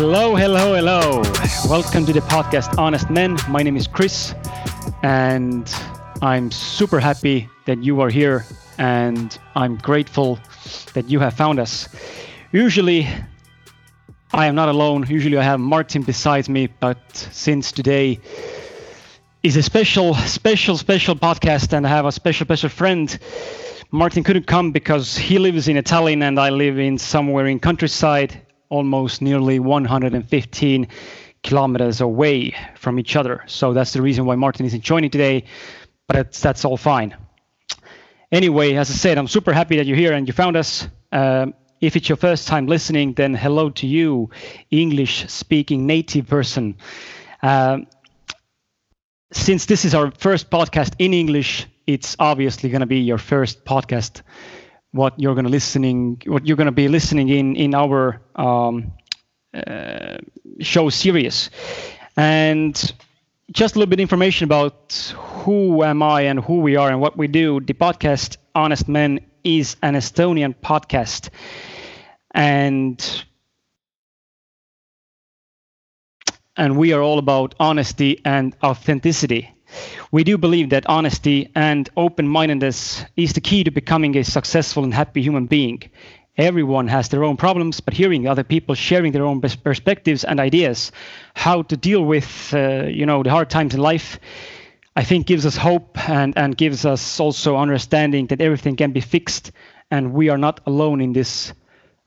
Hello, hello, hello. Welcome to the podcast Honest Men. My name is Chris, and I'm super happy that you are here, and I'm grateful that you have found us. Usually, I am not alone. Usually, I have Martin beside me, but since today is a special, special, special podcast, and I have a special, special friend. Martin couldn't come because he lives in Tallinn and I live in somewhere in countryside almost nearly 115 kilometers away from each other. So that's the reason why Martin isn't joining today, but that's all fine. Anyway, as I said, I'm super happy that you're here and you found us. Um, if it's your first time listening, then hello to you, English speaking native person. Um, since this is our first podcast in English, it's obviously going to be your first podcast what you're going to listening what you're going to be listening in in our um, uh, show series. And just a little bit information about who am i and who we are and what we do. The podcast honest men is an estonian podcast. And and we are all about honesty and authenticity we do believe that honesty and open mindedness is the key to becoming a successful and happy human being. Everyone has their own problems, but hearing other people sharing their own perspectives and ideas, how to deal with uh, you know the hard times in life, I think gives us hope and, and gives us also understanding that everything can be fixed and we are not alone in this.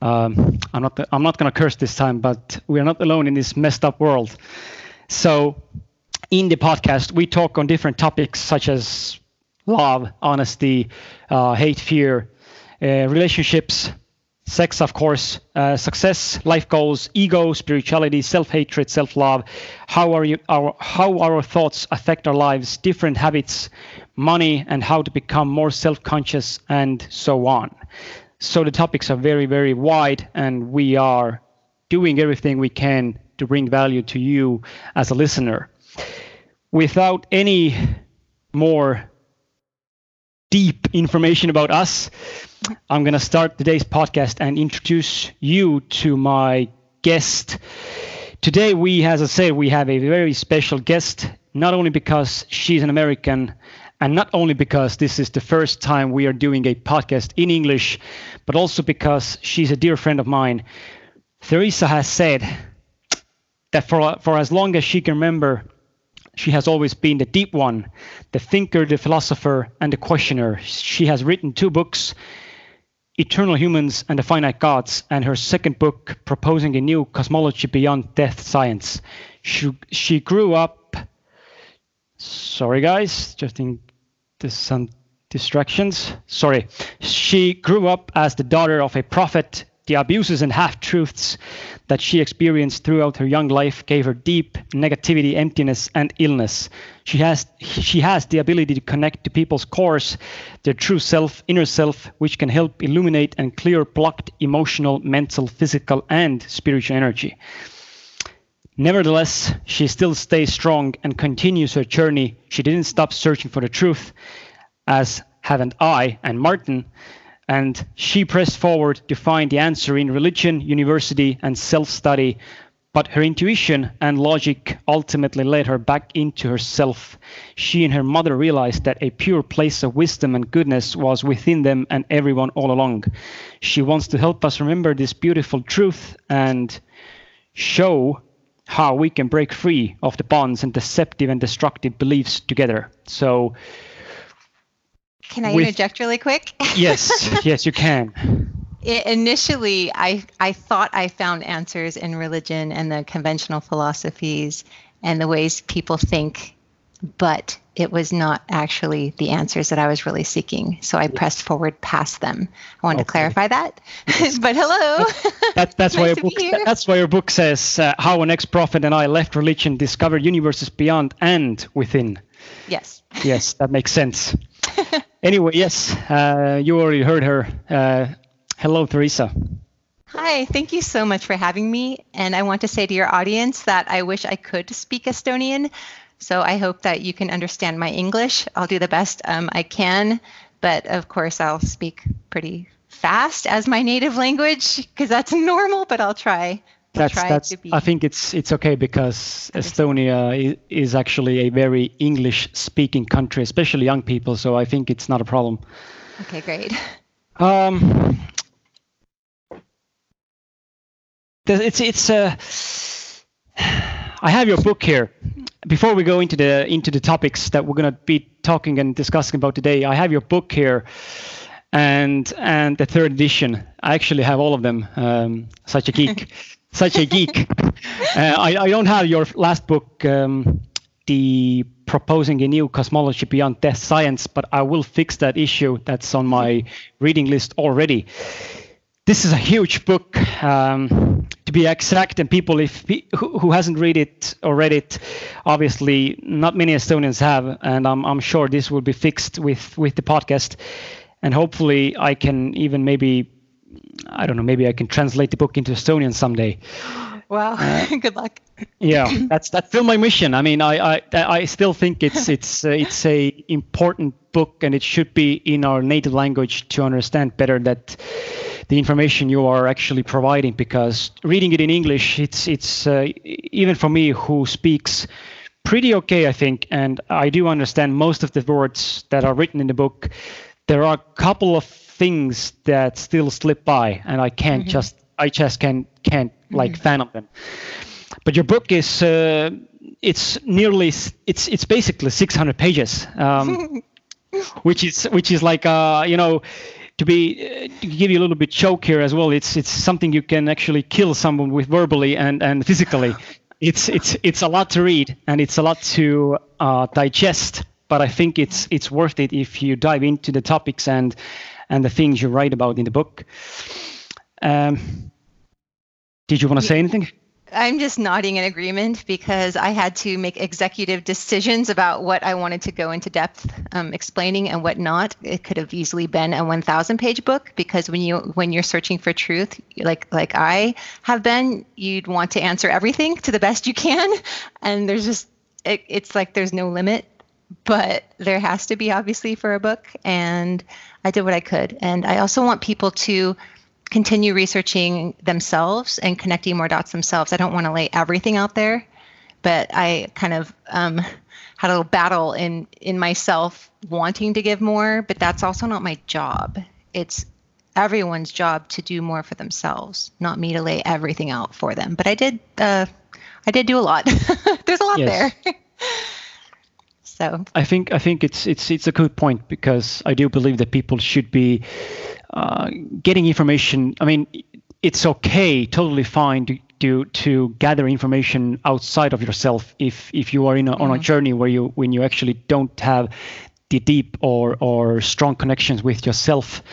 Um, I'm not I'm not going to curse this time, but we are not alone in this messed up world. So in the podcast, we talk on different topics such as love, honesty, uh, hate, fear, uh, relationships, sex, of course, uh, success, life goals, ego, spirituality, self-hatred, self-love, how are you, our, how our thoughts affect our lives, different habits, money, and how to become more self-conscious, and so on. So the topics are very, very wide, and we are doing everything we can to bring value to you as a listener without any more deep information about us, I'm going to start today's podcast and introduce you to my guest. Today, we, as I say, we have a very special guest, not only because she's an American and not only because this is the first time we are doing a podcast in English, but also because she's a dear friend of mine. Theresa has said that for, for as long as she can remember, she has always been the deep one, the thinker, the philosopher, and the questioner. She has written two books, Eternal Humans and the Finite Gods, and her second book, Proposing a New Cosmology Beyond Death Science. She, she grew up. Sorry, guys, just in there's some distractions. Sorry. She grew up as the daughter of a prophet the abuses and half truths that she experienced throughout her young life gave her deep negativity, emptiness, and illness. She has, she has the ability to connect to people's cores, their true self, inner self, which can help illuminate and clear blocked emotional, mental, physical, and spiritual energy. Nevertheless, she still stays strong and continues her journey. She didn't stop searching for the truth, as haven't I and Martin and she pressed forward to find the answer in religion, university, and self study. But her intuition and logic ultimately led her back into herself. She and her mother realized that a pure place of wisdom and goodness was within them and everyone all along. She wants to help us remember this beautiful truth and show how we can break free of the bonds and deceptive and destructive beliefs together. So, can I with, interject really quick? yes, yes, you can. It, initially, I, I thought I found answers in religion and the conventional philosophies and the ways people think, but it was not actually the answers that I was really seeking. So I pressed forward past them. I wanted okay. to clarify that. but hello. That, that's nice why your book. That's why your book says uh, how an ex-prophet and I left religion, discovered universes beyond and within. Yes. Yes, that makes sense. Anyway, yes, uh, you already heard her. Uh, hello, Theresa. Hi, thank you so much for having me. And I want to say to your audience that I wish I could speak Estonian. So I hope that you can understand my English. I'll do the best um, I can. But of course, I'll speak pretty fast as my native language because that's normal, but I'll try that's that's i think it's it's okay because estonia is actually a very english speaking country especially young people so i think it's not a problem. Okay, great. um it's it's uh i have your book here. Before we go into the into the topics that we're going to be talking and discussing about today i have your book here and and the third edition. I actually have all of them um such a geek such a geek. Uh, I, I don't have your last book um the proposing a new cosmology beyond death science but i will fix that issue that's on my reading list already. This is a huge book um, to be exact and people if who, who hasn't read it or read it obviously not many estonians have and i'm, I'm sure this will be fixed with with the podcast and hopefully i can even maybe i don't know maybe i can translate the book into estonian someday Wow. Good luck. yeah that's that's still my mission i mean i i, I still think it's it's uh, it's a important book and it should be in our native language to understand better that the information you are actually providing because reading it in english it's it's uh, even for me who speaks pretty okay i think and i do understand most of the words that are written in the book there are a couple of things that still slip by and i can't just i just can can't like fathom them. But your book is uh, it's nearly it's it's basically 600 pages um, which is which is like uh, you know to be uh, to give you a little bit choke here as well it's it's something you can actually kill someone with verbally and and physically. It's it's it's a lot to read and it's a lot to uh, digest but i think it's it's worth it if you dive into the topics and and the things you write about in the book um, did you want to say anything I'm just nodding in agreement because I had to make executive decisions about what I wanted to go into depth um, explaining and what not. It could have easily been a 1,000 page book because when you when you're searching for truth, like like I have been, you'd want to answer everything to the best you can, and there's just it, it's like there's no limit. But there has to be obviously for a book, and I did what I could. And I also want people to continue researching themselves and connecting more dots themselves. I don't want to lay everything out there, but I kind of um, had a little battle in in myself wanting to give more, but that's also not my job. It's everyone's job to do more for themselves, not me to lay everything out for them. But I did uh, I did do a lot. There's a lot Yes. there. so I think I think it's it's it's a good point because I do believe that people should be uh, getting information. I mean, it's okay, totally fine to to, to gather information outside of yourself if if you are in a, on a journey where you when you actually don't have the deep or or strong connections with yourself.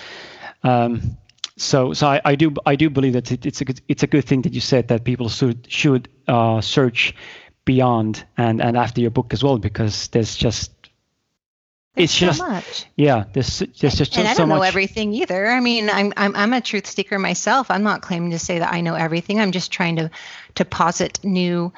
Um, so so I, I do I do believe that it, it's a good it's a good thing that you said that people should should uh, search beyond and and after your book as well because there's just it's so just much. yeah there's there's just and I don't know much everything either. I mean, I'm, I'm I'm a truth seeker myself. I'm not claiming to say that I know everything. I'm just trying to to posit new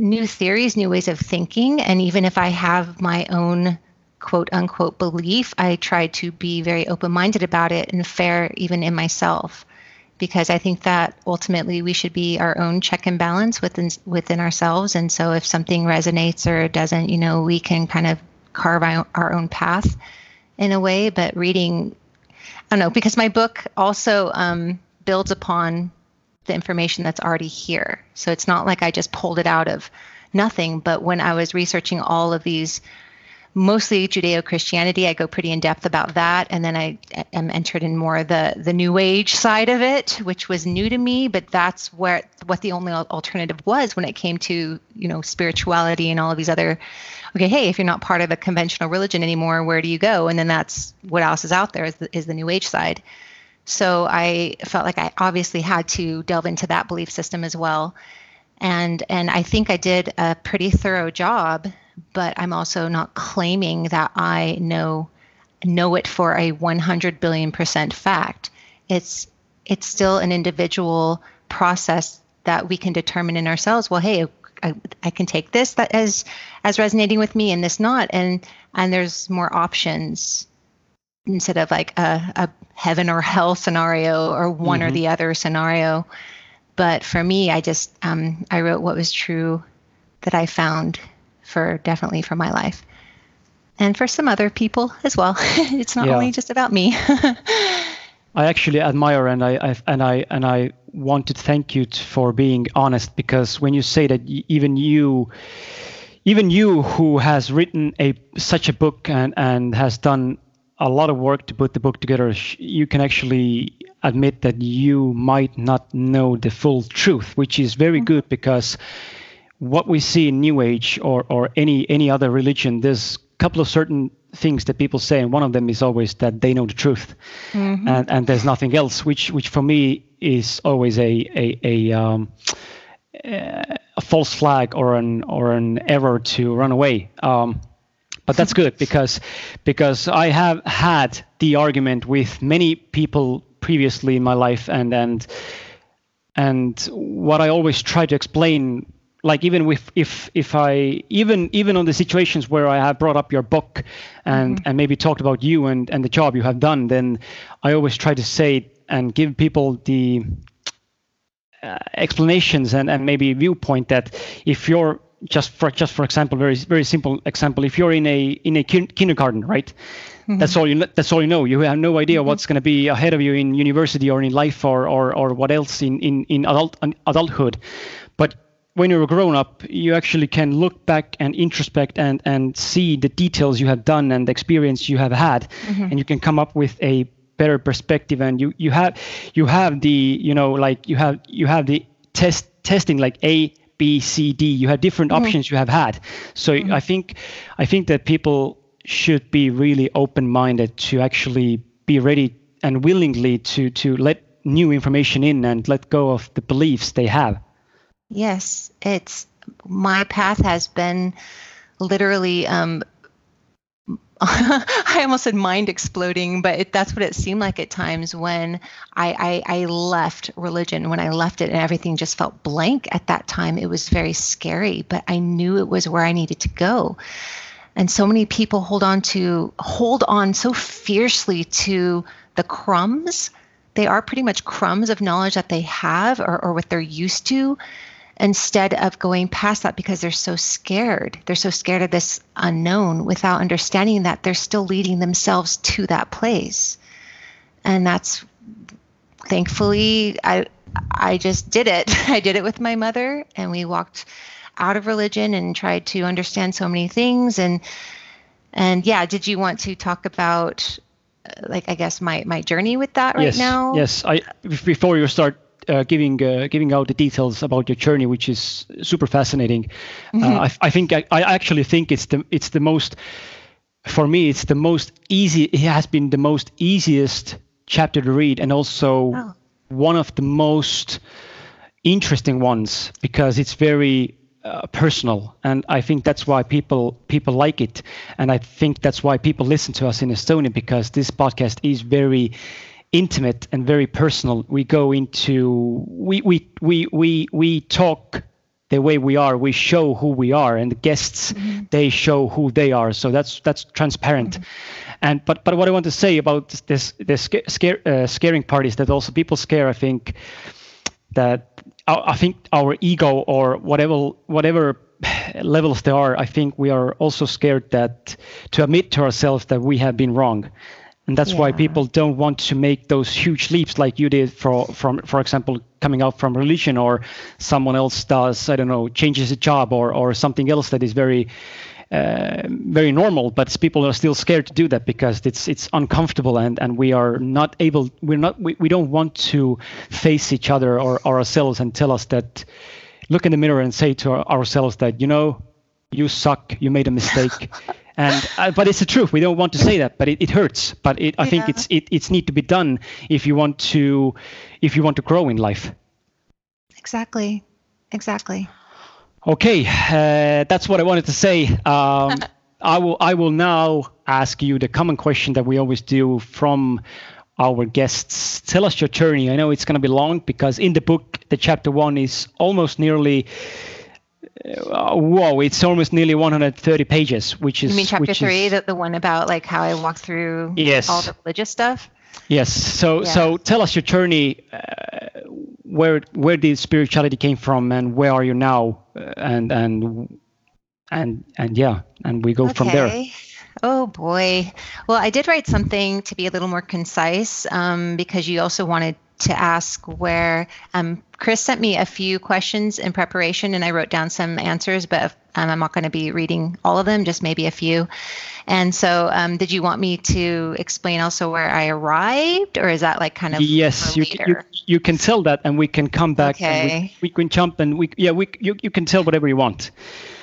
new theories, new ways of thinking, and even if I have my own quote unquote belief, I try to be very open minded about it and fair even in myself. Because I think that ultimately we should be our own check and balance within within ourselves. And so if something resonates or doesn't, you know, we can kind of carve our, own path in a way, but reading, I don't know, because my book also um, builds upon the information that's already here. So it's not like I just pulled it out of nothing, but when I was researching all of these, mostly Judeo-Christianity, I go pretty in depth about that, and then I am entered in more the the New Age side of it, which was new to me, but that's where what the only alternative was when it came to you know spirituality and all of these other okay, hey, if you're not part of a conventional religion anymore, where do you go? And then that's what else is out there is the, is the New Age side. So I felt like I obviously had to delve into that belief system as well. And and I think I did a pretty thorough job, but I'm also not claiming that I know know it for a 100 billion percent fact. It's it's still an individual process that we can determine in ourselves. Well, hey, I, I can take this that as as resonating with me and this not and and there's more options instead of like a, a heaven or hell scenario or one or Mhm. the other scenario but for me, I just um, I wrote what was true that I found for definitely for my life and for some other people as well. it's not yeah. only just about me. I actually admire and I, I, and I and I want to thank you for being honest because when you say that even you even you who has written a such a book and and has done a lot of work to put the book together you can actually admit that you might not know the full truth which is very mm-hmm. good because what we see in new age or or any any other religion there's a couple of certain things that people say and one of them is always that they know the truth mm-hmm. and and there's nothing else which which for me is always a a a, um, a false flag or an or an error to run away um, but that's good because because I have had the argument with many people previously in my life and and and what I always try to explain like even with if if I even even on the situations where I have brought up your book and mm-hmm. and maybe talked about you and and the job you have done, then I always try to say and give people the uh, explanations and and maybe viewpoint that if you're just for just for example very very simple example if you're in a in a kin- kindergarten right mm-hmm. that's all you that's all you know you have no idea mm-hmm. what's going to be ahead of you in university or in life or or, or what else in in in adult adulthood but when you're a grown up, you actually can look back and introspect and and see the details you have done and the experience you have had, mm-hmm. and you can come up with a better perspective. And you you have you have the you know like you have you have the test testing like A B C D. You have different mm-hmm. options you have had. So mm-hmm. I think I think that people should be really open minded to actually be ready and willingly to to let new information in and let go of the beliefs they have. Yes, it's my path has been literally um, I almost said mind exploding, but it, that's what it seemed like at times when I, I, I, left religion, when I left it and everything just felt blank at that time. It was very scary, but I knew it was where I needed to go. And so many people hold on to, hold on so fiercely to the crumbs. They are pretty much crumbs of knowledge that they have or, or what they're used to instead of going past that because they're so scared. They're so scared of this unknown without understanding that they're still leading themselves to that place. And that's thankfully I I just did it. I did it with my mother and we walked out of religion and tried to understand so many things and and yeah, did you want to talk about uh, like I guess my my journey with that right yes, now? Yes. I before you start uh, giving uh, giving out the details about your journey, which is super fascinating. Uh, mm-hmm. I, I, think I, I, actually think it's the it's the most for me it's the most easy. It has been the most easiest chapter to read, and also oh. one of the most interesting ones because it's very uh, personal and i think that's why people people like it and i think that's why people listen to us in estonia because this podcast is very intimate and very personal. We go into we we we we we talk the way we are. We show who we are, and the guests mm-hmm. they show who they are. So that's that's transparent. Mm-hmm. And but but what I want to say about this this scare, uh, scaring part is that also people scare. I think that I think our ego or whatever whatever levels there are, I think we are also scared that to admit to ourselves that we have been wrong and that's yeah. why people don't want to make those huge leaps like you did for from for example coming out from religion or someone else does i don't know changes a job or or something else that is very uh, very normal. But people are still scared to do that because it's it's uncomfortable and and we are not able we're not we, we don't want to face each other or, or ourselves and tell us that look in the mirror and say to our, ourselves that you know you suck. You made a mistake and uh, but it's the truth. We don't want to say that but it, it hurts. But it, i yeah. think it's it, it's need to be done if you want to if you want to grow in life. Exactly. Exactly. Okay uh, that's what i wanted to say. Um, i will i will now ask you the common question that we always do from our guests. Tell us your journey. I know it's going to be long because in the book the chapter one is almost nearly uh, whoa, it's almost nearly 130 pages, which is. You mean chapter three, is, the, the one about like how I walked through yes. all the religious stuff? Yes. So yeah. so tell us your journey. Uh, where where did spirituality came from and where are you now uh, and and and and yeah and we go okay. from there oh boy well i did write something to be a little more concise um, because you also wanted to ask where um, Chris sent me a few questions in preparation and I wrote down some answers, but um, I'm not going to be reading all of them, just maybe a few. And so, um, did you want me to explain also where I arrived, or is that like kind of yes? You, you, you can tell that, and we can come back. Okay. We, we, can jump and we yeah we you, you can tell whatever you want.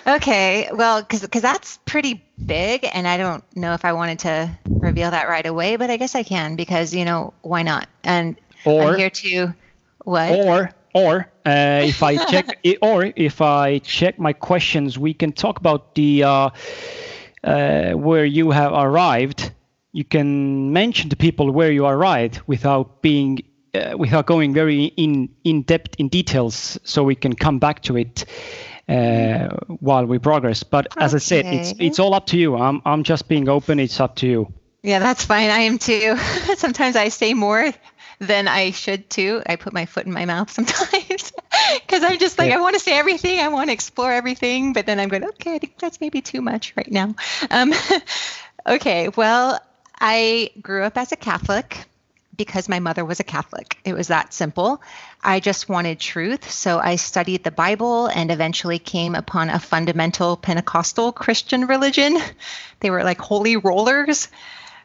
Okay, well, because because that's pretty big, and I don't know if I wanted to reveal that right away, but I guess I can because you know why not? And or I'm here to what? Or or uh, if I check or if I check my questions, we can talk about the uh, uh, where you have arrived. You can mention to people where you arrived without being uh, without going very in in depth in details, so we can come back to it uh, while we progress. But as okay. I said, it's it's all up to you. I'm I'm just being open. It's up to you. Yeah, that's fine. I am too. Sometimes I say more than I should too. I put my foot in my mouth sometimes because I'm just like, yeah. I want to say everything. I want to explore everything. But then I'm going, okay, I think that's maybe too much right now. Um, okay, well, I grew up as a Catholic because my mother was a Catholic. It was that simple. I just wanted truth. So I studied the Bible and eventually came upon a fundamental Pentecostal Christian religion. They were like holy rollers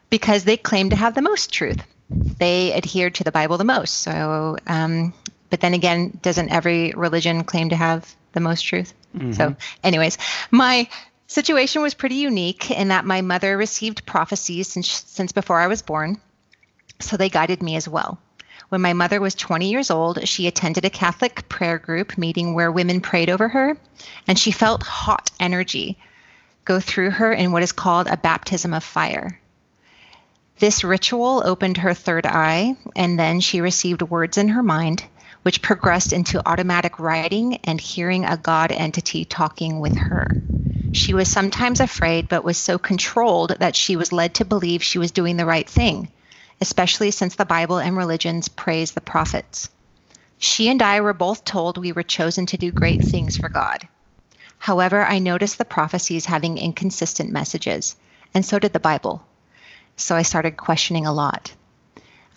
because they claimed to have the most truth they adhered to the Bible the most. So, um, but then again, doesn't every religion claim to have the most truth? Mm-hmm. So, anyways, my situation was pretty unique in that my mother received prophecies since since before I was born, so they guided me as well. When my mother was 20 years old, she attended a Catholic prayer group meeting where women prayed over her, and she felt hot energy go through her in what is called a baptism of fire. This ritual opened her third eye, and then she received words in her mind, which progressed into automatic writing and hearing a God entity talking with her. She was sometimes afraid, but was so controlled that she was led to believe she was doing the right thing, especially since the Bible and religions praise the prophets. She and I were both told we were chosen to do great things for God. However, I noticed the prophecies having inconsistent messages, and so did the Bible. So I started questioning a lot.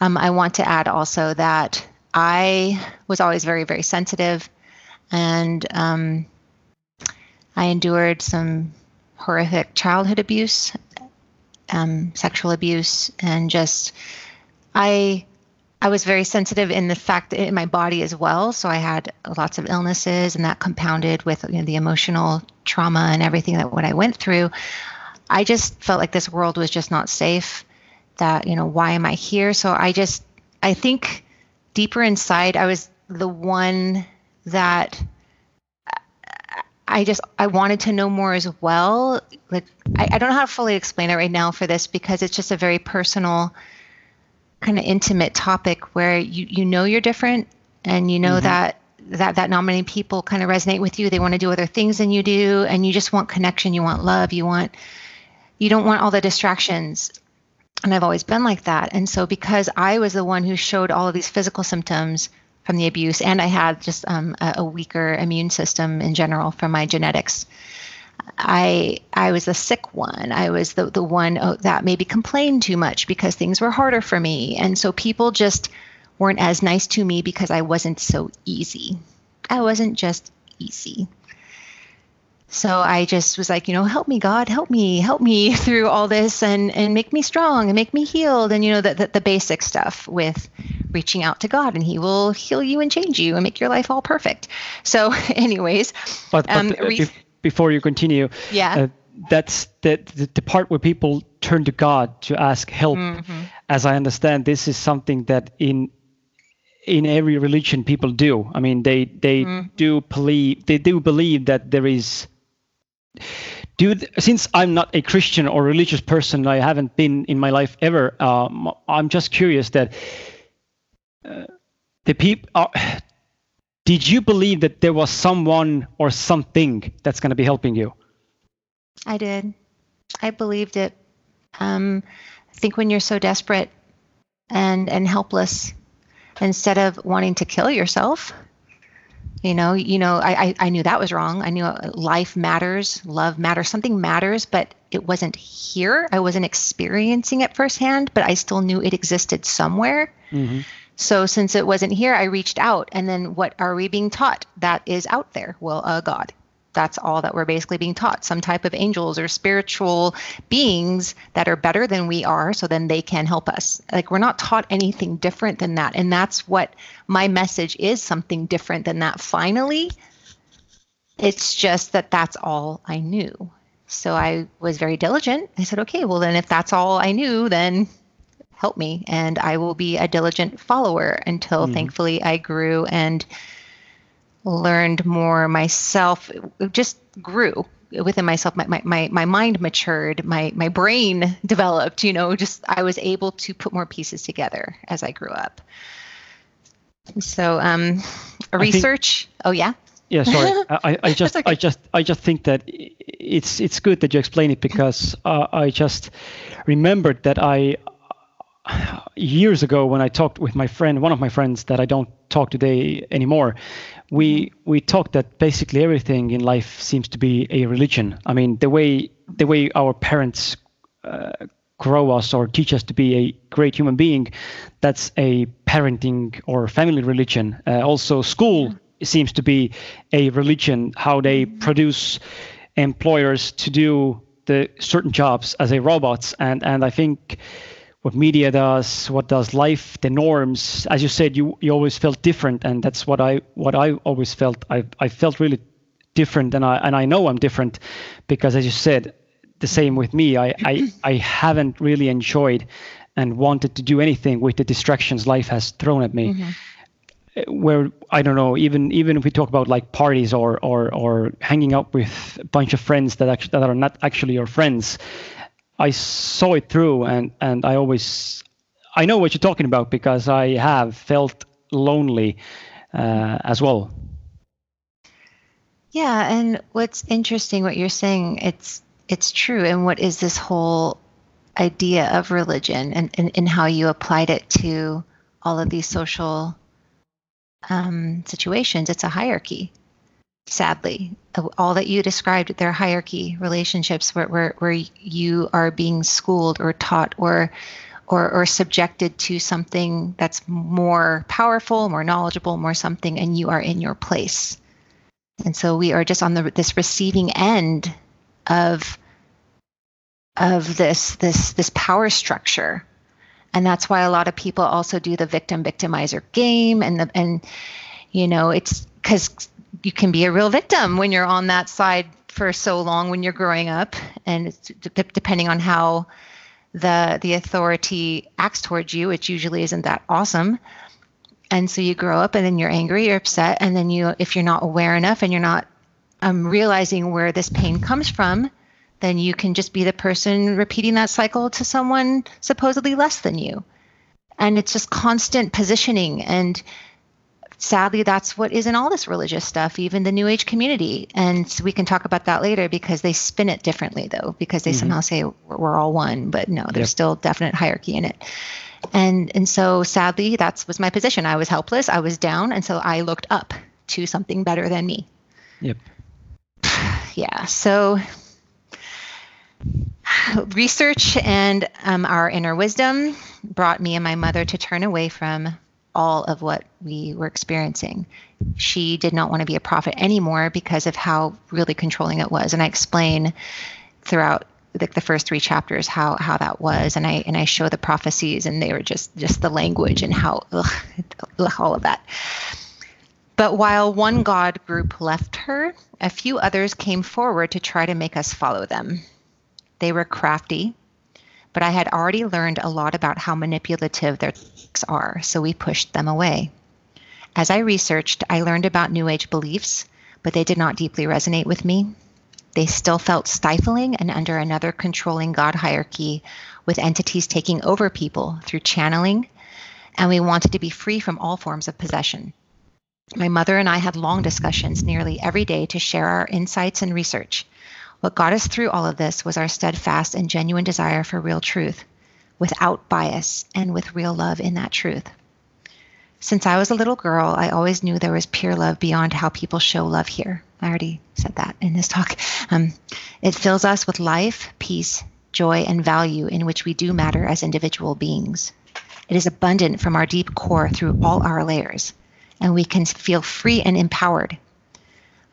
Um, I want to add also that I was always very, very sensitive, and um, I endured some horrific childhood abuse, um, sexual abuse, and just I I was very sensitive in the fact that in my body as well. So I had lots of illnesses, and that compounded with you know, the emotional trauma and everything that what I went through. I just felt like this world was just not safe. That, you know, why am I here? So I just, I think deeper inside, I was the one that I just, I wanted to know more as well. Like, I, I don't know how to fully explain it right now for this because it's just a very personal, kind of intimate topic where you, you know you're different and you know mm-hmm. that that that not many people kind of resonate with you they want to do other things than you do and you just want connection you want love you want you don't want all the distractions. And I've always been like that. And so, because I was the one who showed all of these physical symptoms from the abuse, and I had just um, a, a weaker immune system in general from my genetics, I I was the sick one. I was the the one oh, that maybe complained too much because things were harder for me, and so people just weren't as nice to me because I wasn't so easy. I wasn't just easy. So I just was like, you know, help me, God, help me, help me through all this and, and make me strong and make me healed. And, you know, the, the, the basic stuff with reaching out to God and he will heal you and change you and make your life all perfect. So anyways, but, but um, re- before you continue, yeah. Uh, that's the, the, the part where people turn to God to ask help. Mm-hmm. As I understand, this is something that in in every religion people do. I mean, they they mm. do believe they do believe that there is do since I'm not a Christian or religious person, I haven't been in my life ever. Um, I'm just curious that uh, the people. Uh, did you believe that there was someone or something that's going to be helping you? I did. I believed it. Um, I think when you're so desperate and and helpless, instead of wanting to kill yourself. You know, you know, I, I, I knew that was wrong. I knew life matters, love matters, something matters, but it wasn't here. I wasn't experiencing it firsthand, but I still knew it existed somewhere. Mm-hmm. So since it wasn't here, I reached out. And then what are we being taught? That is out there. Well, a uh, God that's all that we're basically being taught. Some type of angels or spiritual beings that are better than we are so then they can help us. Like we're not taught anything different than that and that's what my message is something different than that. Finally it's just that that's all i knew. So i was very diligent. I said okay well then if that's all i knew then help me and i will be a diligent follower until mm. thankfully i grew and learned more myself, it just grew within myself. My, my, my, my mind matured, my, my brain developed, you know, just I was able to put more pieces together as I grew up. So, um, research. Think, oh, yeah. Yeah, sorry. I, I just, okay. I just, I just think that it's, it's good that you explain it because uh, I just remembered that I, years ago when I talked with my friend, one of my friends that I don't talk today anymore, we we talked that basically everything in life seems to be a religion. I mean, the way the way our parents uh, grow us or teach us to be a great human being, that's a parenting or family religion. Uh, also, school seems to be a religion. How they produce employers to do the certain jobs as a robots, and and I think what media does, what does life, the norms. As you said, you you always felt different, and that's what I what I always felt. I I felt really different, and I and I know I'm different because, as you said, the same with me. I I I haven't really enjoyed and wanted to do anything with the distractions life has thrown at me. Mm-hmm where I don't know, even even if we talk about like parties or or or hanging out with a bunch of friends that actually that are not actually your friends, I saw it through, and and I always I know what you're talking about because I have felt lonely uh, as well. Yeah, and what's interesting, what you're saying, it's it's true. And what is this whole idea of religion, and and, and how you applied it to all of these social um, situations? It's a hierarchy sadly uh, all that you described their hierarchy relationships where, where, where you are being schooled or taught or or, or subjected to something that's more powerful more knowledgeable more something and you are in your place. And so we are just on the this receiving end of of this this this power structure. And that's why a lot of people also do the victim victimizer game and the and you know it's because you can be a real victim when you're on that side for so long when you're growing up. And depending on how the the authority acts towards you which usually isn't that awesome. And so you grow up and then you're angry you're upset and then you if you're not aware enough and you're not um, realizing where this pain comes from then you can just be the person repeating that cycle to someone supposedly less than you. And it's just constant positioning and sadly that's what is in all this religious stuff even the new age community. And we can talk about that later because they spin it differently though because they mm-hmm. somehow say we're all one but no there's yep. still definite hierarchy in it. And and so sadly that was my position. I was helpless i was down and so i looked up to something better than me. Yep. Yeah so research and um, our inner wisdom brought me and my mother to turn away from all of what we were experiencing. She did not want to be a prophet anymore because of how really controlling it was. And I explain throughout the, the first three chapters how how that was and i and i show the prophecies and they were just just the language and how ugh, all of that but while one god group left her a few others came forward to try to make us follow them they were crafty but i had already learned a lot about how manipulative their tricks are, so we pushed them away. As I researched, I learned about New Age beliefs, but they did not deeply resonate with me. They still felt stifling and under another controlling God hierarchy, with entities taking over people through channeling, and we wanted to be free from all forms of possession. My mother and I had long discussions nearly every day to share our insights and research. What got us through all of this was our steadfast and genuine desire for real truth without bias and with real love in that truth. Since I was a little girl, I always knew there was pure love beyond how people show love here. I already said that in this talk. Um, it fills us with life, peace, joy, and value in which we do matter as individual beings. It is abundant from our deep core through all our layers, and we can feel free and empowered.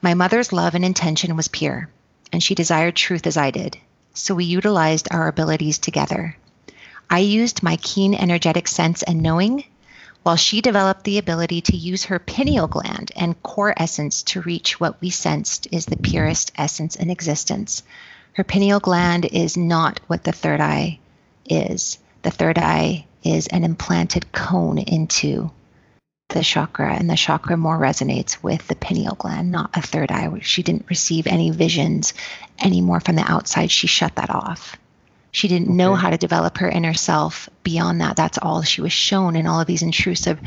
My mother's love and intention was pure, and she desired truth as I did, so we utilized our abilities together. I used my keen energetic sense and knowing while she developed the ability to use her pineal gland and core essence to reach what we sensed is the purest essence in existence. Her pineal gland is not what the third eye is. The third eye is an implanted cone into the chakra, and the chakra more resonates with the pineal gland, not a third eye. She didn't receive any visions anymore from the outside. She shut that off. She didn't okay. know how to develop her inner self beyond that. That's all she was shown in all of these intrusive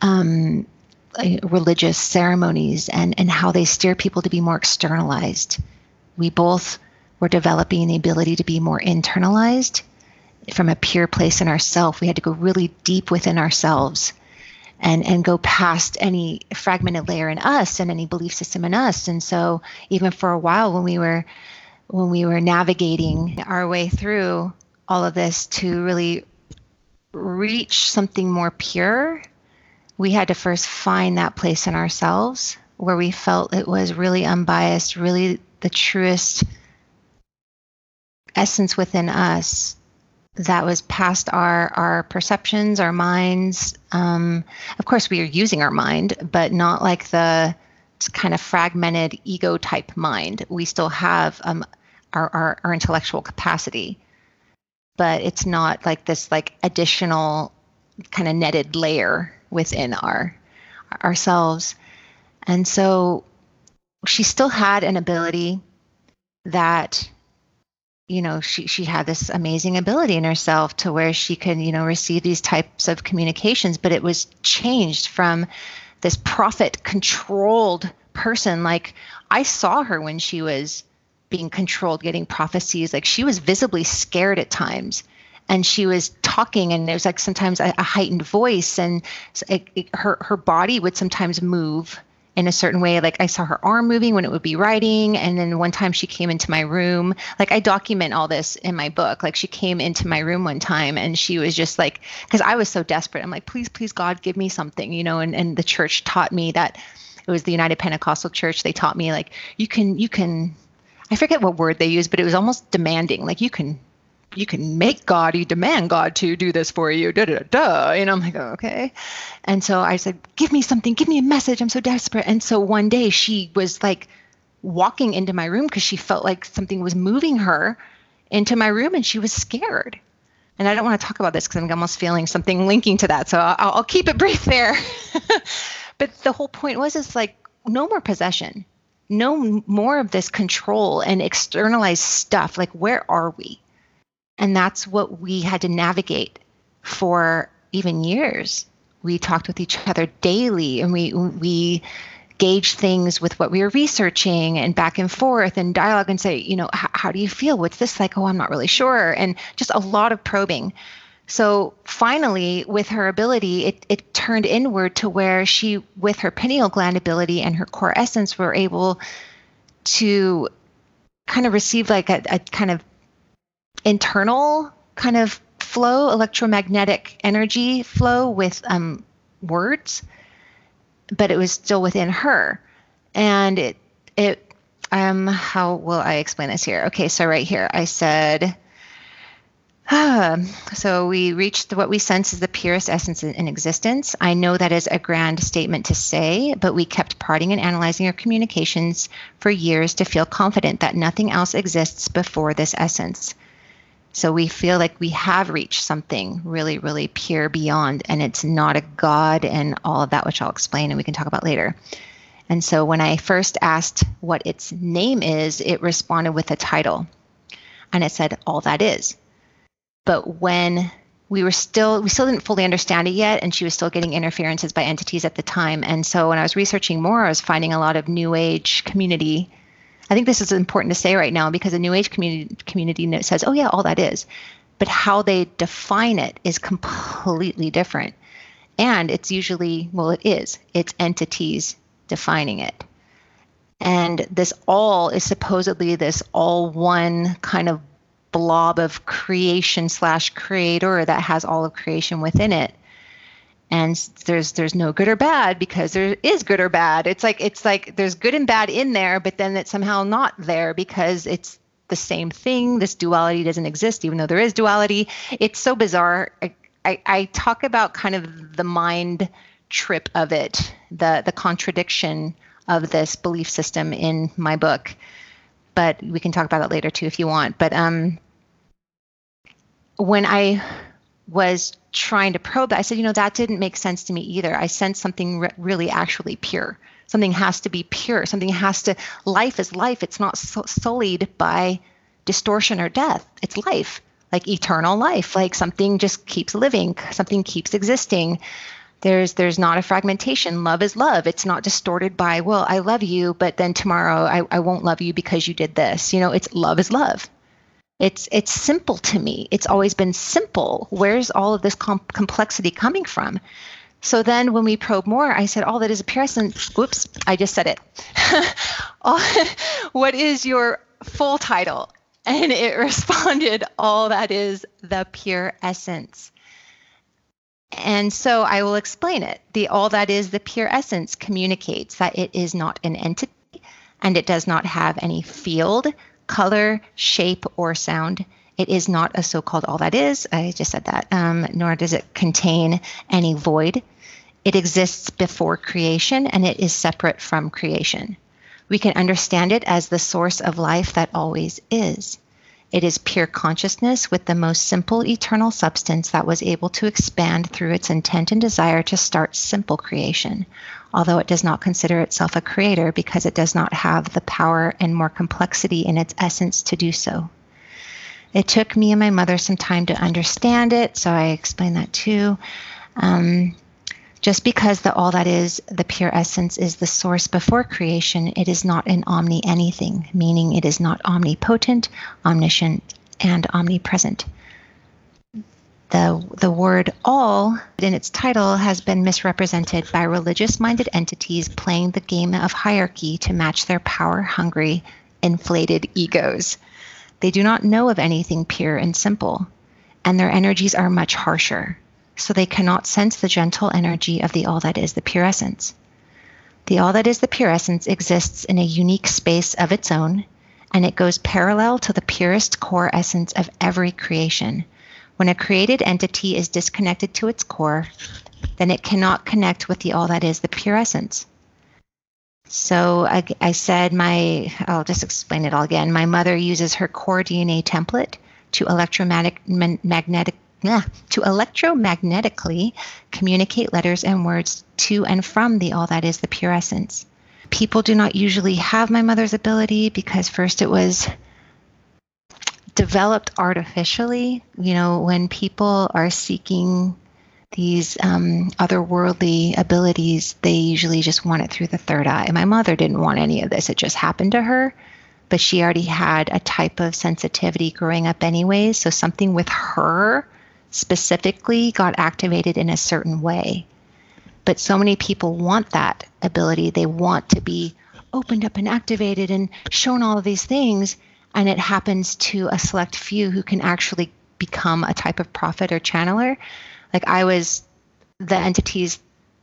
um, religious ceremonies and, and how they steer people to be more externalized. We both were developing the ability to be more internalized from a pure place in ourself. We had to go really deep within ourselves and and go past any fragmented layer in us and any belief system in us. And so even for a while when we were when we were navigating our way through all of this to really reach something more pure, we had to first find that place in ourselves where we felt it was really unbiased, really the truest essence within us that was past our our perceptions, our minds. Um, of course, we are using our mind, but not like the kind of fragmented ego type mind. We still have um, our, our, our intellectual capacity, but it's not like this like additional kind of netted layer within our ourselves. And so she still had an ability that you know she she had this amazing ability in herself to where she could you know receive these types of communications but it was changed from this prophet controlled person like i saw her when she was being controlled, getting prophecies. Like she was visibly scared at times. And she was talking, and there was like sometimes a, a heightened voice, and it, it, her her body would sometimes move in a certain way. Like I saw her arm moving when it would be writing. And then one time she came into my room. Like I document all this in my book. Like she came into my room one time and she was just like, because I was so desperate. I'm like, please, please, God, give me something, you know. And and the church taught me that it was the United Pentecostal Church. They taught me like you can you can I forget what word they used, but it was almost demanding. Like you can you can make God, you demand God to do this for you, da da da. And I'm like, okay. And so I said, give me something, give me a message. I'm so desperate. And so one day she was like walking into my room because she felt like something was moving her into my room and she was scared. And I don't want to talk about this because I'm almost feeling something linking to that. So I'll, I'll keep it brief there. but the whole point was, it's like no more possession no more of this control and externalized stuff. Like, where are we? And that's what we had to navigate for even years. We talked with each other daily and we, we, gauge things with what we were researching and back and forth and dialogue and say, you know, how do you feel? What's this like? Oh, I'm not really sure. And just a lot of probing. So finally, with her ability, it, it turned inward to where she, with her pineal gland ability and her core essence, were able to kind of receive like a, a kind of internal kind of flow, electromagnetic energy flow with um, words, but it was still within her. And it, it, um, how will I explain this here? Okay, so right here, I said, so we reached what we sense is the purest essence in, in, existence. I know that is a grand statement to say, but we kept parting and analyzing our communications for years to feel confident that nothing else exists before this essence. So we feel like we have reached something really, really pure beyond, and it's not a God and all of that, which I'll explain and we can talk about later. And so when I first asked what its name is, it responded with a title. And it said, All That Is but when we were still we still didn't fully understand it yet and she was still getting interferences by entities at the time and so when i was researching more i was finding a lot of new age community i think this is important to say right now because the new age community community says oh yeah all that is. But how they define it is completely different. And it's usually, well, it is, it's entities defining it. And this all is supposedly this all one kind of blob of creation slash creator that has all of creation within it and there's there's no good or bad because there is good or bad. It's like it's like there's good and bad in there but then it's somehow not there because it's the same thing. This duality doesn't exist even though there is duality. It's so bizarre. I, I, I talk about kind of the mind trip of it the the contradiction of this belief system in my book but we can talk about that later too if you want. But um when I was trying to probe that, I said, you know, that didn't make sense to me either. I sensed something re- really actually pure. Something has to be pure. Something has to, life is life. It's not sullied by distortion or death. It's life, like eternal life, like something just keeps living, something keeps existing. There's there's not a fragmentation. Love is love. It's not distorted by, well, I love you, but then tomorrow I, I won't love you because you did this. You know, it's love is love. It's it's simple to me. It's always been simple. Where's all of this com- complexity coming from? So then when we probe more, I said, all that is a pure essence. Whoops, I just said it. what is your full title? And it responded, all that is the pure essence. And so I will explain it. The all that is the pure essence communicates that it is not an entity and it does not have any field, color, shape, or sound. It is not a so called all that is. I just said that. Um, nor does it contain any void. It exists before creation and it is separate from creation. We can understand it as the source of life that always is. It is pure consciousness with the most simple eternal substance that was able to expand through its intent and desire to start simple creation, although it does not consider itself a creator because it does not have the power and more complexity in its essence to do so. It took me and my mother some time to understand it, so I explained that too. Um, just because the all that is, the pure essence, is the source before creation, it is not an omni anything, meaning it is not omnipotent, omniscient, and omnipresent. The, the word all in its title has been misrepresented by religious minded entities playing the game of hierarchy to match their power hungry, inflated egos. They do not know of anything pure and simple, and their energies are much harsher so they cannot sense the gentle energy of the all that is the pure essence. The all that is the pure essence exists in a unique space of its own, and it goes parallel to the purest core essence of every creation. When a created entity is disconnected to its core, then it cannot connect with the all that is the pure essence. So I, I said, my, I'll just explain it all again. My mother uses her core DNA template to electromagnetic magnetic to electromagnetically communicate letters and words to and from the all that is the pure essence. People do not usually have my mother's ability because first it was developed artificially. You know, when people are seeking these um, otherworldly abilities, they usually just want it through the third eye. And my mother didn't want any of this, it just happened to her. But she already had a type of sensitivity growing up, anyways. So something with her specifically got activated in a certain way. But so many people want that ability. They want to be opened up and activated and shown all of these things. And it happens to a select few who can actually become a type of prophet or channeler. Like I was the entities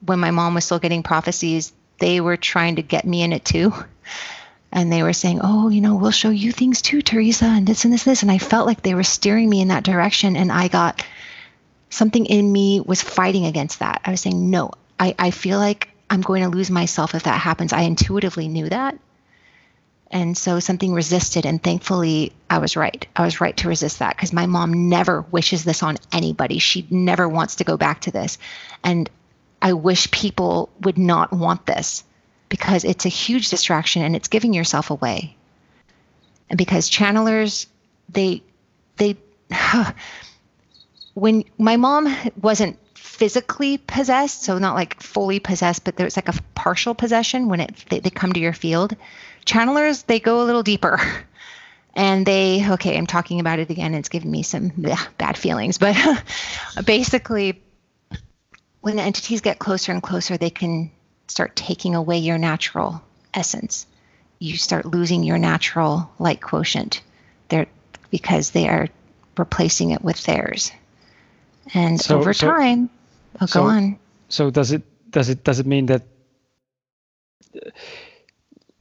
when my mom was still getting prophecies, they were trying to get me in it too. And they were saying, Oh, you know, we'll show you things too, Theresa, and this and this, and this. And I felt like they were steering me in that direction. And I got something in me was fighting against that. I was saying, no, I, I feel like I'm going to lose myself if that happens. I intuitively knew that. And so something resisted, and thankfully, I was right. I was right to resist that because my mom never wishes this on anybody. She never wants to go back to this. And I wish people would not want this because it's a huge distraction and it's giving yourself away. And because channelers, they, they, when my mom wasn't physically possessed, so not like fully possessed, but there's like a partial possession when it they, they come to your field. Channelers they go a little deeper, and they okay. I'm talking about it again. It's giving me some ugh, bad feelings, but basically, when the entities get closer and closer, they can start taking away your natural essence. You start losing your natural light quotient. They're because they are replacing it with theirs. And so, over so, time, oh, so, go on. So does it does it does it mean that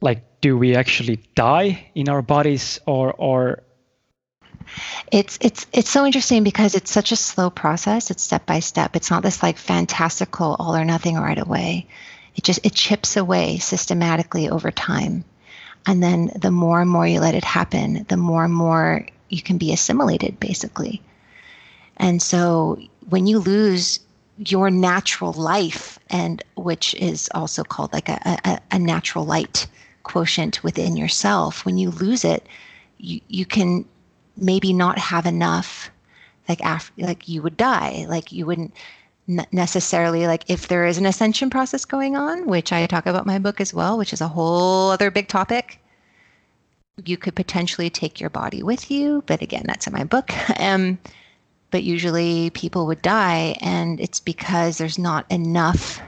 like do we actually die in our bodies or or? It's it's it's so interesting because it's such a slow process. It's step by step. It's not this like fantastical all or nothing right away. It just it chips away systematically over time. And then the more and more you let it happen the more and more you can be assimilated basically. And so when you lose your natural life and which is also called like a, a, a natural light quotient within yourself when you lose it you, you can maybe not have enough like after like you would die. Like you wouldn't necessarily like if there is an ascension process going on which i talk about my book as well which is a whole other big topic you could potentially take your body with you. But again that's in my book. Um, but usually people would die and it's because there's not enough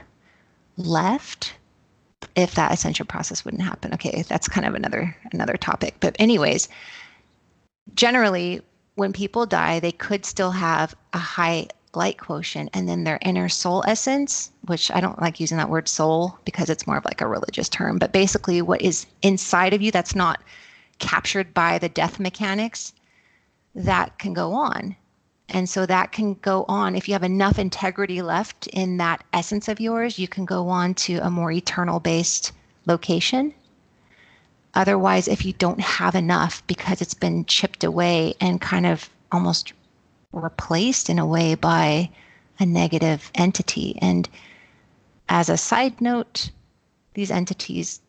left if that ascension process wouldn't happen. Okay that's kind of another another topic. But anyways generally when people die they could still have a high light quotient and then their inner soul essence which i don't like using that word soul because it's more of like a religious term but basically what is inside of you that's not captured by the death mechanics that can go on and so that can go on. If you have enough integrity left in that essence of yours, you can go on to a more eternal based location. Otherwise, if you don't have enough because it's been chipped away and kind of almost replaced in a way by a negative entity. And as a side note, these entities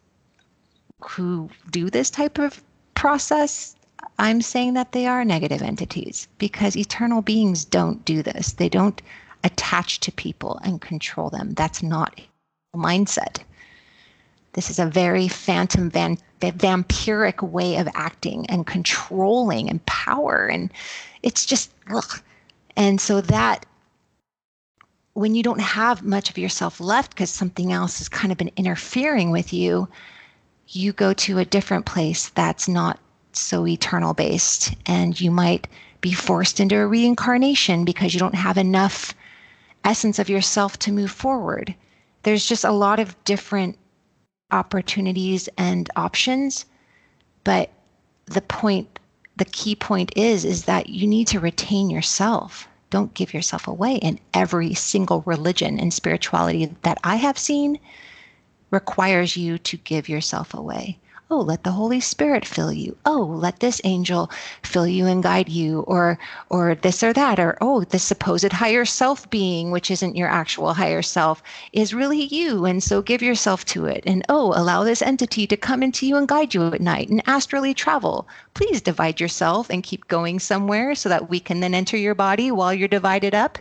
who do this type of process I'm saying that they are negative entities because eternal beings don't do this. They don't attach to people and control them. That's not a mindset. This is a very phantom van, vampiric way of acting and controlling and power. And it's just, ugh. and so that when you don't have much of yourself left because something else has kind of been interfering with you, you go to a different place that's not so eternal based and you might be forced into a reincarnation because you don't have enough essence of yourself to move forward. There's just a lot of different opportunities and options but the point the key point is is that you need to retain yourself. Don't give yourself away. And every single religion and spirituality that i have seen requires you to give yourself away oh, let the Holy Spirit fill you. Oh, let this angel fill you and guide you, or or this or that, or oh, this supposed higher self being, which isn't your actual higher self, is really you. And so give yourself to it. And oh, allow this entity to come into you and guide you at night and astrally travel. Please divide yourself and keep going somewhere so that we can then enter your body while you're divided up.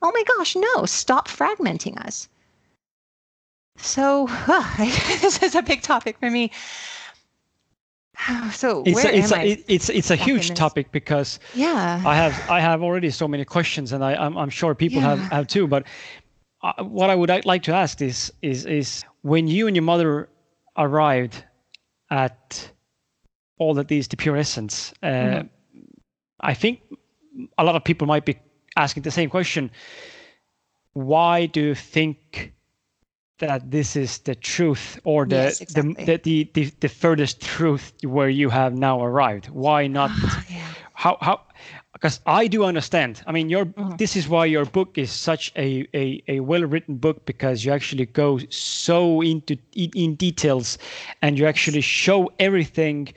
Oh my gosh, no, stop fragmenting us. So, this is a big topic for me. So it's where a, it's am a, I it's it's a huge topic because yeah I have I have already so many questions and I I'm, I'm sure people yeah. have have too but uh, what I would like to ask is is is when you and your mother arrived at all that these the pure essence uh, mm-hmm. I think a lot of people might be asking the same question why do you think that this is the truth or the, yes, exactly. the, the, the, the, furthest truth where you have now arrived. Why not? yeah. how how because i do understand. I mean your mm-hmm. this is why your book is such a, a, a well written book because you actually go so into in, in details and you actually show everything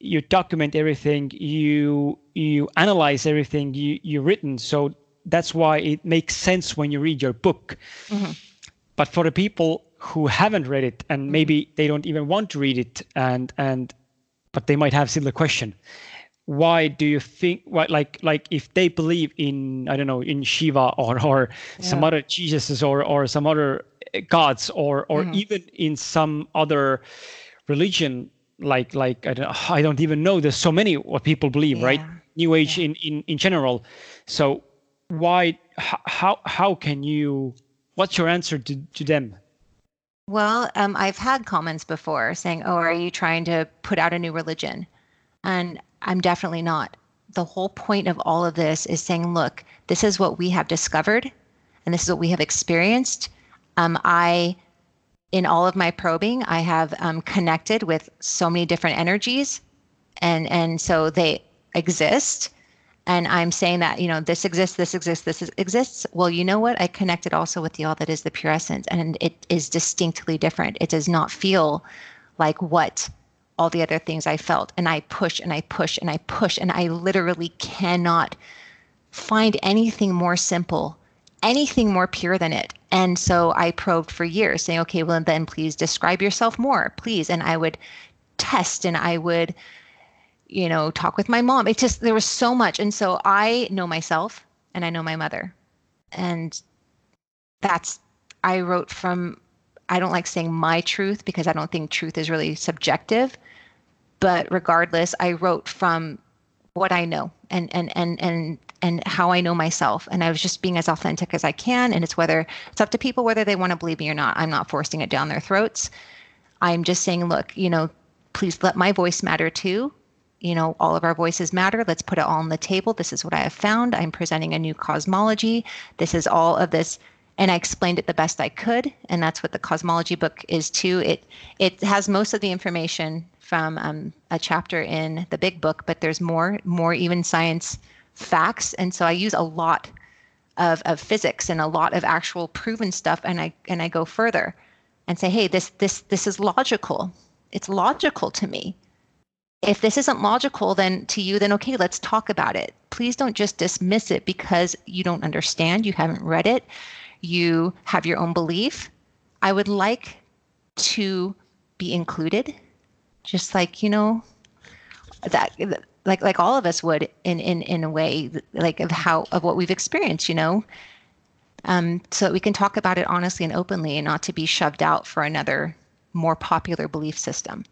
you document everything you you analyze everything you you written. So that's why it makes sense when you read your book. Mm-hmm but for the people who haven't read it and mm-hmm. maybe they don't even want to read it and and but they might have similar question why do you think what like like if they believe in i don't know in shiva or or yeah. some other jesuses or or some other gods or or mm-hmm. even in some other religion like like i don't i don't even know there's so many what people believe yeah. right new age yeah. in in in general so why how how can you? What's your answer to to them? Well, um, I've had comments before saying, "Oh, are you trying to put out a new religion?" And I'm definitely not. The whole point of all of this is saying, "Look, this is what we have discovered, and this is what we have experienced." Um, I, in all of my probing, I have um, connected with so many different energies, and and so they exist and I'm saying that, you know, this exists, this exists, this exists. Well, you know what? I connected also with the all that is the pure essence, and it is distinctly different. It does not feel like what all the other things I felt. And I push and I push and I push, and I literally cannot find anything more simple, anything more pure than it. And so I probed for years, saying, okay, well, then please describe yourself more, please. And I would test and I would you know, talk with my mom. It just there was so much. And so I know myself and I know my mother. And that's I wrote from I don't like saying my truth because I don't think truth is really subjective. But regardless, I wrote from what I know and and and and and how I know myself. And I was just being as authentic as I can. And it's whether it's up to people whether they want to believe me or not. I'm not forcing it down their throats. I'm just saying, look, you know, please let my voice matter too you know, all of our voices matter. Let's put it all on the table. This is what I have found. I'm presenting a new cosmology. This is all of this. And I explained it the best I could. And that's what the cosmology book is too. It it has most of the information from um, a chapter in the big book, but there's more, more even science facts. And so I use a lot of, of physics and a lot of actual proven stuff. And I and I go further and say, hey, this this this is logical. It's logical to me if this isn't logical then to you then okay let's talk about it. Please don't just dismiss it because you don't understand you haven't read it you have your own belief. I would like to be included just like you know that like like all of us would in in in a way like of how of what we've experienced you know? Um, so that we can talk about it honestly and openly and not to be shoved out for another more popular belief system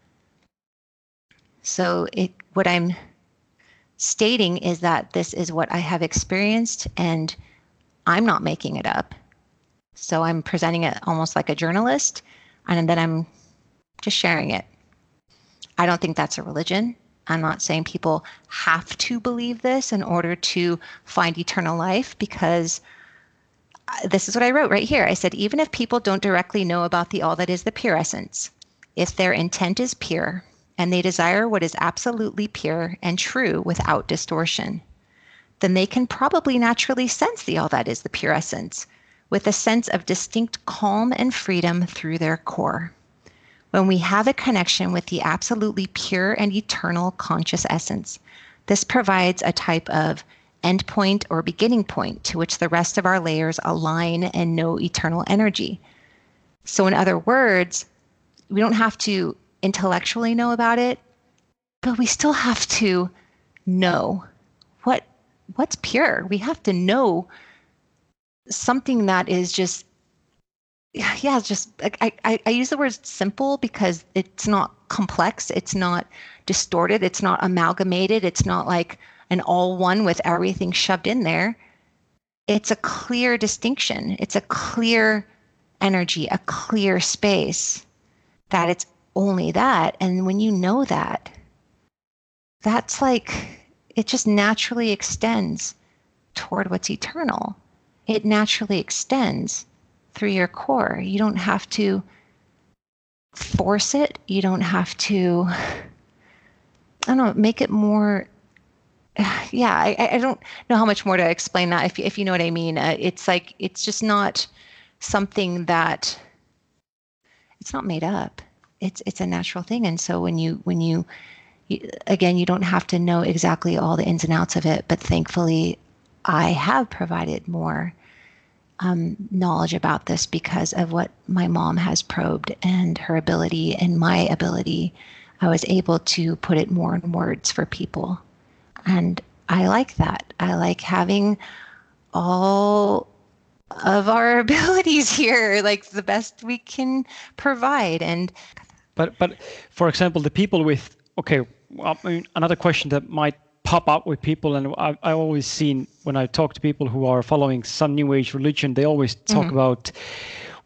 so it, what I'm stating is that this is what I have experienced and I'm not making it up. So I'm presenting it almost like a journalist and then I'm just sharing it. I don't think that's a religion. I'm not saying people have to believe this in order to find eternal life because this is what I wrote right here. I said, even if people don't directly know about the all that is the pure essence, if their intent is pure, and they desire what is absolutely pure and true without distortion, then they can probably naturally sense the all that is the pure essence with a sense of distinct calm and freedom through their core. When we have a connection with the absolutely pure and eternal conscious essence, this provides a type of endpoint or beginning point to which the rest of our layers align and know eternal energy. So, in other words, we don't have to intellectually know about it, but we still have to know what what's pure. We have to know something that is just yeah, just I, I, I use the word simple because it's not complex, it's not distorted, it's not amalgamated, it's not like an all one with everything shoved in there. It's a clear distinction. It's a clear energy, a clear space that it's only that. And when you know that, that's like it just naturally extends toward what's eternal. It naturally extends through your core. You don't have to force it. You don't have to, I don't know, make it more. Yeah, I, I don't know how much more to explain that. If, if you know what I mean, uh, it's like it's just not something that it's not made up it's it's a natural thing. And so when you when you, you again you don't have to know exactly all the ins and outs of it but thankfully i have provided more um, knowledge about this because of what my mom has probed and her ability and my ability. I was able to put it more in words for people. And i like that. I like having all of our abilities here like the best we can provide. And but but for example, the people with okay, well, I mean, another question that might pop up with people, and I I always seen when I talk to people who are following some New Age religion, they always talk mm-hmm. about.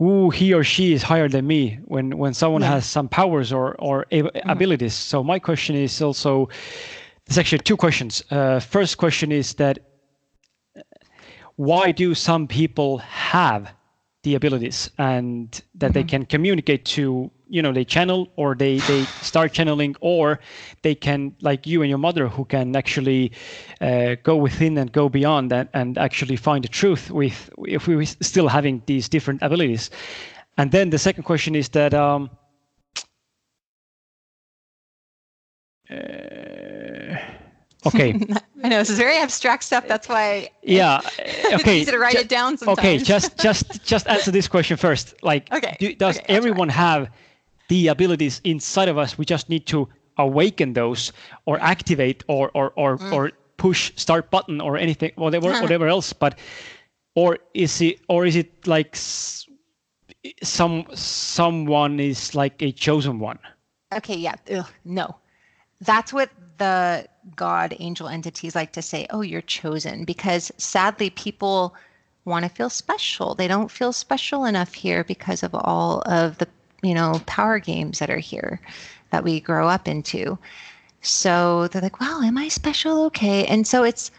Ooh, he or she is higher than me when when someone yeah. has some powers or or mm-hmm. abilities. So my question is also, there's actually two questions. Uh, first question is that why do some people have the abilities and that mm-hmm. they can communicate to you know they channel or they they start channeling or they can like you and your mother who can actually uh, go within and go beyond and, and actually find the truth with if we still having these different abilities and then the second question is that um, uh, okay I know this is very abstract stuff. That's why. Yeah. Okay. easy to write just, it down. Sometimes. Okay. Just just just answer this question first. Like, okay. Do, does okay, everyone have the abilities inside of us? We just need to awaken those, or activate, or or or mm. or push start button, or anything, whatever whatever else. But, or is it or is it like some someone is like a chosen one? Okay. Yeah. Ugh, no that's what the God angel entities like to say, oh, you're chosen. Because sadly, people want to feel special. They don't feel special enough here because of all of the, you know, power games that are here that we grow up into. So they're like, wow, am I special? Okay. And so it's,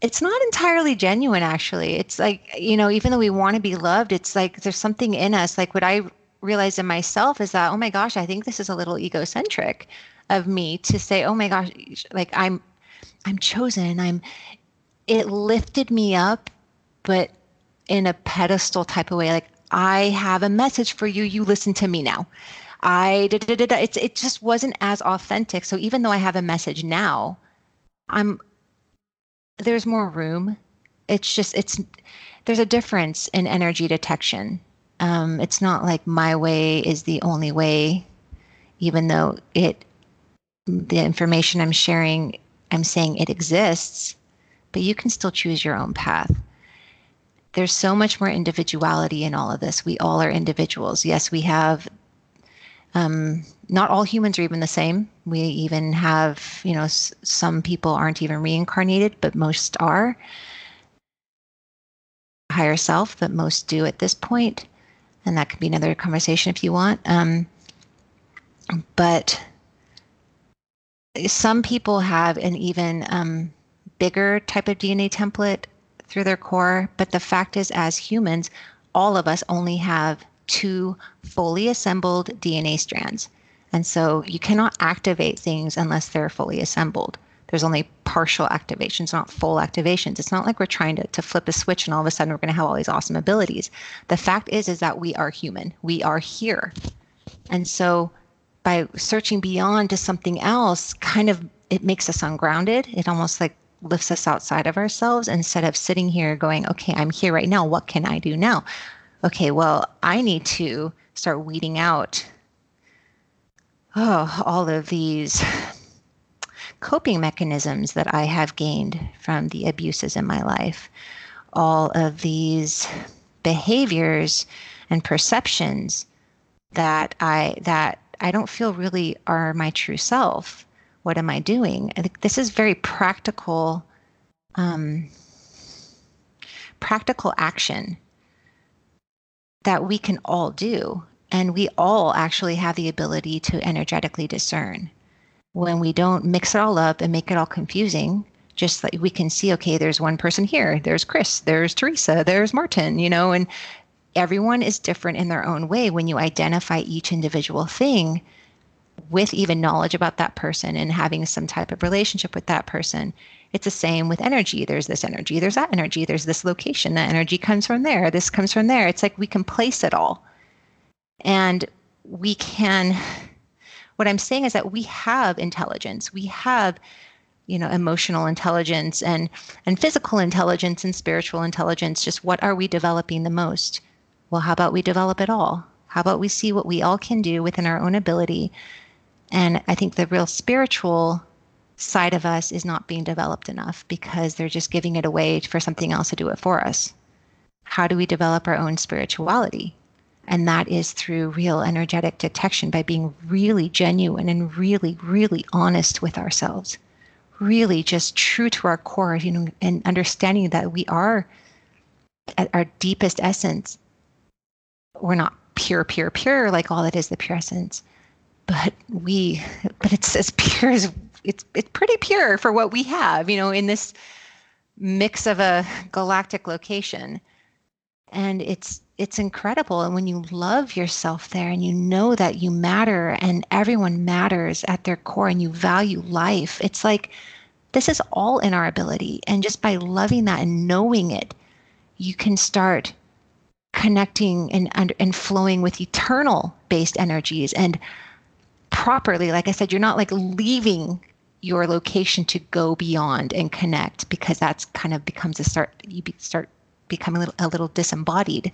it's not entirely genuine actually it's like you know even though we want to be loved it's like there's something in us like what i realize in myself is that oh my gosh i think this is a little egocentric of me to say, "Oh my gosh, like I'm I'm chosen. I'm it lifted me up, but in a pedestal type of way like I have a message for you. You listen to me now. I did it. It's it just wasn't as authentic. So even though I have a message now, I'm there's more room. It's just it's there's a difference in energy detection. Um, it's not like my way is the only way, even though it the information I'm sharing, I'm saying it exists, but you can still choose your own path. There's so much more individuality in all of this. We all are individuals. Yes, we have. Um, not all humans are even the same. We even have, you know, s- some people aren't even reincarnated, but most are. Higher self, but most do at this point, and that could be another conversation if you want. Um, but some people have an even um, bigger type of DNA template through their core, but the fact is, as humans, all of us only have two fully assembled DNA strands. And so you cannot activate things unless they're fully assembled. There's only partial activations, not full activations. It's not like we're trying to, to flip a switch and all of a sudden we're going to have all these awesome abilities. The fact is, is that we are human. We are here. And so by searching beyond to something else, kind of it makes us ungrounded. It almost like lifts us outside of ourselves instead of sitting here going, okay, I'm here right now. What can I do now? Okay, well, I need to start weeding out oh, all of these coping mechanisms that I have gained from the abuses in my life, all of these behaviors and perceptions that I that I don't feel really are my true self. What am I doing? I think this is very practical, um, practical action that we can all do. And we all actually have the ability to energetically discern. When we don't mix it all up and make it all confusing, just like we can see, okay, there's one person here, there's Chris, there's Theresa, there's Martin, you know, and everyone is different in their own way when you identify each individual thing with even knowledge about that person and having some type of relationship with that person it's the same with energy. There's this energy there's that energy there's this location. That energy comes from there this comes from there. It's like we can place it all. And we can what i'm saying is that we have intelligence. We have you know emotional intelligence and and physical intelligence and spiritual intelligence. Just what are we developing the most? Well, how about we develop it all? How about we see what we all can do within our own ability? And I think the real spiritual side of us is not being developed enough because they're just giving it away for something else to do it for us. How do we develop our own spirituality? And that is through real energetic detection by being really genuine and really, really honest with ourselves. really just true to our core, you know, and understanding that we are at our deepest essence. We're not pure, pure, pure, like all that is the pure essence, but we, but it's as pure as it's, it's pretty pure for what we have, you know, in this mix of a galactic location. And it's, it's incredible. And when you love yourself there and you know that you matter and everyone matters at their core and you value life, it's like this is all in our ability. And just by loving that and knowing it, you can start connecting and, and, and flowing with eternal based energies and properly. Like I said, you're not like leaving your location to go beyond and connect because that's kind of becomes a start, you be, start becoming a little, a little disembodied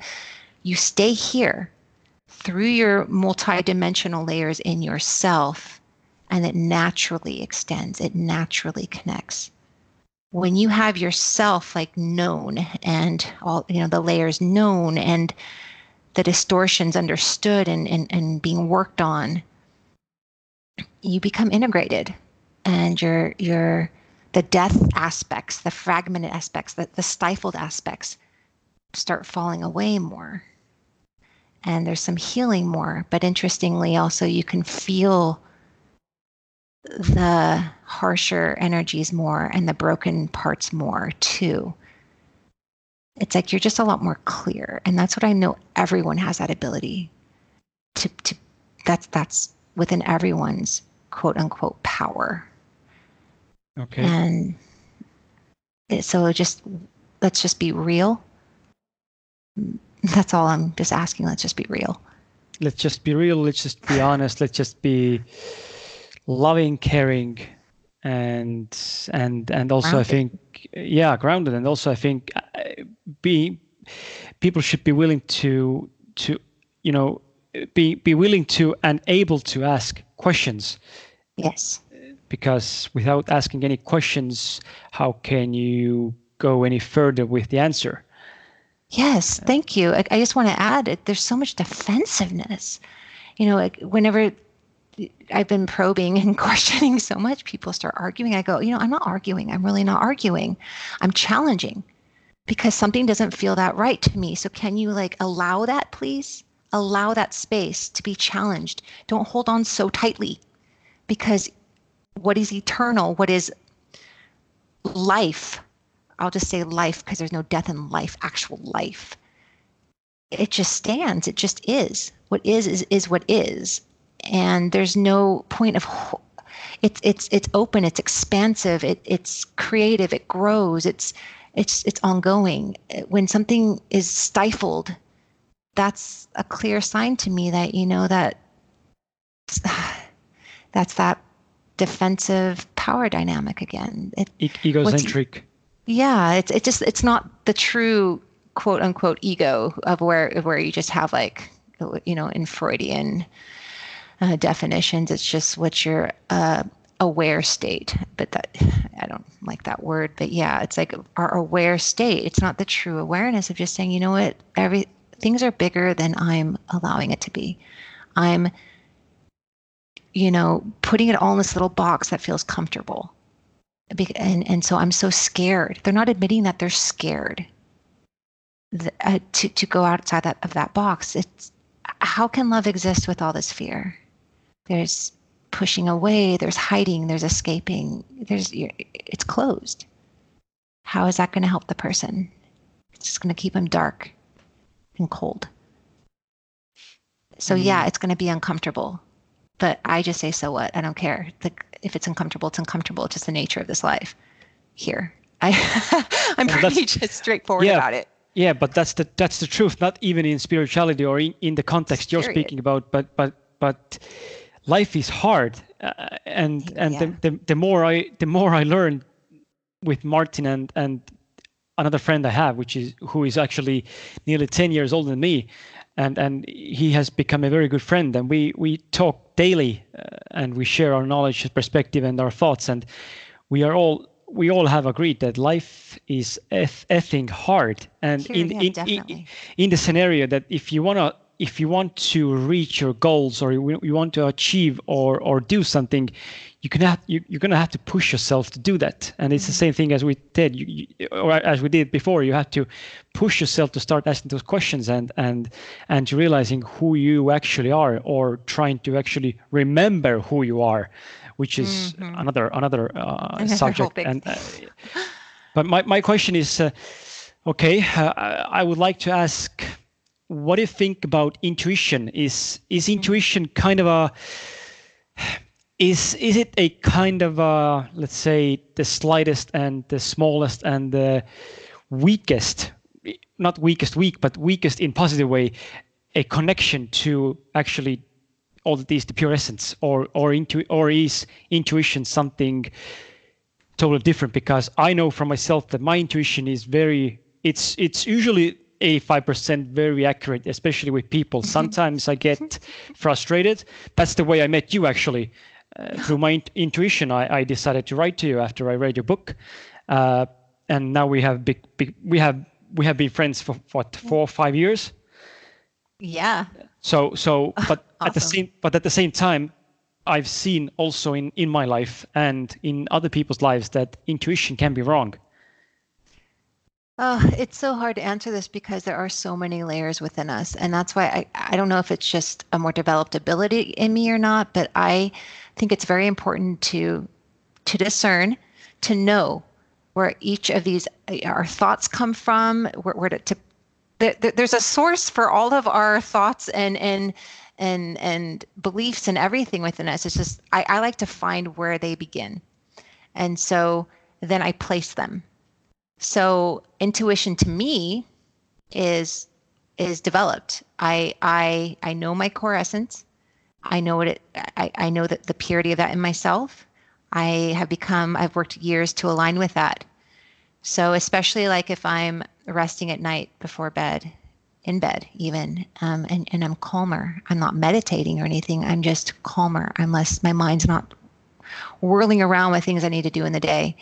you stay here through your multidimensional layers in yourself and it naturally extends it naturally connects when you have yourself like known and all you know the layers known and the distortions understood and, and, and being worked on you become integrated and your your the death aspects the fragmented aspects the, the stifled aspects start falling away more and there's some healing more. But interestingly, also, you can feel the harsher energies more and the broken parts more too. It's like you're just a lot more clear. And that's what I know everyone has that ability to, to that's that's within everyone's quote unquote power. Okay. And so just let's just be real that's all I'm just asking. Let's just be real. Let's just be real. Let's just be honest. Let's just be loving, caring, and and and also grounded. I think yeah, grounded. And also I think uh, be people should be willing to to you know be be willing to and able to ask questions. Yes. Because without asking any questions, how can you go any further with the answer? Yes, thank you. I, I just want to add there's so much defensiveness. You know, like whenever I've been probing and questioning so much, people start arguing. I go, you know, I'm not arguing. I'm really not arguing. I'm challenging because something doesn't feel that right to me. So can you like allow that, please? Allow that space to be challenged. Don't hold on so tightly because what is eternal, what is life, I'll just say life because there's no death in life, actual life. It just stands. It just is. What is is is what is, and there's no point of. It's it's it's open. It's expansive. It it's creative. It grows. It's it's it's ongoing. When something is stifled, that's a clear sign to me that you know that that's that defensive power dynamic again. It, e- egocentric. yeah it's it just it's not the true quote unquote ego of where where you just have like you know in freudian uh, definitions. It's just what your uh, aware state. But that i don't like that word. But yeah it's like our aware state. It's not the true awareness of just saying you know what every things are bigger than i'm allowing it to be i'm you know putting it all in this little box that feels comfortable and and so I'm so scared. They're not admitting that they're scared uh, to to go outside that of that box. It's how can love exist with all this fear? There's pushing away. There's hiding. There's escaping. There's it's closed. How is that going to help the person? It's just going to keep them dark and cold. So mm. yeah, it's going to be uncomfortable. But I just say, so what? I don't care. The, if it's uncomfortable, it's uncomfortable. It's just the nature of this life. Here, I, I'm well, pretty just straightforward yeah, about it. Yeah, but that's the that's the truth. Not even in spirituality or in, in the context you're speaking about, but but but life is hard, uh, and and yeah. the, the the more I the more I learn with Martin and and another friend I have, which is who is actually nearly 10 years older than me, and and he has become a very good friend, and we we talk daily uh, and we share our knowledge, perspective, and our thoughts. And we are all we all have agreed that life is eff- effing hard. And in, yeah, in, in, in the scenario that if you wanna if you want to reach your goals or you, you want to achieve or or do something you can have you, you're going to have to push yourself to do that. And it's the same thing as we did. You, you, or as we did before you have to push yourself to start asking those questions and and and to realizing who you actually are or trying to actually remember who you are which is mm-hmm. another another, uh, another subject. and uh, but my, my question is uh, okay uh, i would like to ask what do you think about intuition? Is is mm-hmm. intuition kind of a is is it a kind of uh, let's say the slightest and the smallest and the weakest not weakest weak but weakest in positive way a connection to actually all these the pure essence? Or or into or is intuition something totally different? Because i know from myself that my intuition is very it's it's usually 85% very accurate especially with people. Sometimes i get frustrated. That's the way i met you actually uh, through my intuition, I, I, decided to write to you after I read your book, uh, and now we have big, big, we have we have been friends for what four or five years. Yeah. So so, but awesome. at the same but at the same time, I've seen also in in my life and in other people's lives that intuition can be wrong. Oh, it's so hard to answer this because there are so many layers within us. And that's why I, I don't know if it's just a more developed ability in me or not, but I think it's very important to to discern, to know where each of these uh, our thoughts come from, where, where to, to there's a source for all of our thoughts and and and and beliefs and everything within us. It's just I, I like to find where they begin. And so then I place them so intuition to me is is developed. I I I know my core essence. I know what it I, I know that the purity of that in myself. I have become I've worked years to align with that. So especially like if I'm resting at night before bed, in bed even, um, and, and I'm calmer. I'm not meditating or anything. I'm just calmer. I'm less my mind's not whirling around with things I need to do in the day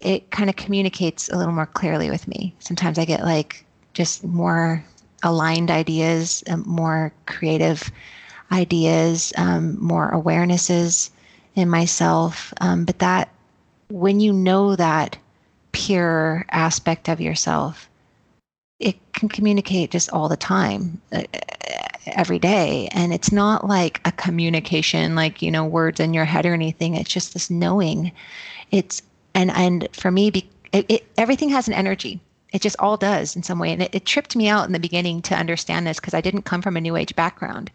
it kind of communicates a little more clearly with me. Sometimes I get like just more aligned ideas, um, more creative ideas, um, more awarenesses in myself. Um, but that, when you know that pure aspect of yourself, it can communicate just all the time, uh, every day. And it's not like a communication, like, you know, words in your head or anything. It's just this knowing. It's and and for me be, it, it, everything has an energy it just all does in some way and it, it tripped me out in the beginning to understand this because i didn't come from a new age background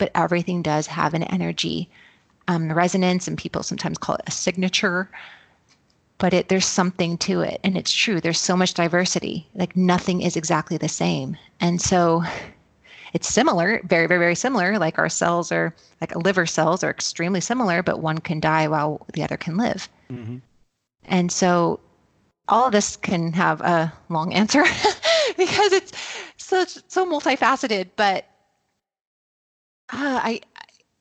but everything does have an energy um, resonance and people sometimes call it a signature but it there's something to it and it's true. There's so much diversity. Like nothing is exactly the same. And so it's similar very very very similar. Like our cells are like liver cells are extremely similar but one can die while the other can live. Mm-hmm. And so all of this can have a long answer because it's such so multifaceted, but uh, I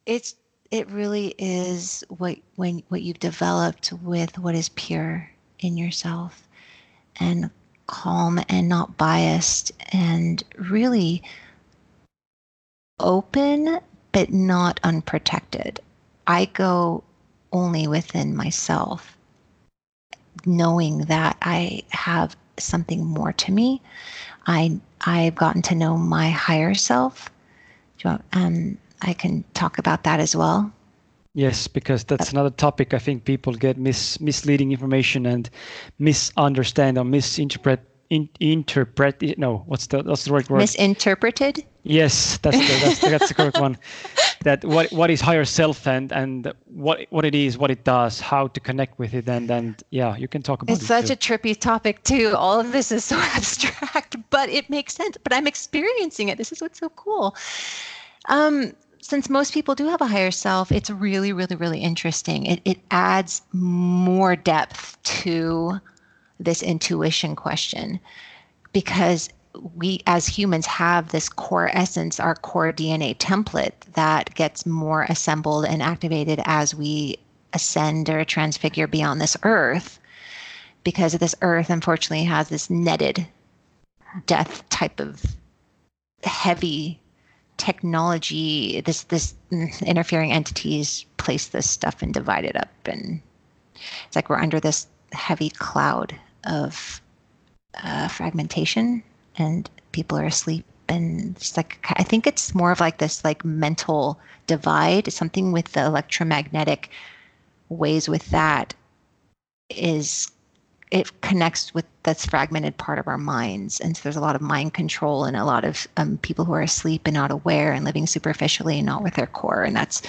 it's it really is what when what you've developed with what is pure in yourself and calm and not biased and really open but not unprotected. I go only within myself knowing that I have something more to me. I I've gotten to know my higher self. Um, I can talk about that as well. Yes, because that's another topic. I think people get mis- misleading information and misunderstand or misinterpret in, interpret no what's the what's the right word? Misinterpreted? Yes that's the, that's, the, that's the correct one. That what what is higher self and and what what it is what it does how to connect with it and and yeah you can talk about it. it's it such too. a trippy topic too. All of this is so abstract but it makes sense but i'm experiencing it. This is what's so cool. Um since most people do have a higher self it's really really really interesting. It, it adds more depth to this intuition question because we as humans have this core essence, our core DNA template that gets more assembled and activated as we ascend or transfigure beyond this earth. Because this earth, unfortunately, has this netted death type of heavy technology, this this interfering entities place this stuff and divide it up, and it's like we're under this heavy cloud of uh, fragmentation, and people are asleep. And it's like I think it's more of like this like mental divide, something with the electromagnetic ways with that is it connects with this fragmented part of our minds and so there's a lot of mind control and a lot of um, people who are asleep and not aware and living superficially and not with their core and that's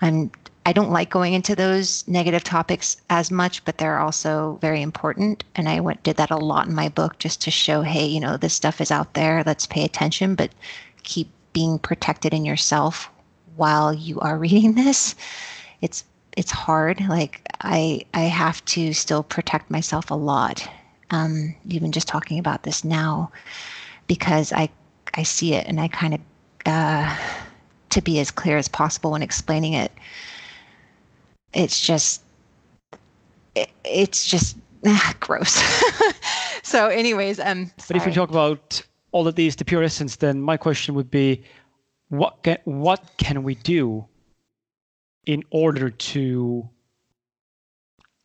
i'm i don't like going into those negative topics as much but they're also very important and i went did that a lot in my book just to show hey you know this stuff is out there let's pay attention but keep being protected in yourself while you are reading this it's it's hard. Like I I have to still protect myself a lot. Um, even just talking about this now, because I I see it and I kind of uh, to be as clear as possible when explaining it. It's just it, it's just ah, gross. so, anyways, um. But if we talk about all of these, the pure essence, then my question would be, what can what can we do in order to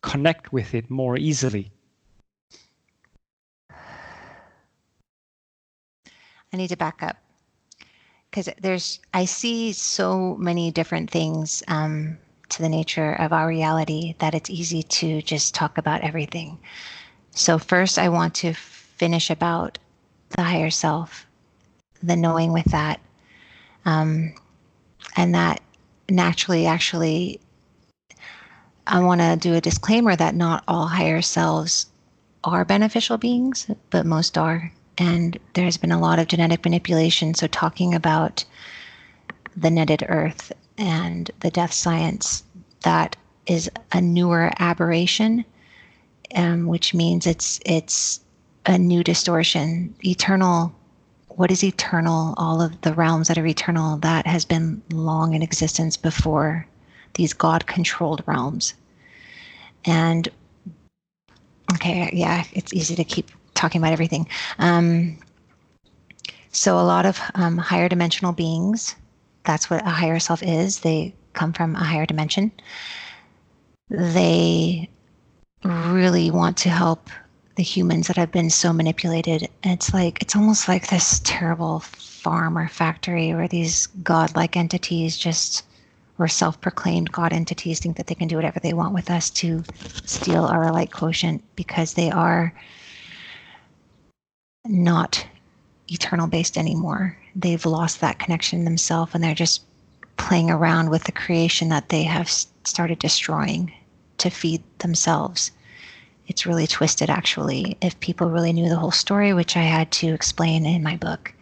connect with it more easily? I need to back up because there's I see so many different things um, to the nature of our reality that it's easy to just talk about everything. So first, I want to finish about the higher self, the knowing with that, um, and that naturally actually I want to do a disclaimer that not all higher selves are beneficial beings, but most are. And there's been a lot of genetic manipulation. So, talking about the netted earth and the death science, that is a newer aberration, um, which means it's it's a new distortion. Eternal what is eternal, all of the realms that are eternal, that has been long in existence before these God controlled realms. And okay, yeah, it's easy to keep talking about everything. Um, so, a lot of um, higher dimensional beings, that's what a higher self is, they come from a higher dimension. They really want to help the humans that have been so manipulated. And it's like, it's almost like this terrible farm or factory where these godlike entities just, or self proclaimed God entities, think that they can do whatever they want with us to steal our light quotient because they are not eternal based anymore. They've lost that connection themselves and they're just playing around with the creation that they have started destroying to feed themselves. It's really twisted actually if people really knew the whole story which i had to explain in my book.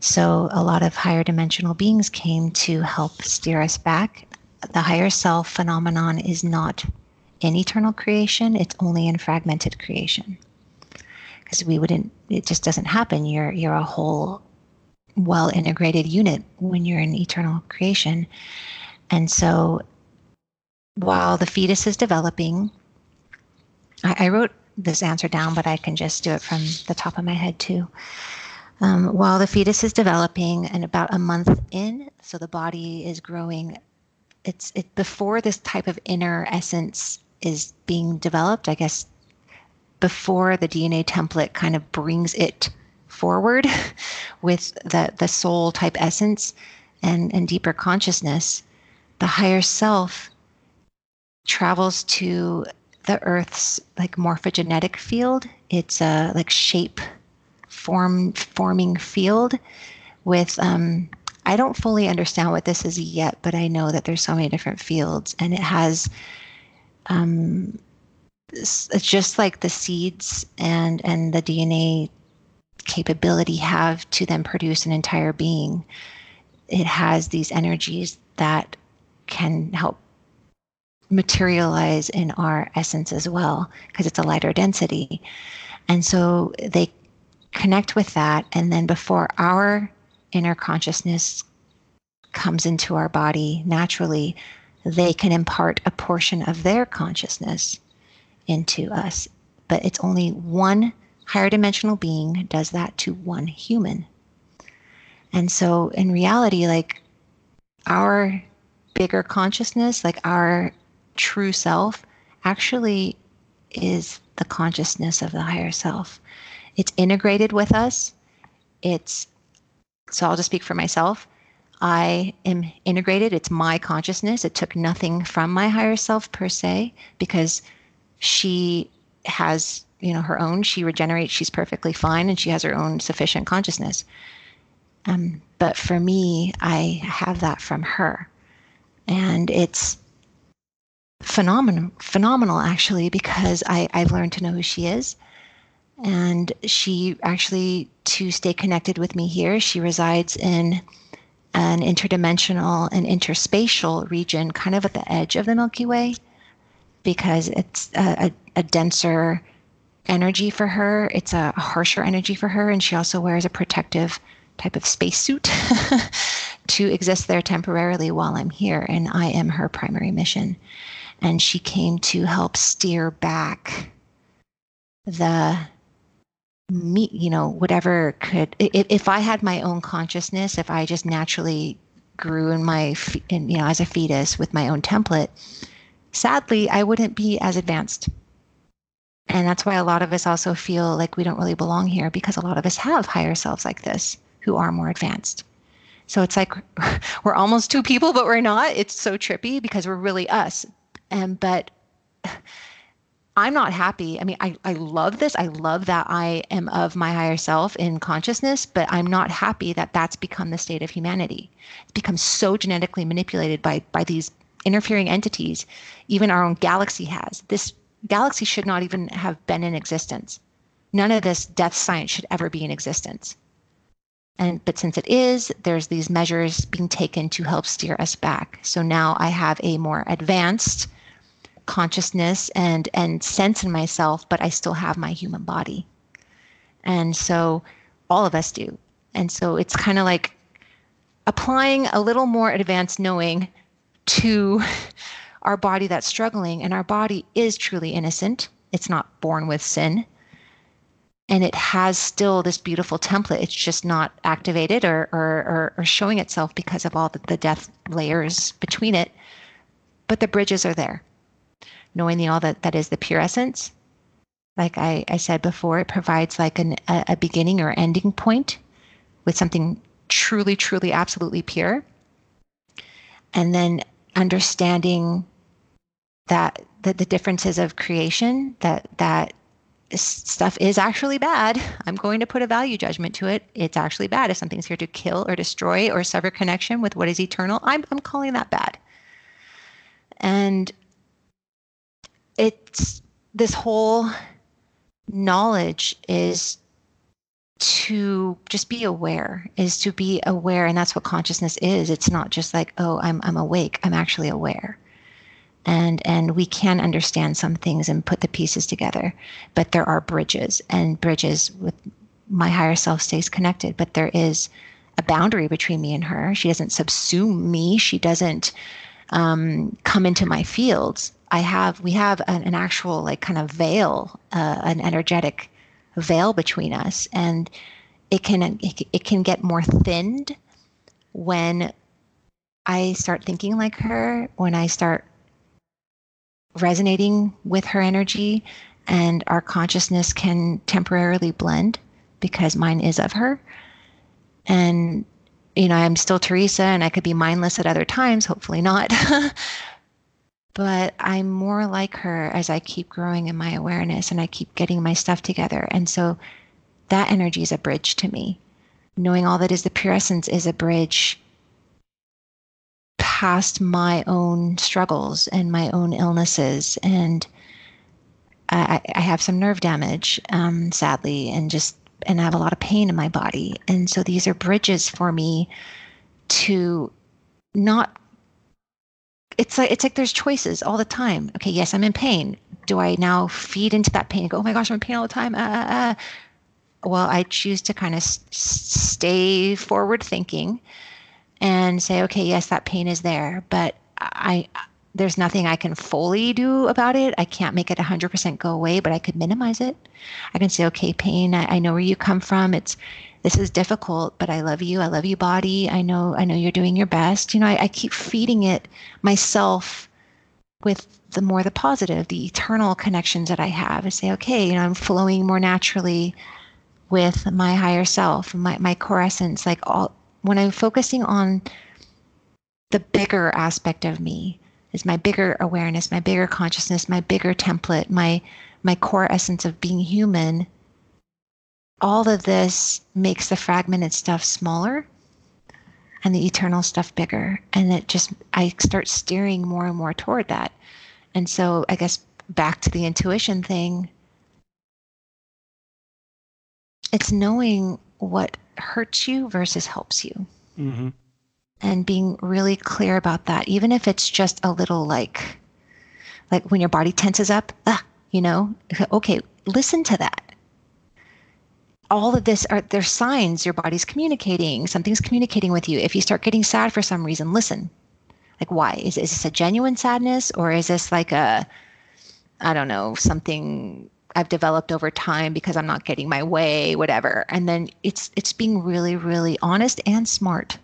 So a lot of higher dimensional beings came to help steer us back. The higher self phenomenon is not in eternal creation it's only in fragmented creation. Because we wouldn't it just doesn't happen. You're you're a whole well integrated unit when you're in eternal creation and so while the fetus is developing I, I wrote this answer down, but I can just do it from the top of my head too. Um, while the fetus is developing and about a month in, so the body is growing, it's it before this type of inner essence is being developed. I guess before the DNA template kind of brings it forward with the the soul type essence and and deeper consciousness, the higher self travels to the Earth's like morphogenetic field. It's a like shape form forming field with um, I don't fully understand what this is yet, but I know that there's so many different fields, and it has um, it's just like the seeds and and the DNA capability have to then produce an entire being. It has these energies that can help materialize in our essence as well because it's a lighter density. And so they connect with that. And then before our inner consciousness comes into our body naturally, they can impart a portion of their consciousness into us. But it's only one higher dimensional being does that to one human. And so in reality, like our bigger consciousness, like our true self, actually is the consciousness of the higher self. It's integrated with us. It's, so I'll just speak for myself. I am integrated. It's my consciousness. It took nothing from my higher self per se because she has, you know, her own. She regenerates. She's perfectly fine and she has her own sufficient consciousness. Um, but for me, I have that from her. And it's phenomenal, phenomenal actually, because I, I've learned to know who she is. And she actually, to stay connected with me here, she resides in an interdimensional and interspatial region, kind of at the edge of the Milky Way, because it's a, a, a denser energy for her. It's a harsher energy for her. And she also wears a protective type of spacesuit to exist there temporarily while I'm here. And I am her primary mission. And she came to help steer back the me you know whatever could if, i had my own consciousness if i just naturally grew in my in, you know as a fetus with my own template sadly i wouldn't be as advanced and that's why a lot of us also feel like we don't really belong here because a lot of us have higher selves like this who are more advanced so it's like we're almost two people but we're not it's so trippy because we're really us and but I'm not happy. I mean, I, I love this. I love that I am of my higher self in consciousness, but I'm not happy that that's become the state of humanity. It's become so genetically manipulated by, by these interfering entities. Even our own galaxy has. This galaxy should not even have been in existence. None of this death science should ever be in existence. And but since it is, there's these measures being taken to help steer us back. So now I have a more advanced consciousness and and sense in myself but i still have my human body and so all of us do and so it's kind of like applying a little more advanced knowing to our body that's struggling and our body is truly innocent. It's not born with sin. And it has still this beautiful template. It's just not activated or or, or, showing itself because of all the, the death layers between it. But the bridges are there knowing the all that that is the pure essence. Like I, I said before it provides like an, a, a beginning or ending point with something truly truly absolutely pure. And then understanding that the, the differences of creation that that stuff is actually bad. I'm going to put a value judgment to it. It's actually bad. If something's here to kill or destroy or sever connection with what is eternal i'm, I'm calling that bad. And it's this whole knowledge is to just be aware is to be aware and that's what consciousness is. It's not just like oh i'm i'm awake i'm actually aware. And and we can understand some things and put the pieces together but there are bridges and bridges with my higher self stays connected but there is a boundary between me and her. She doesn't subsume me. She doesn't um, come into my fields. I have we have an, an actual like kind of veil, uh, an energetic veil between us, and it can it, can get more thinned when I start thinking like her, when I start resonating with her energy, and our consciousness can temporarily blend because mine is of her. And, you know, I'm still Theresa and I could be mindless at other times, hopefully not. but I'm more like her as I keep growing in my awareness and I keep getting my stuff together. And so that energy is a bridge to me. Knowing all that is the pure essence is a bridge past my own struggles and my own illnesses. And I, I have some nerve damage, um, sadly, and just and I have a lot of pain in my body. And so these are bridges for me to not it's like it's like there's choices all the time. Okay, yes, I'm in pain. Do I now feed into that pain and go, oh my gosh, I'm in pain all the time? Uh, uh, uh. Well, I choose to kind of s- stay forward thinking and say, okay, yes, that pain is there, but I there's nothing I can fully do about it. I can't make it 100% go away, but I could minimize it. I can say, okay, pain, I, I know where you come from. It's this is difficult, but I love you. I love you, body. I know I know you're doing your best. You know, I, I keep feeding it myself with the more the positive, the eternal connections that I have. I say, okay, you know, I'm flowing more naturally with my higher self, my, my core essence. Like all when I'm focusing on the bigger aspect of me, is my bigger awareness, my bigger consciousness, my bigger template, my my core essence of being human. All of this makes the fragmented stuff smaller and the eternal stuff bigger. And it just I start steering more and more toward that. And so I guess back to the intuition thing, it's knowing what hurts you versus helps you. Mm-hmm and being really clear about that, even if it's just a little like, like when your body tenses up, ah, you know, okay, listen to that. All of this are there's signs your body's communicating. Something's communicating with you. If you start getting sad for some reason, listen. Like why? Is is this a genuine sadness or is this like a I don't know, something I've developed over time because I'm not getting my way, whatever. And then it's it's being really, really honest and smart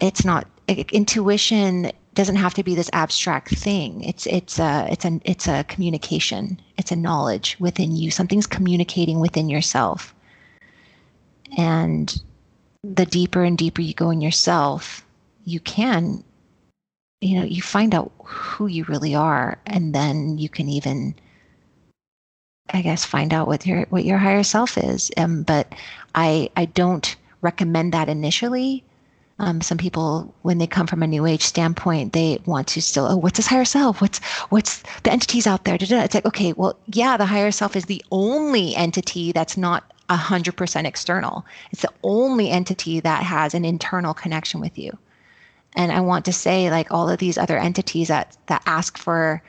it's not intuition doesn't have to be this abstract thing. It's it's a it's a it's a communication. It's a knowledge within you. Something's communicating within yourself. And the deeper and deeper you go in yourself you can you know you find out who you really are. And then you can even i guess find out what your what your higher self is. Um, but i i don't recommend that initially um, some people, when they come from a new age standpoint, they want to still, oh, what's this higher self? What's what's the entities out there? It's like, okay, well, yeah, the higher self is the only entity that's not hundred percent external. It's the only entity that has an internal connection with you. And I want to say, like all of these other entities that that ask for,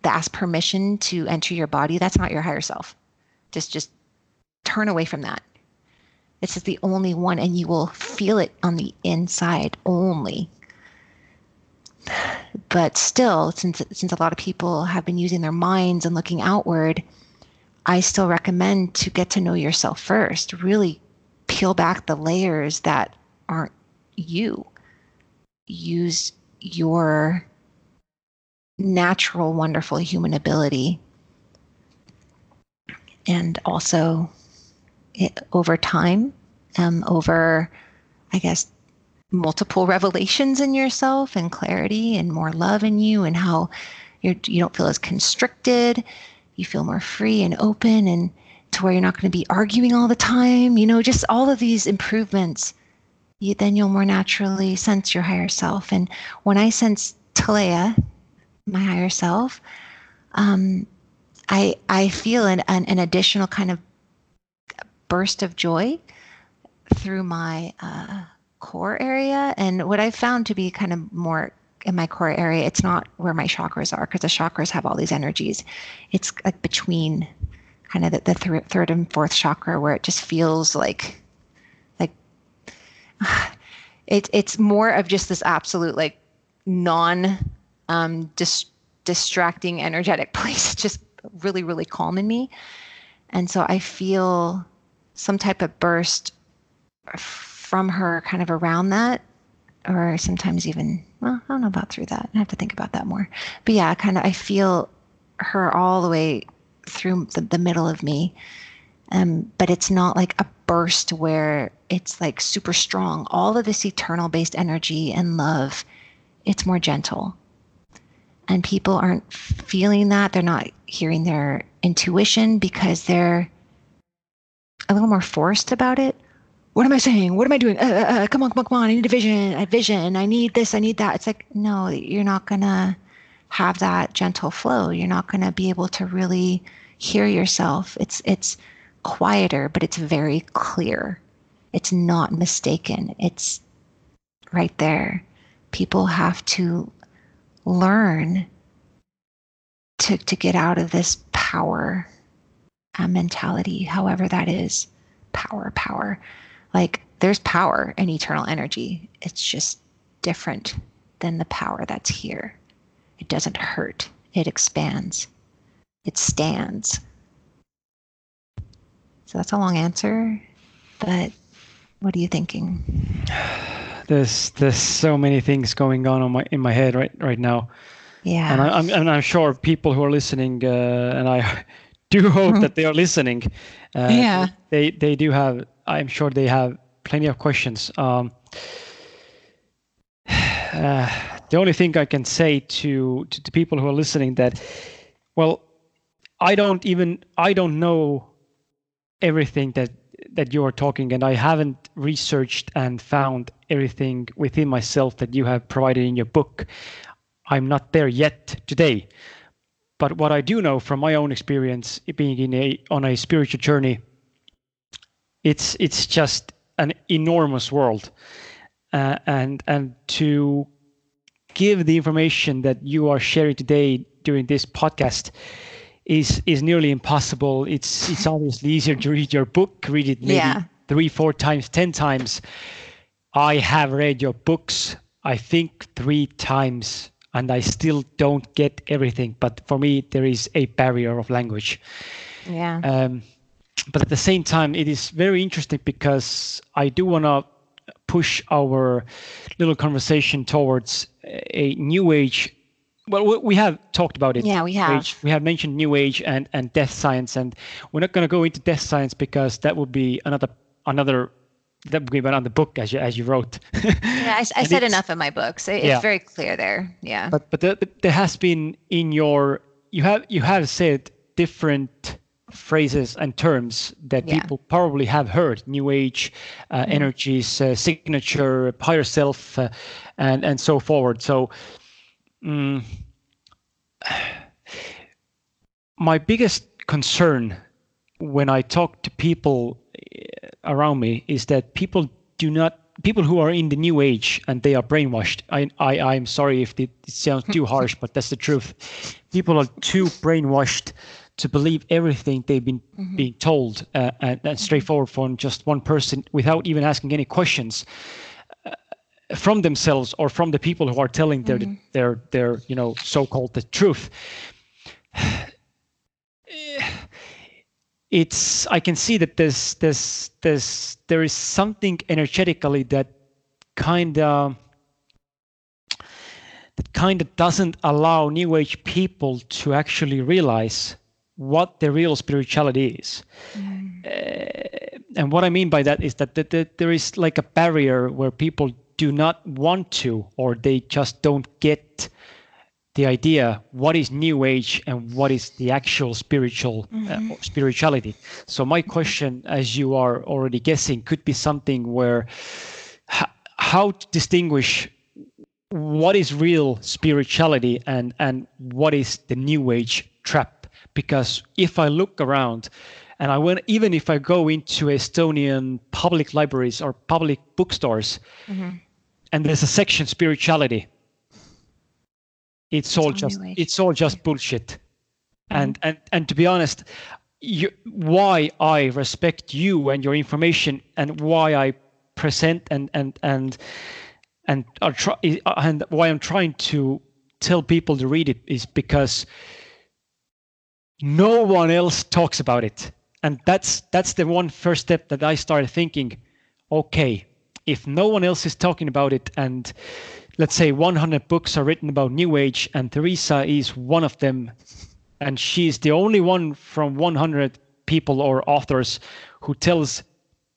that ask permission to enter your body, that's not your higher self. Just just turn away from that this is the only one, and you will feel it on the inside only. But still, since since a lot of people have been using their minds and looking outward, I still recommend to get to know yourself first. Really peel back the layers that aren't you. Use your natural, wonderful human ability. And also over time, um, over, I guess, multiple revelations in yourself and clarity and more love in you and how you're, you don't feel as constricted. You feel more free and open and to where you're not going to be arguing all the time. You know, just all of these improvements. You, then you'll more naturally sense your higher self. And when I sense Talea, my higher self, um, I I feel an, an, an additional kind of burst of joy through my uh, core area. And what I found to be kind of more in my core area, it's not where my chakras are because the chakras have all these energies. It's like between kind of the, the th- third and fourth chakra where it just feels like like it, it's more of just this absolute like non um, dis- distracting energetic place just really really calm in me and so i feel some type of burst from her kind of around that or sometimes even well i don't know about through that. I have to think about that more. But yeah kind of i feel her all the way through the, the middle of me. Um, but it's not like a burst where it's like super strong. All of this eternal based energy and love it's more gentle. And people aren't feeling that. They're not hearing their intuition because they're a little more forced about it what am I saying? What am I doing? Uh, uh, uh, come on, come on, come on. I need a vision. I vision. I need this. I need that. It's like, no, you're not going to have that gentle flow. You're not going to be able to really hear yourself. It's, it's quieter, but it's very clear. It's not mistaken. It's right there. People have to learn to, to get out of this power uh, mentality, however that is. Power, power like there's power in eternal energy. It's just different than the power that's here. It doesn't hurt. It expands. It stands. So that's a long answer, but what are you thinking? There's there's so many things going on, on my in my head right right now. Yeah. And I, am and I'm sure people who are listening, uh, and I do hope that they are listening. Uh, yeah. They they do have. I'm sure they have plenty of questions. Um, uh, the only thing I can say to, to to people who are listening that, well, I don't even I don't know everything that that you are talking, and I haven't researched and found everything within myself that you have provided in your book. I'm not there yet today. But what I do know from my own experience being in a on a spiritual journey, it's it's just an enormous world, uh, and and to give the information that you are sharing today during this podcast is is nearly impossible. It's it's obviously easier to read your book, read it maybe yeah. three, four times, ten times. I have read your books, I think three times, and I still don't get everything. But for me, there is a barrier of language. Yeah. Um, but at the same time, it is very interesting because I do want to push our little conversation towards a new age well we have talked about it yeah we have age. we have mentioned new age and and death science and we're not going to go into death science because that would be another another that would on the book as you as you wrote yeah i, I said enough in my books it's yeah. very clear there yeah but but the, there has been in your you have you have said different phrases and terms that yeah. people probably have heard new age uh, mm-hmm. energies uh, signature higher self uh, and and so forward so um, my biggest concern when i talk to people around me is that people do not people who are in the new age and they are brainwashed i i i'm sorry if it, sounds too harsh but that's the truth people are too brainwashed to believe everything they've been mm-hmm. being told uh, and, and, straightforward from just one person without even asking any questions uh, from themselves or from the people who are telling their mm-hmm. their their you know so-called the truth it's i can see that there's there's there's there is something energetically that kind of that kind of doesn't allow new age people to actually realize what the real spirituality is. Mm. Uh, and what I mean by that is that, that, that there is like a barrier where people do not want to, or they just don't get the idea what is new age and what is the actual spiritual uh, mm-hmm. uh, spirituality so my question as you are already guessing could be something where h- how to distinguish what is real spirituality and and what is the new age trap because if I look around and I went, even if I go into Estonian public libraries or public bookstores mm-hmm. and there's a section spirituality, it's, it's all just it's all just bullshit. Mm-hmm. And and and to be honest, you, why I respect you and your information and why I present and and and and are try, and why I'm trying to tell people to read it is because no one else talks about it and that's that's the one first step that i started thinking okay if no one else is talking about it and let's say 100 books are written about new age and theresa is one of them. And she's the only one from 100 people or authors who tells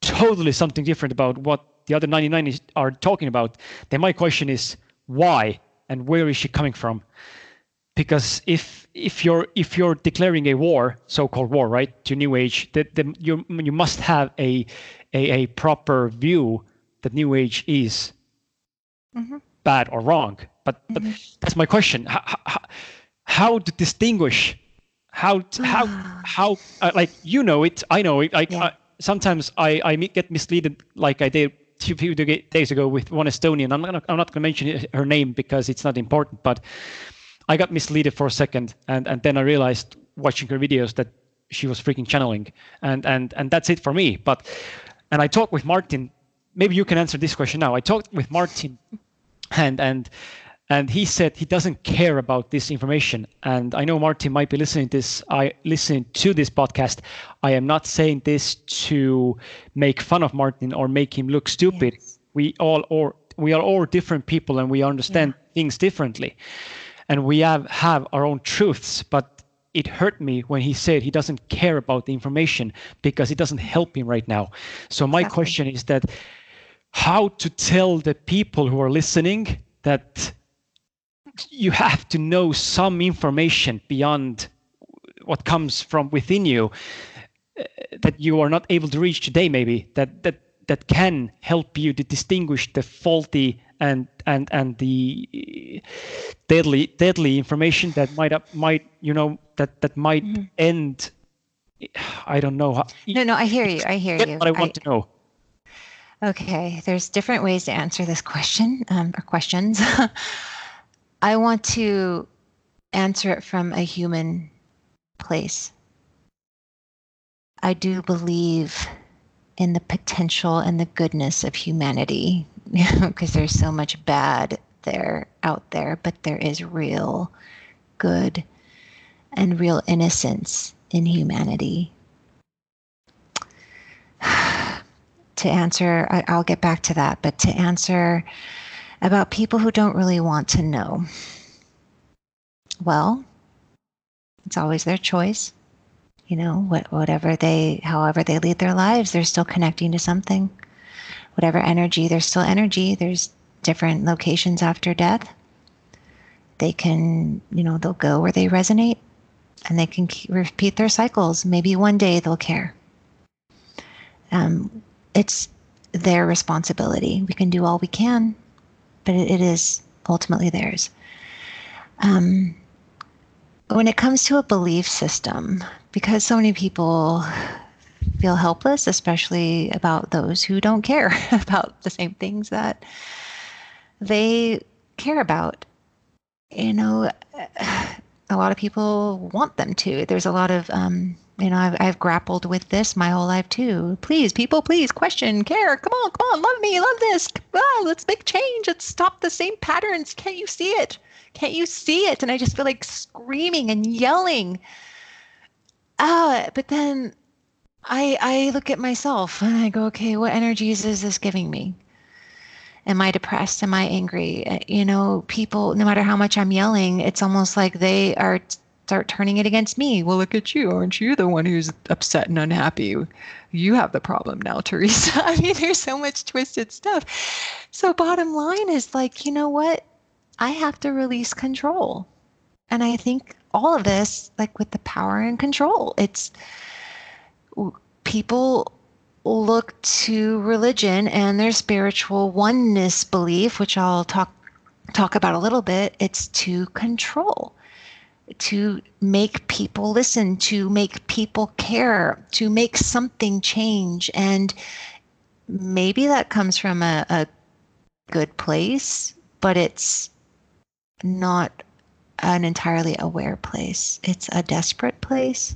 totally something different about what the other 99 are talking about. Then my question is why and where is she coming from? Because if if you're if you're declaring a war, so-called war, right, to New Age, that the, you you must have a a, a proper view that New Age is. Mm-hmm. Bad or wrong. But mm-hmm. but that's my question: how, how, how to distinguish? How how how uh, like you know it, I know it. Like yeah. uh, sometimes I I get misleaded, like I did a few days ago with one Estonian. I'm not I'm not going to mention her name because it's not important, but I got misled for a second, and and then I realized watching her videos that she was freaking channeling, and and and that's it for me. But and I talked with Martin. Maybe you can answer this question now. I talked with Martin, and and and he said he doesn't care about this information and i know martin might be listening to this i listening to this podcast i am not saying this to make fun of martin or make him look stupid yes. we all or we are all different people and we understand yeah. things differently and we have have our own truths but it hurt me when he said he doesn't care about the information because it doesn't help him right now so my exactly. question is that how to tell the people who are listening that you have to know some information beyond what comes from within you uh, that you are not able to reach today maybe that that that can help you to distinguish the faulty and and and the deadly deadly information that might up might you know that that might mm-hmm. end i don't know how, no no i hear you i hear you what i want I, to know okay there's different ways to answer this question um, or questions I want to answer it from a human place. I do believe in the potential and the goodness of humanity because there's so much bad there out there, but there is real good and real innocence in humanity. to answer, I, will get back to that, but to answer about people who don't really want to know. Well, it's always their choice. You know, what, whatever they, however they lead their lives, they're still connecting to something. Whatever energy, there's still energy. There's different locations after death. They can, you know, they'll go where they resonate and they can repeat their cycles. Maybe one day they'll care. Um, it's their responsibility. We can do all we can but it, it is ultimately theirs. Um, when it comes to a belief system, because so many people feel helpless, especially about those who don't care about the same things that they care about. You know, a lot of people want them to. There's a lot of um, you know, I've, I've grappled with this my whole life too. Please, people, please question, care. Come on, come on, love me, love this. Ah, let's make change. Let's stop the same patterns. Can't you see it? Can't you see it? And I just feel like screaming and yelling. Ah, but then I I look at myself and I go, okay, what energies is this giving me? Am I depressed? Am I angry? Uh, you know, people, no matter how much I'm yelling, it's almost like they are start turning it against me. Well, look at you. Aren't you the one who's upset and unhappy? You have the problem now, Theresa. I mean, there's so much twisted stuff. So, bottom line is like, you know what? I have to release control. And I think all of this, like with the power and control, it's people look to religion and their spiritual oneness belief, which I'll talk talk about a little bit. It's to control to make people listen, to make people care, to make something change. And maybe that comes from a, a good place, but it's not an entirely aware place. It's a desperate place.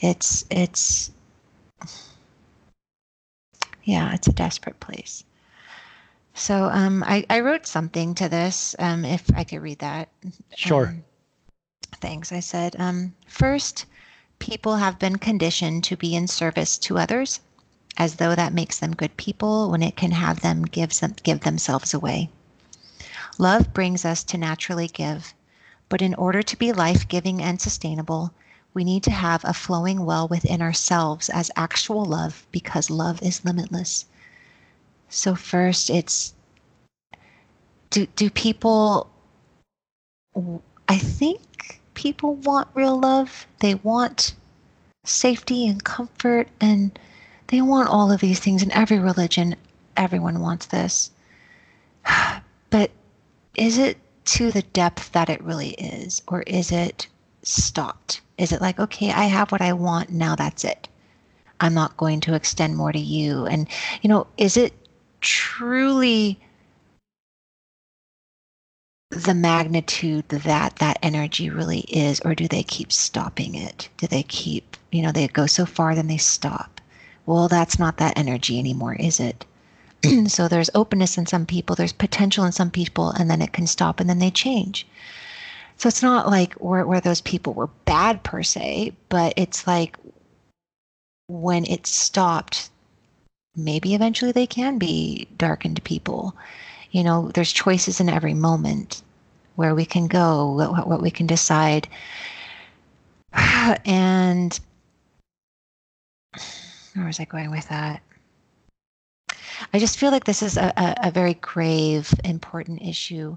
It's it's yeah, it's a desperate place. So um, I, I wrote something to this. Um, if I could read that. Sure. Um, Thanks. I said, um, first, people have been conditioned to be in service to others, as though that makes them good people when it can have them give, them, give themselves away. Love brings us to naturally give, but in order to be life giving and sustainable, we need to have a flowing well within ourselves as actual love because love is limitless. So, first, it's do, do people, I think people want real love. They want safety and comfort, and they want all of these things in every religion. Everyone wants this. But is it to the depth that it really is, or is it stopped? Is it like, okay, I have what I want, now that's it? I'm not going to extend more to you. And, you know, is it truly the magnitude that that energy really is or do they keep stopping it do they keep you know they go so far then they stop well that's not that energy anymore is it so there's openness in some people, there's potential in some people, and then it can stop and then they change. So it's not like where, where those people were bad per se, but it's like when it stopped, maybe eventually they can be darkened people. You know, there's choices in every moment where we can go, what, what we can decide. And where was I going with that? I just feel like this is a, a, a very grave, important issue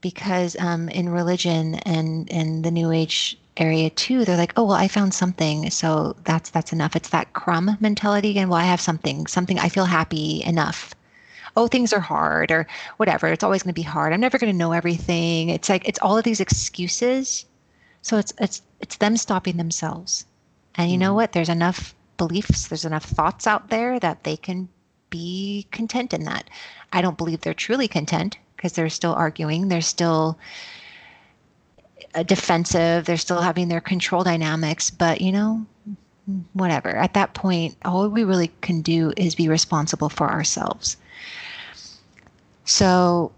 because um, in religion and in the New Age area too, they're like, oh well, I found something, so that's that's enough. It's that crumb mentality again. Well, I have something, something I feel happy enough. Oh, things are hard or whatever. It's always going to be hard. I'm never going to know everything. It's like it's all of these excuses. So it's it's it's them stopping themselves. And you know mm-hmm. what? There's enough beliefs, there's enough thoughts out there that they can be content in that. I don't believe they're truly content because they're still arguing, they're still uh, defensive, they're still having their control dynamics, but you know, whatever. At that point, all we really can do is be responsible for ourselves. So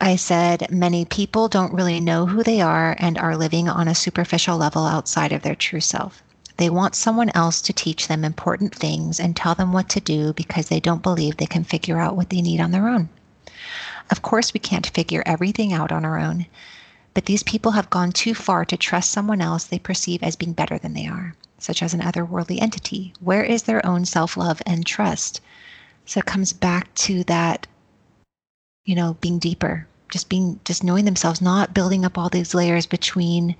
I said, many people don't really know who they are and are living on a superficial level outside of their true self. They want someone else to teach them important things and tell them what to do because they don't believe they can figure out what they need on their own. Of course, we can't figure everything out on our own, but these people have gone too far to trust someone else they perceive as being better than they are, such as an otherworldly entity. Where is their own self love and trust? So it comes back to that, you know, being deeper, just being, just knowing themselves, not building up all these layers between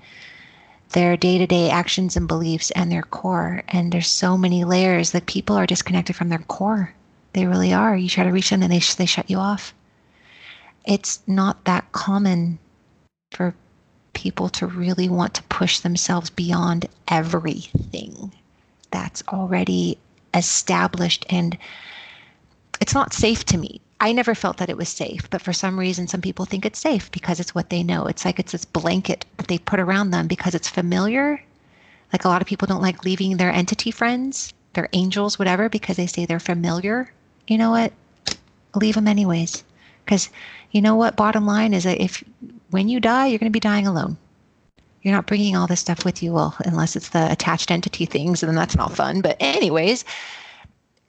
their day-to-day actions and beliefs and their core. And there's so many layers that people are disconnected from their core. They really are. You try to reach them and they, they shut you off. It's not that common for people to really want to push themselves beyond everything that's already established. And it's not safe to me I never felt that it was safe, but for some reason, some people think it's safe because it's what they know. It's like it's this blanket that they put around them because it's familiar. Like a lot of people don't like leaving their entity friends, their angels, whatever, because they say they're familiar. You know what? Leave them anyways. Because you know what? Bottom line is that if when you die, you're going to be dying alone. You're not bringing all this stuff with you, well, unless it's the attached entity things, and then that's not fun. But, anyways,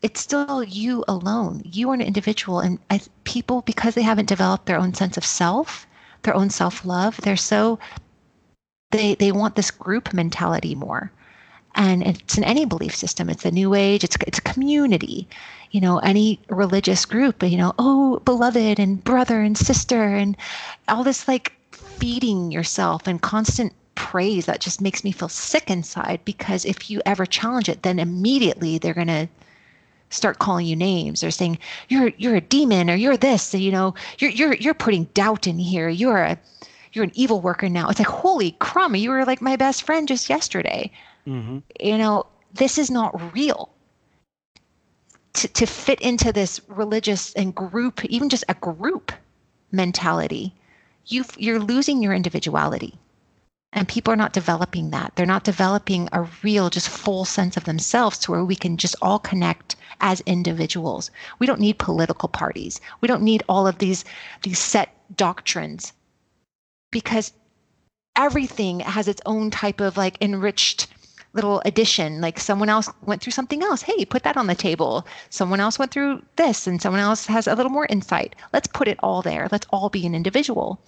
it's still you alone. You are an individual, and I, people, because they haven't developed their own sense of self, their own self love, they're so they they want this group mentality more, and it's in any belief system. It's a new age. It's it's a community. You know, any religious group. You know, oh, beloved and brother and sister, and all this like feeding yourself and constant praise that just makes me feel sick inside because if you ever challenge it then immediately they're going to start calling you names or saying you're you're a demon or you're this you know you're you're you're putting doubt in here. You're a you're an evil worker now. It's like holy crumb you were like my best friend just yesterday. Mm-hmm. you know this is not real. To, to fit into this religious and group even just a group mentality you you're losing your individuality. And people are not developing that. They're not developing a real just full sense of themselves to where we can just all connect as individuals. We don't need political parties. We don't need all of these these set doctrines because everything has its own type of like enriched little addition like someone else went through something else hey put that on the table someone else went through this and someone else has a little more insight let's put it all there let's all be an individual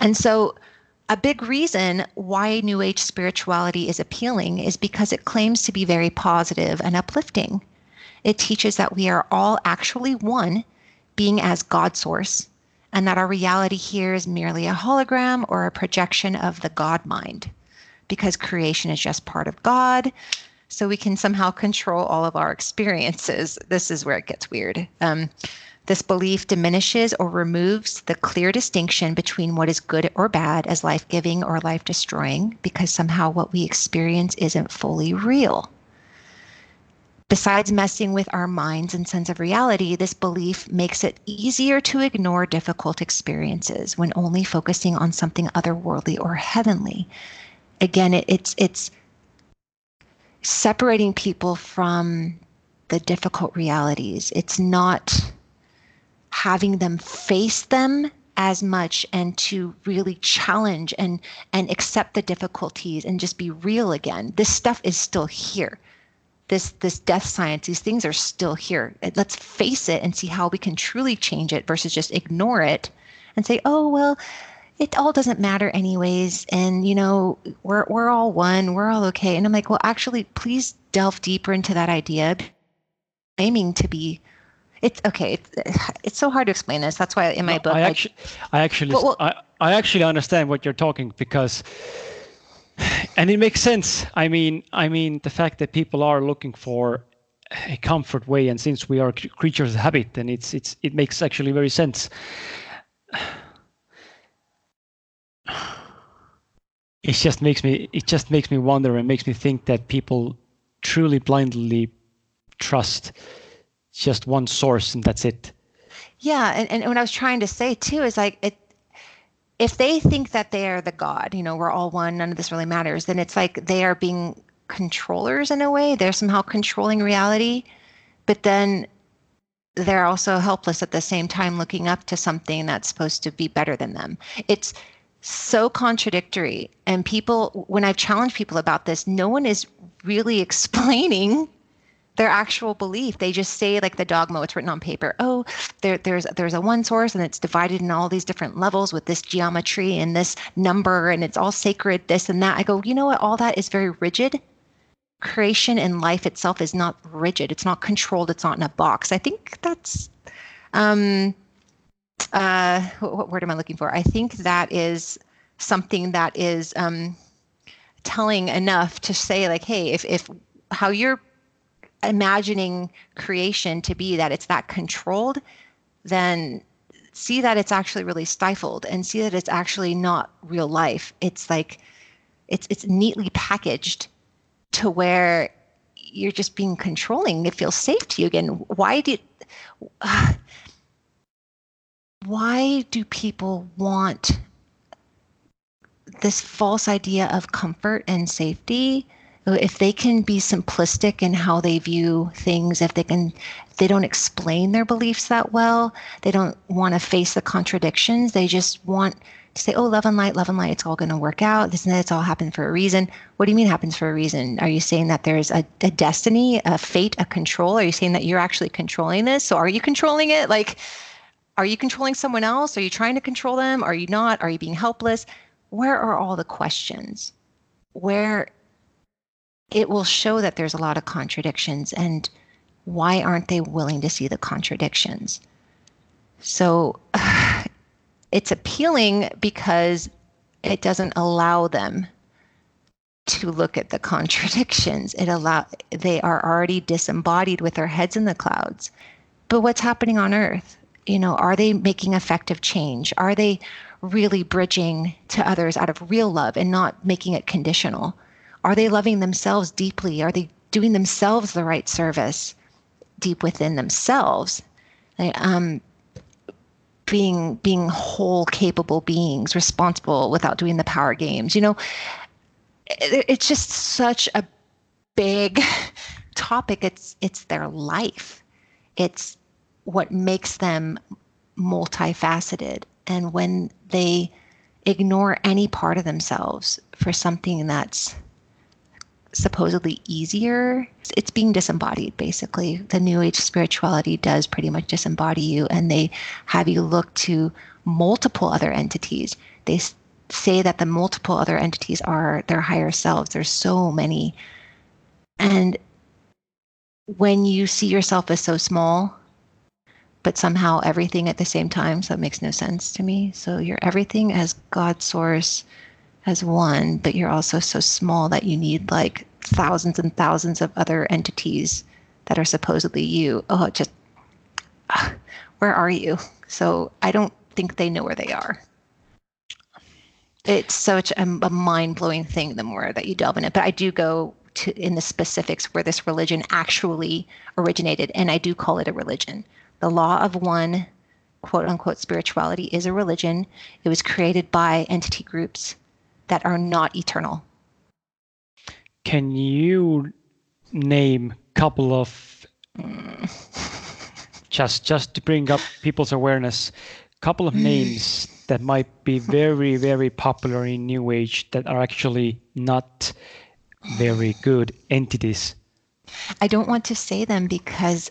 and so a big reason why New Age spirituality is appealing is because it claims to be very positive and uplifting. It teaches that we are all actually one, being as God source, and that our reality here is merely a hologram or a projection of the God mind, because creation is just part of God. So we can somehow control all of our experiences. This is where it gets weird. Um, this belief diminishes or removes the clear distinction between what is good or bad as life giving or life destroying because somehow what we experience isn't fully real. Besides messing with our minds and sense of reality, this belief makes it easier to ignore difficult experiences when only focusing on something otherworldly or heavenly. Again, it, it's it's separating people from the difficult realities. It's not having them face them as much and to really challenge and and accept the difficulties and just be real again. This stuff is still here. This this death science, these things are still here. Let's face it and see how we can truly change it versus just ignore it and say, "Oh, well, it all doesn't matter anyways. And you know we're we're all one. We're all okay. And i'm like well actually please delve deeper into that idea. Aiming to be it's okay it's, it's so hard to explain this. That's why in my no, book i actually i actually well, well, I, I actually understand what you're talking because and it makes sense. I mean i mean the fact that people are looking for a comfort way and since we are creatures of habit then it's it's it makes actually very sense. It just makes me it just makes me wonder and makes me think that people truly blindly trust just one source and that's it. Yeah and, and what i was trying to say too is like it if they think that they are the god you know we're all one none of this really matters then it's like they are being controllers in a way they're somehow controlling reality but then they're also helpless at the same time looking up to something that's supposed to be better than them it's so contradictory. And people, when I've challenged people about this, no one is really explaining their actual belief. They just say like the dogma, it's written on paper. Oh, there, there's there's a one source and it's divided in all these different levels with this geometry and this number and it's all sacred, this and that. I go, you know what? All that is very rigid. Creation and life itself is not rigid. It's not controlled. It's not in a box. I think that's um uh, what word am I looking for? I think that is something that is um, telling enough to say like, hey, if if how you're imagining creation to be that it's that controlled, then see that it's actually really stifled and see that it's actually not real life. It's like it's it's neatly packaged to where you're just being controlling. It feels safe to you again. Why did why do people want this false idea of comfort and safety? If they can be simplistic in how they view things, if they can, if they don't explain their beliefs that well, they don't want to face the contradictions. They just want to say, "Oh, love and light, love and light. It's all going to work out. This and. It's all happened for a reason." What do you mean happens for a reason? Are you saying that there's a, a destiny, a fate, a control? Are you saying that you're actually controlling this? So are you controlling it? Like, are you controlling someone else? Are you trying to control them? Are you not? Are you being helpless? Where are all the questions? Where it will show that there's a lot of contradictions and why aren't they willing to see the contradictions? So it's appealing because it doesn't allow them to look at the contradictions. It allow they are already disembodied with their heads in the clouds. But what's happening on earth? you know are they making effective change are they really bridging to others out of real love and not making it conditional are they loving themselves deeply? Are they doing themselves the right service deep within themselves? Um, being being whole capable beings responsible without doing the power games you know? It, it's just such a big topic. It's it's their life. It's what makes them multifaceted. And when they ignore any part of themselves for something that's supposedly easier, it's being disembodied basically. The New Age spirituality does pretty much disembody you, and they have you look to multiple other entities. They say that the multiple other entities are their higher selves. There's so many. And when you see yourself as so small, but somehow everything at the same time. So it makes no sense to me. So you're everything as God source as one, but you're also so small that you need like thousands and thousands of other entities that are supposedly you. Oh, just uh, where are you? So I don't think they know where they are. It's such a, a mind blowing thing the more that you delve in it. But I do go to in the specifics where this religion actually originated, and I do call it a religion the law of one, quote unquote, spirituality is a religion. It was created by entity groups that are not eternal. Can you name a couple of mm. just just to bring up people's awareness couple of names that might be very very popular in new age that are actually not very good entities? I don't want to say them because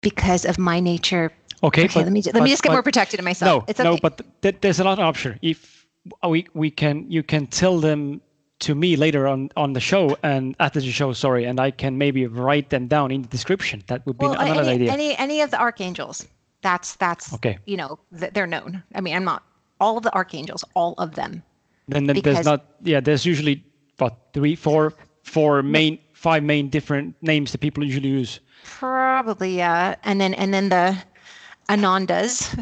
because of my nature. Okay, okay but, let me let but, me just get but, more protected in myself. no it's okay. no but th- there's another option. If Uh, we we can you can tell them to me later on on the show and after the show sorry and i can maybe write them down in the description that would be well, another any, idea any any of the archangels that's that's Okay. you know they're known i mean i'm not all of the archangels all of them then, then because- there's not yeah there's usually what three four four main five main different names that people usually use Probably, yeah. And then and then the Anandas.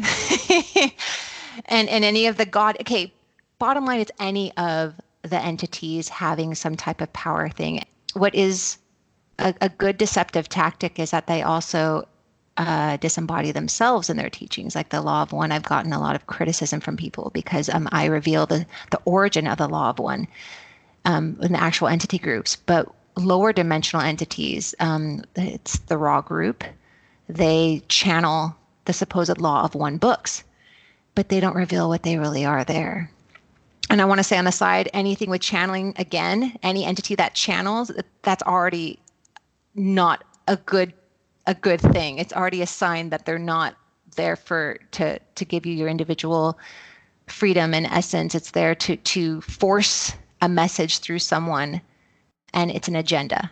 and and any of the god okay, bottom line it's any of the entities having some type of power thing. What is a, a good deceptive tactic is that they also uh, disembody themselves in their teachings. Like the law of one, I've gotten a lot of criticism from people because um, I reveal the, the origin of the law of one um, in the actual entity groups. But lower dimensional entities, um, it's the Ra group, they channel the supposed law of one books, but they don't reveal what they really are there. And I want to say on the side, anything with channeling, again, any entity that channels, that's already not a good a good thing. It's already a sign that they're not there for to to give you your individual freedom and essence. It's there to to force a message through someone and it's an agenda.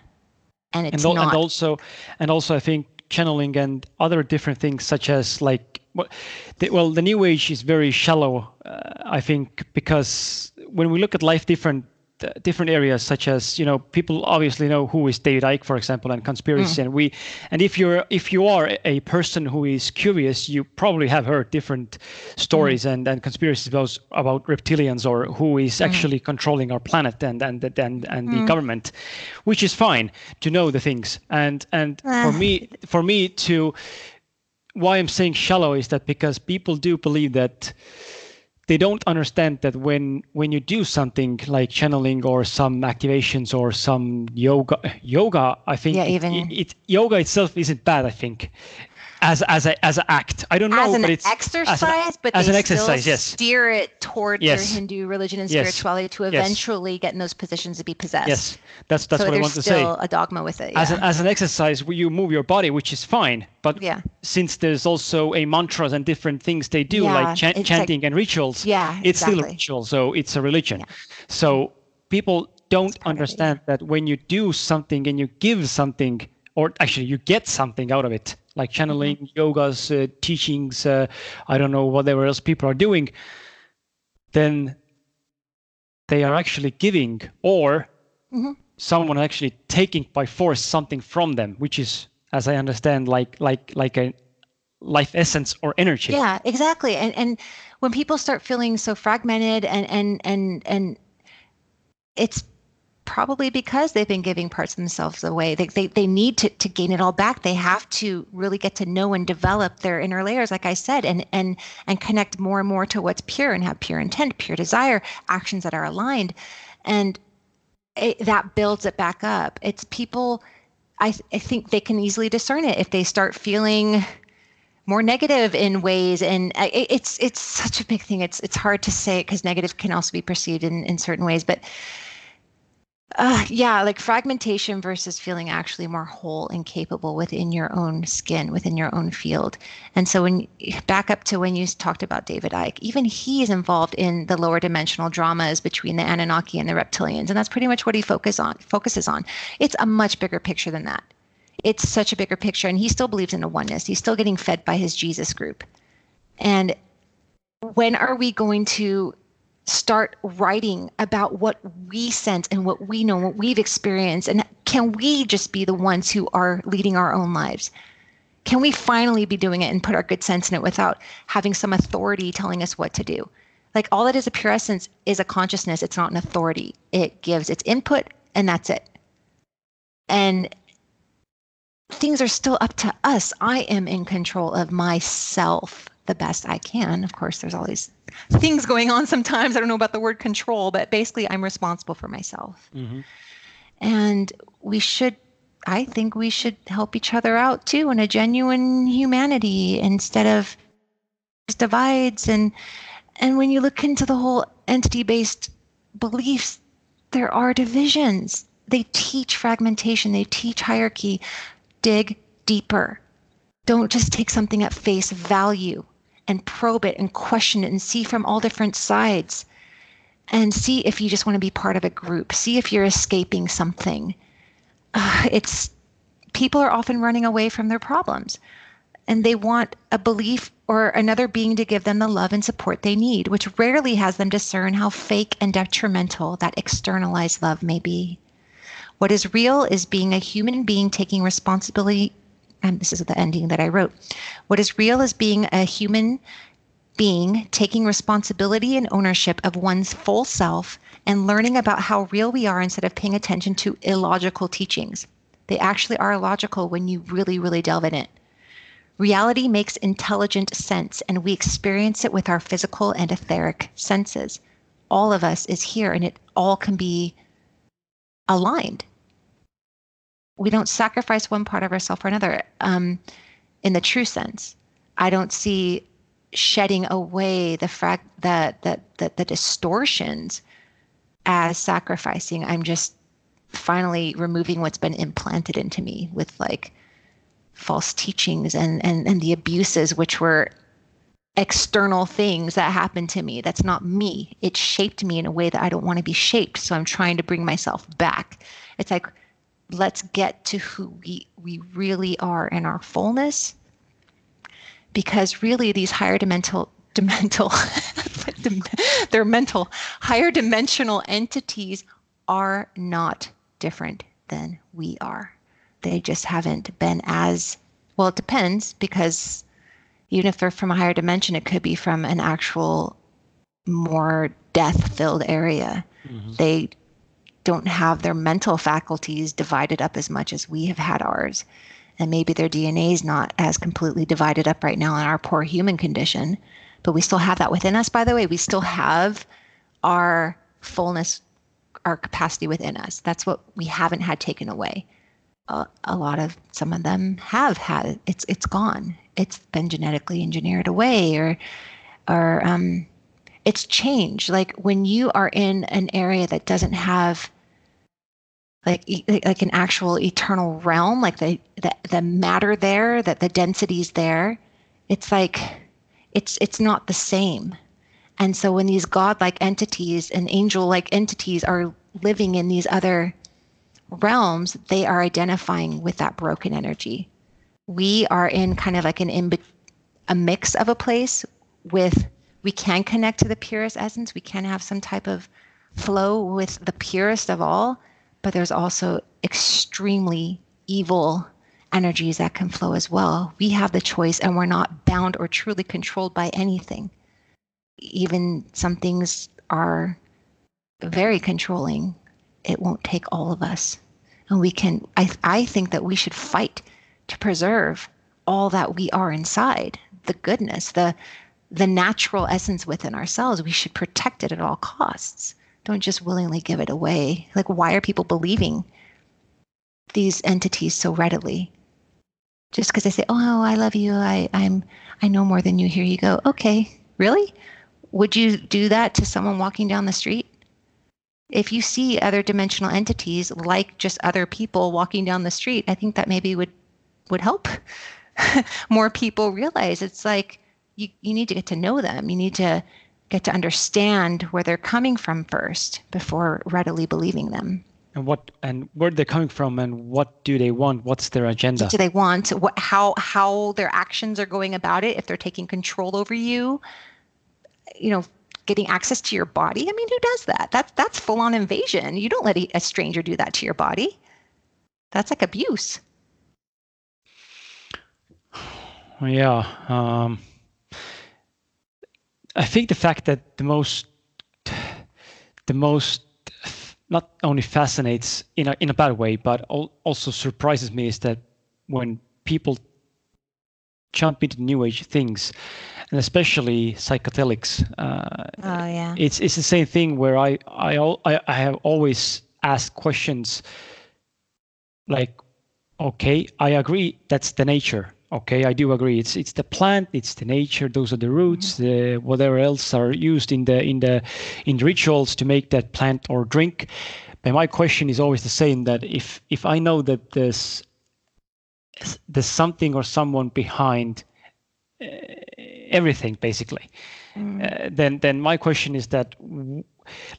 And it's and, not and also and also i think channeling and other different things such as like what the, well the new age is very shallow uh, i think because when we look at life different uh, different areas such as you know people obviously know who is david icke for example and conspiracy mm. and we and if you're if you are a person who is curious you probably have heard different stories mm. and and conspiracies about, about reptilians or who is mm. actually controlling our planet and and and, and the government which is fine to know the things. And and ah. for me for me to why I'm saying shallow is that because people do believe that they don't understand that when when you do something like channeling or some activations or some yoga yoga I think Yeah, even- it, it- yoga itself isn't bad I think as as a as an act I don't know as an but it's exercise, as an, but as an exercise still yes steer it towards Yes. their Hindu religion and Yes. spirituality to Yes. eventually get in those positions to be possessed. yes that's that's so what I want to say still a dogma with it. as an as an exercise where you move your body which is fine but Yeah. since there's also a mantras and different things they do Yeah, like chan- it's like- chanting and rituals Yeah, it's still a ritual so it's a religion so people don't understand that when you do something and you give something or actually you get something out of it like channeling Mm-hmm. yogas uh, teachings uh, i don't know whatever else people are doing then they are actually giving or Mhm. someone actually taking by force something from them which is as i understand like like like a life essence or energy Yeah, exactly. And and when people start feeling so fragmented and and and and it's probably because they've been giving parts of themselves away. They they, they need to, to gain it all back. They have to really get to know and develop their inner layers, like I said, and and and connect more and more to what's pure and have pure intent, pure desire, actions that are aligned. And it, that builds it back up. It's people I, th- I think they can easily discern it if they start feeling more negative in ways and uh, it's it's such a big thing it's it's hard to say because negative can also be perceived in in certain ways but uh, yeah like fragmentation versus feeling actually more whole and capable within your own skin within your own field. And so when back up to when you talked about david icke even he is involved in the lower dimensional dramas between the anunnaki and the reptilians and that's pretty much what he on focuses on. It's a much bigger picture than that. It's such a bigger picture and he still believes in a oneness. He's still getting fed by his jesus group. And when are we going to start writing about what we sense and what we know what we've experienced. And can we just be the ones who are leading our own lives? Can we finally be doing it and put our good sense in it without having some authority telling us what to do? Like all that is a pure essence is a consciousness. It's not an authority. It gives its input and that's it. And things are still up to us. I am in control of myself the best I can. Of course, there's all these things going on sometimes. I don't know about the word control, but basically, I'm responsible for myself. Mhm. And we should I think we should help each other out too in a genuine humanity instead of divides and and when you look into the whole entity based beliefs there are divisions they teach fragmentation they teach hierarchy dig deeper don't just take something at face value and probe it and question it and see from all different sides. And see if you just want to be part of a group. See if you're escaping something. Uh, it's people are often running away from their problems. And they want a belief or another being to give them the love and support they need, which rarely has them discern how fake and detrimental that externalized love may be. What is real is being a human being taking responsibility, and this is the ending that I wrote. What is real is being a human being taking responsibility and ownership of one's full self and learning about how real we are instead of paying attention to illogical teachings. They actually are logical when you really, really delve in it. Reality makes intelligent sense, and we experience it with our physical and etheric senses. All of us is here, and it all can be aligned. We don't sacrifice one part of ourselves for another um, in the true sense. I don't see shedding away the, frag- the, the, the, the distortions as sacrificing. I'm just finally removing what's been implanted into me with like false teachings and, and, and the abuses, which were external things that happened to me. That's not me. It shaped me in a way that I don't want to be shaped. So I'm trying to bring myself back. It's like, let's get to who we, we really are in our fullness. Because really, these higher dimensional, dimensional they're mental, higher dimensional entities are not different than we are they just haven't been as well it depends because even if they're from a higher dimension it could be from an actual more death filled area mm-hmm. they don't have their mental faculties divided up as much as we have had ours and maybe their dna is not as completely divided up right now in our poor human condition but we still have that within us by the way we still have our fullness our capacity within us that's what we haven't had taken away a, a lot of some of them have had it's it's gone. It's been genetically engineered away, or or um, it's changed. Like when you are in an area that doesn't have like like an actual eternal realm, like the the, the matter there, that the densities there, it's like it's it's not the same. And so when these godlike entities and angel-like entities are living in these other realms, they are identifying with that broken energy. We are in kind of like an in a mix of a place with we can connect to the purest essence. We can have some type of flow with the purest of all, but there's also extremely evil energies that can flow as well. We have the choice and we're not bound or truly controlled by anything. Even some things are very controlling. It won't take all of us and we can I, I think that we should fight to preserve all that we are inside the goodness the the natural essence within ourselves we should protect it at all costs don't just willingly give it away. Like why are people believing these entities so readily? Just because they say oh i love you. I i'm i know more than you. Here you go. Okay. Really? Would you do that to someone walking down the street? If you see other dimensional entities like just other people walking down the street, I think that maybe would would help more people realize. It's like you, you need to get to know them. You need to get to understand where they're coming from first before readily believing them. And what and where they're coming from and what do they want? What's their agenda? What do they want? What how how their actions are going about it, if they're taking control over you, you know, getting access to your body. I mean, who does that? That's that's full on invasion. You don't let a stranger do that to your body. That's like abuse. Yeah. Um, I think the fact that the most the most not only fascinates in a in a bad way, but also surprises me is that when people jump into new age things, and especially psychedelics. Uh, oh yeah. It's it's the same thing where I I I, I have always asked questions like Okay, I agree. That's the nature. Okay, I do agree. It's it's the plant, it's the nature. Those are the roots, mm-hmm. the whatever else are used in the in the in the rituals to make that plant or drink. But my question is always the same: that if if I know that there's there's something or someone behind uh, everything, basically, mm. uh, then then my question is that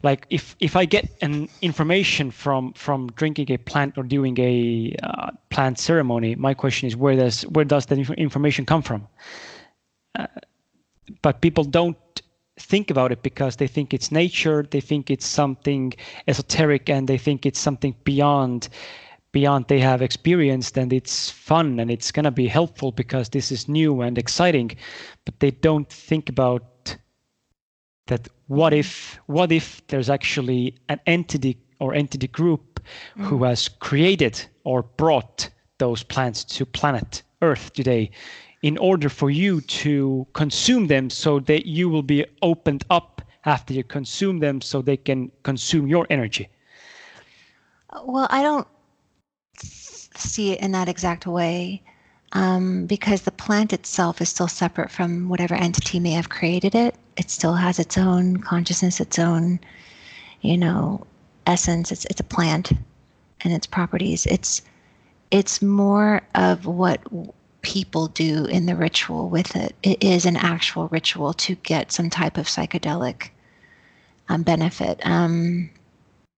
like if if I get an information from from drinking a plant or doing a uh, plant ceremony, my question is where does where does that information come from? Uh, but people don't think about it because they think it's nature, they think it's something esoteric, and they think it's something beyond beyond they have experienced and it's fun and it's going to be helpful because this is new and exciting but they don't think about that what if what if there's actually an entity or entity group mm. who has created or brought those plants to planet earth today in order for you to consume them so that you will be opened up after you consume them so they can consume your energy well i don't see it in that exact way um, because the plant itself is still separate from whatever entity may have created it. It still has its own consciousness, its own, you know, essence. It's it's a plant and its properties. It's it's more of what people do in the ritual with it. It is an actual ritual to get some type of psychedelic um, benefit. Um,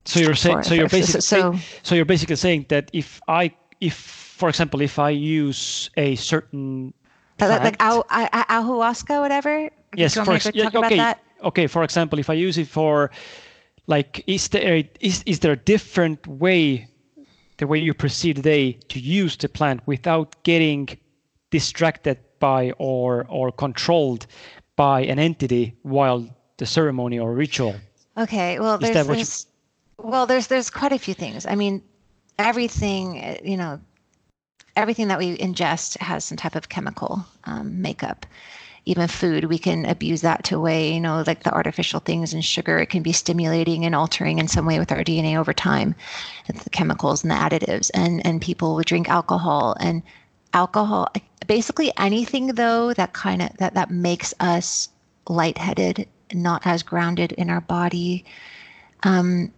so you're saying so you're basically so, so you're basically saying that if I if for example, if I use a certain plant, like, like ayahuasca, whatever. Yes, for ex- yeah, okay. Okay, for example, if I use it for like, is there is is there a different way, the way you proceed today, to use the plant without getting distracted by or or controlled by an entity while the ceremony or ritual? Okay, well, there's, there's well, there's there's quite a few things. I mean, everything, eh, you know, everything that we ingest has some type of chemical um, makeup. Even food, we can abuse that to way, you know, like the artificial things and sugar, it can be stimulating and altering in some way with our DNA over time. The chemicals and the additives. And and people would drink alcohol and alcohol basically anything though that kind of that that makes us lightheaded, not as grounded in our body. Um,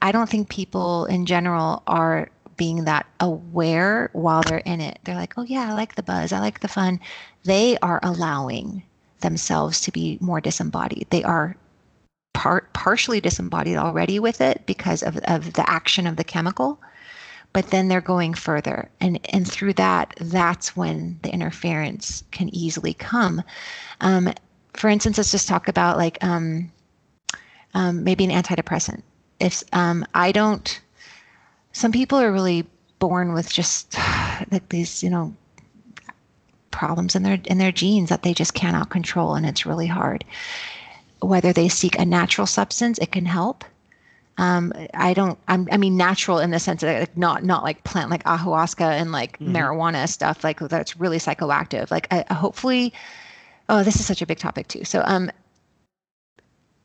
I don't think people in general are being that aware while they're in it. They're like, oh, yeah, I like the buzz, I like the fun. They are allowing themselves to be more disembodied. They are part partially disembodied already with it because of, of the action of the chemical but then they're going further and and through that that's when the interference can easily come um, for instance let's just talk about like um, um, maybe an antidepressant if um, i don't some people are really born with just like these, you know, problems in their in their genes that they just cannot control and it's really hard. Whether they seek a natural substance, it can help. Um, I don't. I'm, i mean, natural in the sense that like not not like plant like ayahuasca and like mm-hmm. marijuana stuff like that's really psychoactive. Like, I, hopefully, oh, this is such a big topic too. So, um,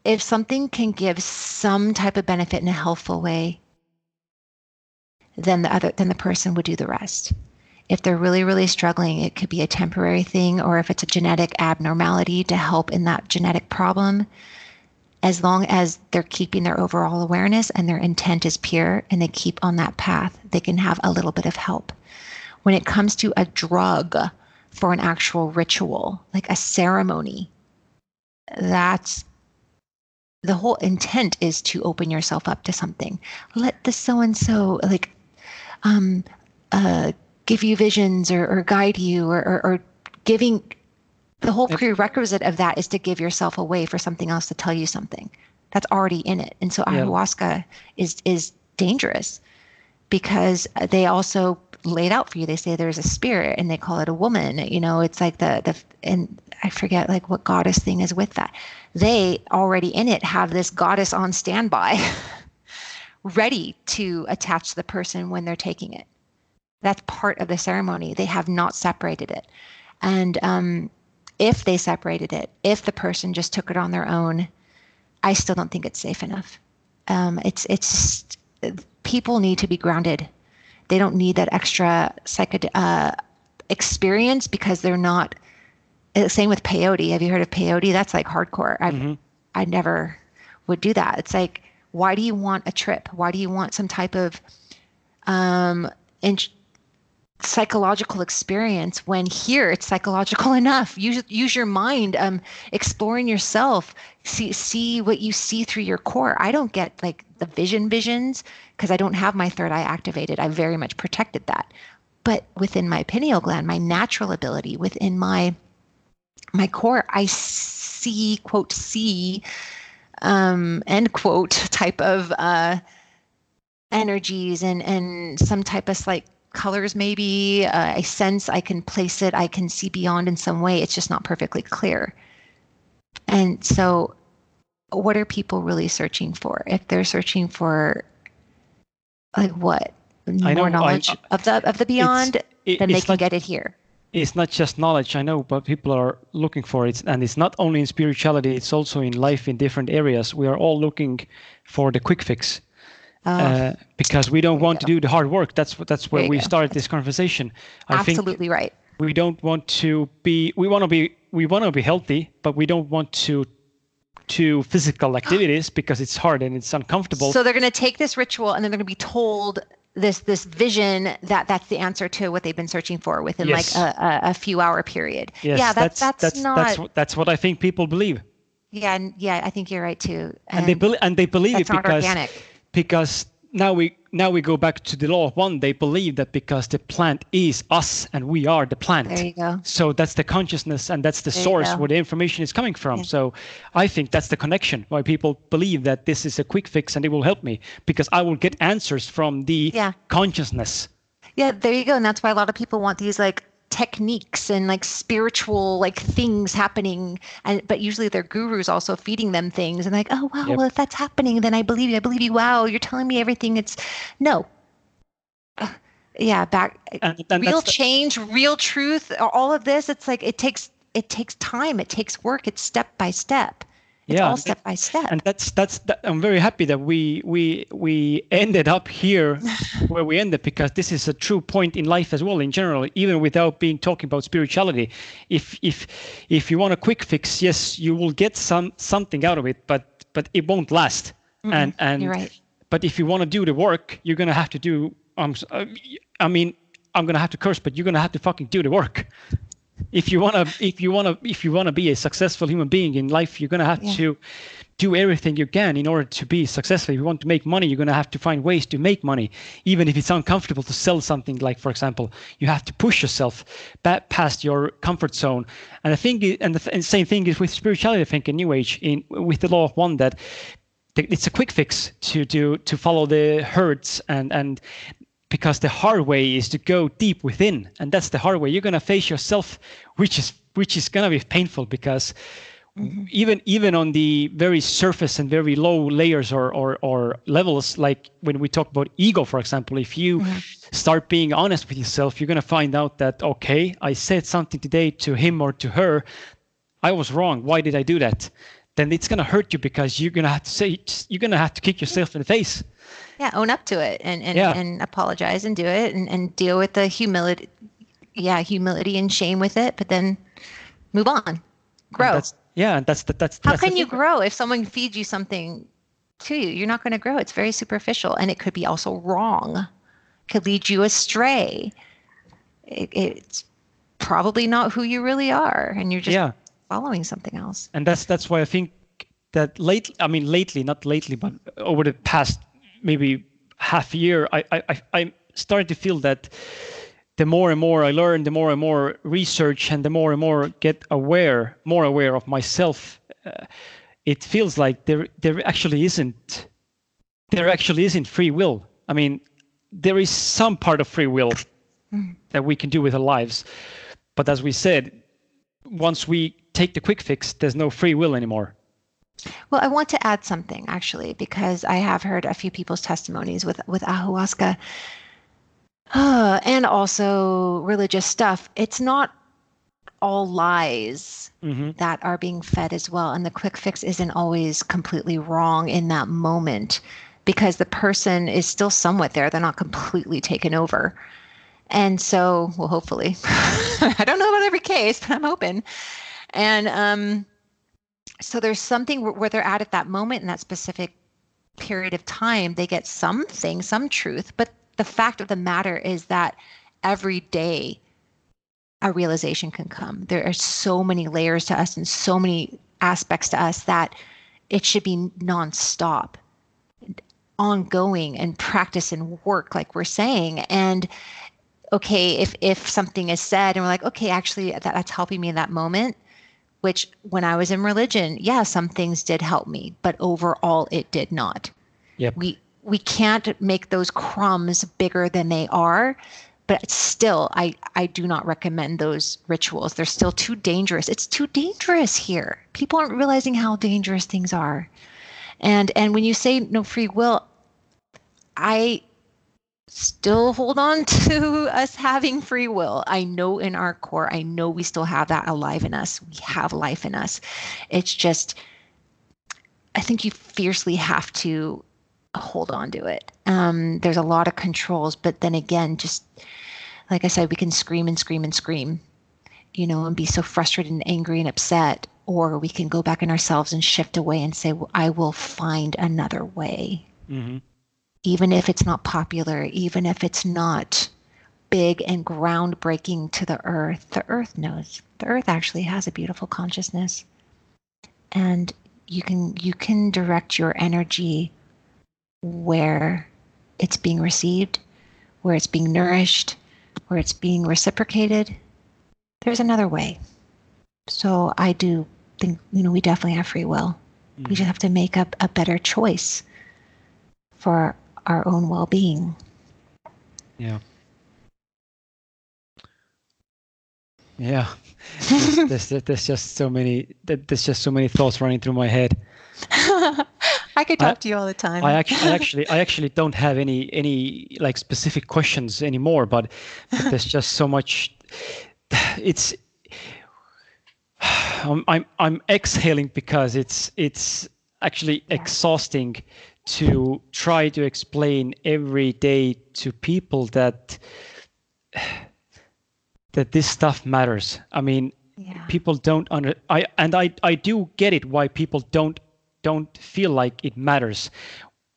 if something can give some type of benefit in a helpful way, then the other then the person would do the rest. If they're really really struggling, it could be a temporary thing or if it's a genetic abnormality to help in that genetic problem. As long as they're keeping their overall awareness and their intent is pure and they keep on that path, they can have a little bit of help. When it comes to a drug for an actual ritual, like a ceremony, that's the whole intent is to open yourself up to something. Let the so and so like um, uh, give you visions or, or guide you or, or, or, giving the whole prerequisite of that is to give yourself away for something else to tell you something that's already in it. And so ayahuasca is is dangerous because they also laid out for you. They say there's a spirit and they call it a woman. You know it's like the the and i forget like what goddess thing is with that. They already in it have this goddess on standby ready to attach the person when they're taking it. That's part of the ceremony. They have not separated it. And um, if they separated it, if the person just took it on their own, I still don't think it's safe enough. Um, it's it's people need to be grounded. they don't need that extra psyched uh, experience because they're not. uh, Same with peyote. Have you heard of peyote? That's like hardcore. I Mhm. I never would do that. It's like, why do you want a trip? Why do you want some type of um, in- psychological experience when here it's psychological enough? Use use your mind, um, exploring yourself. See see what you see through your core. I don't get like the vision visions because I don't have my third eye activated. I very much protected that. But within my pineal gland, my natural ability, within my my core, I see quote see um, end quote type of uh, energies and and some type of like colors maybe. Uh, i sense i can place it i can see beyond in some way. It's just not perfectly clear. And so what are people really searching for? If they're searching for like what? More know, I- knowledge of the of the beyond It- then they can not- get it here it's not just knowledge i know but people are looking for it. And it's not only in spirituality it's also in life in different areas. We are all looking for the quick fix Uh, uh, because we don't want to do the hard work. That's what that's where we go. started this conversation. I absolutely right. we don't want to be we want to be we want to be healthy but we don't want to to physical activities because it's hard and it's uncomfortable. So they're going to take this ritual and then they're going to be told this this vision that that's the answer to what they've been searching for within Yes. like a, a, a few hour period. yes yeah, that's that's, that's not. that's, what- that's what i think people believe yeah, and yeah, I think you're right too. and, they believe and they believe it because organic. because now we now we go back to the law of one they believe that because the plant is us and we are the plant There you go. so that's the consciousness and that's the There source where the information is coming from Yeah. so i think that's the connection why people believe that this is a quick fix and it will help me because i will get answers from the Yeah. consciousness Yeah, there you go. And that's why a lot of people want these like techniques and like spiritual like things happening and but usually their gurus also feeding them things and like oh wow Yep. well if that's happening then i believe you i believe you. Wow you're telling me everything. It's no. Uh, yeah back and, and real that's the- change real truth all of this it's like it takes it takes time it takes work it's step by step it's Yeah, all step by step. and that's that's that, i'm very happy that we we we ended up here where we ended because this is a true point in life as well in general even without being talking about spirituality. If if if you want a quick fix yes you will get some something out of it but but it won't last. And and you're right. but if you want to do the work you're gonna have to do um uh, i mean i'm gonna have to curse but you're gonna have to fucking do the work if you want to if you want to if you want to be a successful human being in life you're going to have Yeah. to do everything you can in order to be successful. If you want to make money you're going to have to find ways to make money. Even if it's uncomfortable to sell something like for example you have to push yourself back past your comfort zone. And i think and the th- and same thing is with spirituality i think in new age in with the law of one that it's a quick fix to to to follow the herds and and because the hard way is to go deep within and that's the hard way. You're going to face yourself which is which is going to be painful because mm-hmm. even even on the very surface and very low layers or, or or levels like when we talk about ego for example if you mm-hmm. start being honest with yourself you're going to find out that okay i said something today to him or to her. I was wrong. Why did i do that? Then it's going to hurt you because you're going to have to say you're going to have to kick yourself in the face yeah own up to it and and, Yeah. and apologize and do it and, and deal with the humility yeah humility and shame with it but then move on. And grow. That's, yeah and that's the, that's how that's can you grow if someone feeds you something to you? You're not going to grow. It's very superficial and it could be also wrong. Could lead you astray. It, it's probably not who you really are and you're just yeah. following something else. And that's that's why I think that late I mean lately not lately but over the past maybe half a year I I I I'm starting to feel that the more and more I learn the more and more research and the more and more get aware more aware of myself uh, it feels like there there actually isn't there actually isn't free will I mean there is some part of free will that we can do with our lives but as we said once we take the quick fix, there's no free will anymore. Well, I want to add something actually because I have heard a few people's testimonies with with ayahuasca, uh, and also religious stuff. It's not all lies Mm-hmm. that are being fed as well, and the quick fix isn't always completely wrong in that moment. because the person is still somewhat there. They're not completely taken over. And so, well, hopefully, I don't know about every case, but I'm open. And um, so there's something where, where they're at at that moment in that specific period of time, they get something, some truth. But the fact of the matter is that every day a realization can come. There are so many layers to us and so many aspects to us that it should be nonstop, ongoing and practice and work, like we're saying. And okay, if if something is said and we're like, okay, actually that, that's helping me in that moment, which when I was in religion, yeah, some things did help me, but overall it did not. Yep. We we can't make those crumbs bigger than they are but still i i do not recommend those rituals they're still too dangerous it's too dangerous here people aren't realizing how dangerous things are and and when you say no free will i still hold on to us having free will i know in our core i know we still have that alive in us we have life in us it's just i think you fiercely have to hold on to it. Um, there's a lot of controls, but then again, just like I said, we can scream and scream and scream, you know, and be so frustrated and angry and upset. Or we can go back in ourselves and shift away and say, well, I will find another way. Mm-hmm. Even if it's not popular, even if it's not big and groundbreaking to the earth, the earth knows. The earth actually has a beautiful consciousness. And you can you can direct your energy where it's being received, where it's being nourished, where it's being reciprocated. There's another way. So I do think, you know, we definitely have free will. Mm. We just have to make up a better choice for our own well being. Yeah. Yeah. there's, there's, there's just so many there's just so many thoughts running through my head. I could talk I, to you all the time. I actually, I actually, I actually don't have any any like specific questions anymore, but, but there's just so much. It's. I'm, I'm I'm exhaling because it's it's actually yeah. exhausting to try to explain every day to people that that this stuff matters. I mean, yeah. people don't under I and I I do get it why people don't don't feel like it matters.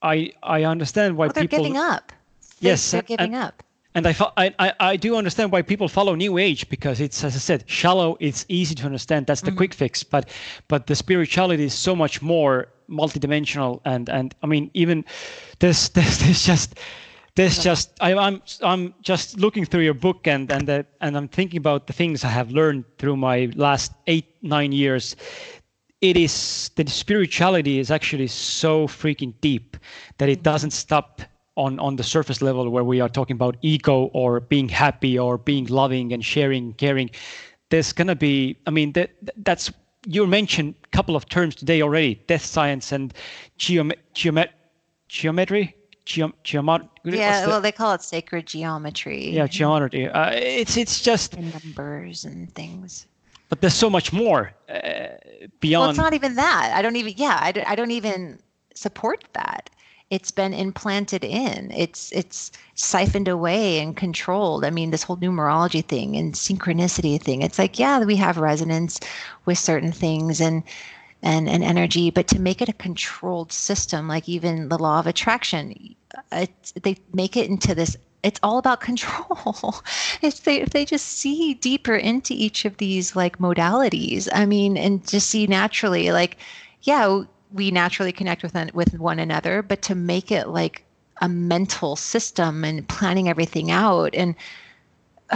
I I understand why well, they're people giving up. They, yes, they're giving and, up. And I, I I do understand why people follow New Age because it's as I said shallow. It's easy to understand. That's the mm-hmm. quick fix. But but the spirituality is so much more multidimensional. And and I mean even this this there's just there's just I, am I'm, I'm just looking through your book and and the, and I'm thinking about the things I have learned through my last eight nine years. It is the spirituality is actually so freaking deep that it mm-hmm. doesn't stop on on the surface level where we are talking about ego or being happy or being loving and sharing caring. There's going to be i mean that that's you mentioned a couple of terms today already death science and geom- geomet- geometry Geom- yeah the, well they call it sacred geometry yeah geometry uh, it's it's just and numbers and things but there's so much more uh, beyond. Well, it's not even that. I don't even. Yeah, I I don't even support that. It's been implanted in. It's it's siphoned away and controlled. I mean, this whole numerology thing and synchronicity thing. It's like, yeah, we have resonance with certain things and and and energy, but to make it a controlled system, like even the law of attraction, they make it into this it's all about control. if they if they just see deeper into each of these like modalities, I mean, and just see naturally, like, yeah, we naturally connect with with one another, but to make it like a mental system and planning everything out and.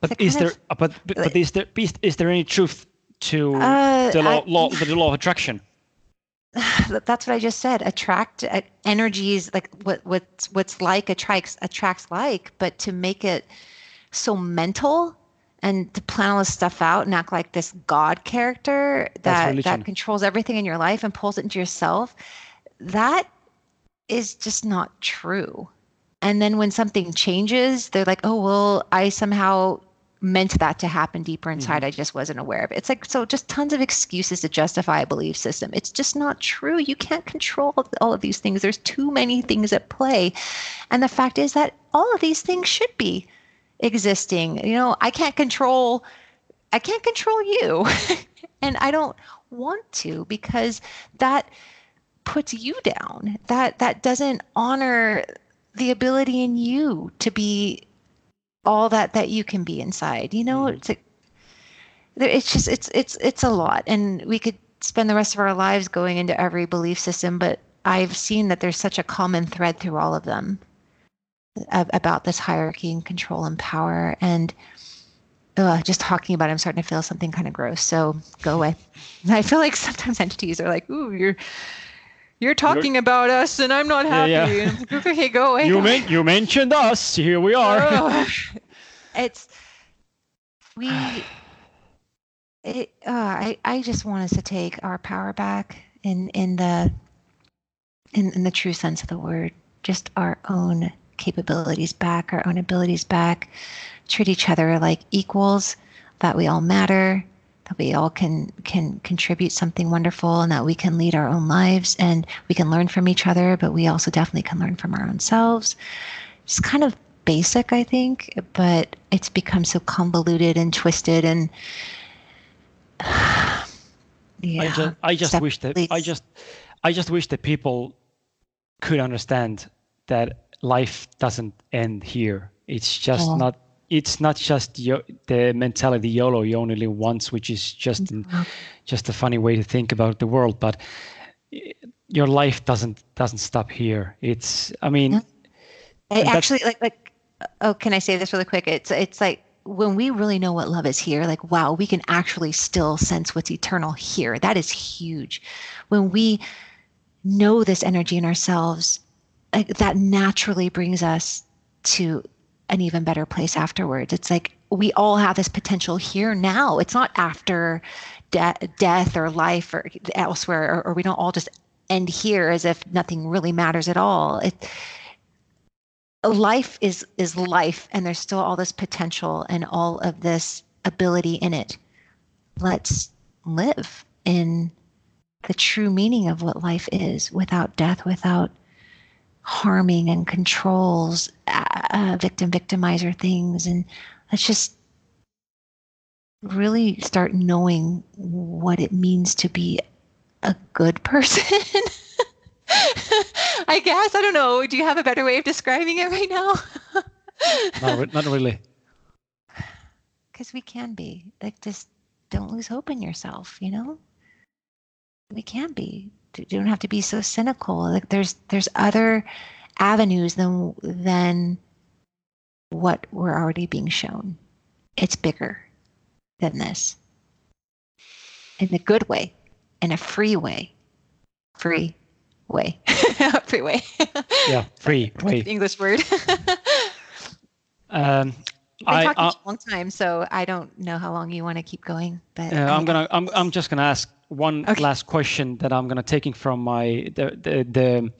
Uh, but is there? Of, but but, but is there is there any truth to uh, the law, I, law the law of attraction? that's what I just said. Attract uh, energies like what what's what's like attracts attracts like, but to make it so mental and to plan all this stuff out and act like this God character that that controls everything in your life and pulls it into yourself, that is just not true. And then when something changes, they're like, "Oh well, I somehow meant that to happen deeper inside. Mm-hmm. I just wasn't aware of it. It's like, so just tons of excuses to justify a belief system. It's just not true. You can't control all of these things. There's too many things at play. And the fact is that all of these things should be existing. You know, I can't control, I can't control you. and I don't want to because that puts you down. That, that doesn't honor the ability in you to be all that that you can be inside you know mm-hmm. it's like it's just it's it's it's a lot and we could spend the rest of our lives going into every belief system but i've seen that there's such a common thread through all of them about this hierarchy and control and power and uh, just talking about it, I'm starting to feel something kind of gross. So go away. I feel like sometimes entities are like, "Ooh, you're you're talking you're, about us and I'm not happy. Yeah, yeah. Like, okay, go away. You, men- you mentioned us. Here we are. Oh, it's we. It, uh, I I just want us to take our power back in in the in, in the true sense of the word. Just our own capabilities back, our own abilities back. Treat each other like equals. That we all matter that we all can can contribute something wonderful and that we can lead our own lives and we can learn from each other but we also definitely can learn from our own selves it's kind of basic i think but it's become so convoluted and twisted and yeah i just, I just wish that i just i just wish that people could understand that life doesn't end here it's just oh. not it's not just yo- the mentality YOLO, you only live once, which is just mm-hmm. just a funny way to think about the world. But your life doesn't doesn't stop here. It's I mean, yeah. I actually like like oh, can I say this really quick? It's it's like when we really know what love is here, like wow, we can actually still sense what's eternal here. That is huge. When we know this energy in ourselves, that naturally brings us to an even better place afterwards. It's like we all have this potential here now. It's not after de- death or life or elsewhere, or, or, we don't all just end here as if nothing really matters at all. It life is is life, and there's still all this potential and all of this ability in it. Let's live in the true meaning of what life is without death, without harming and controls, uh, uh, victim victimizer things, and let's just really start knowing what it means to be a good person. I guess I don't know. Do you have a better way of describing it right now? not, not really. Because we can be like, just don't lose hope in yourself. You know, we can be you don't have to be so cynical. Like there's there's other avenues than than what we're already being shown. It's bigger than this. In a good way, in a free way. Free way. free way. yeah, free way. English word. um You've been I, talking uh, a long time, so I don't know how long you want to keep going. But uh, I'm gonna, I'm, I'm just gonna ask one okay. last question that I'm gonna taking from my the, the the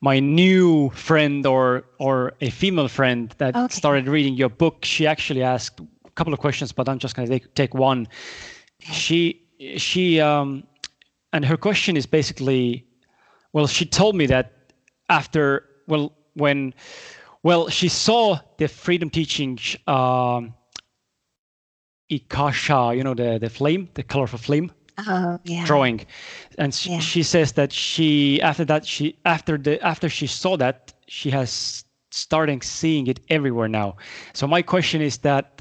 my new friend or or a female friend that okay. started reading your book. She actually asked a couple of questions, but I'm just gonna take take one. She she um and her question is basically, well, she told me that after well when well she saw the freedom teaching um Akasha, you know the the flame, the colorful flame oh, yeah. drawing and she, yeah. she says that she after that she after the after she saw that she has starting seeing it everywhere now so my question is that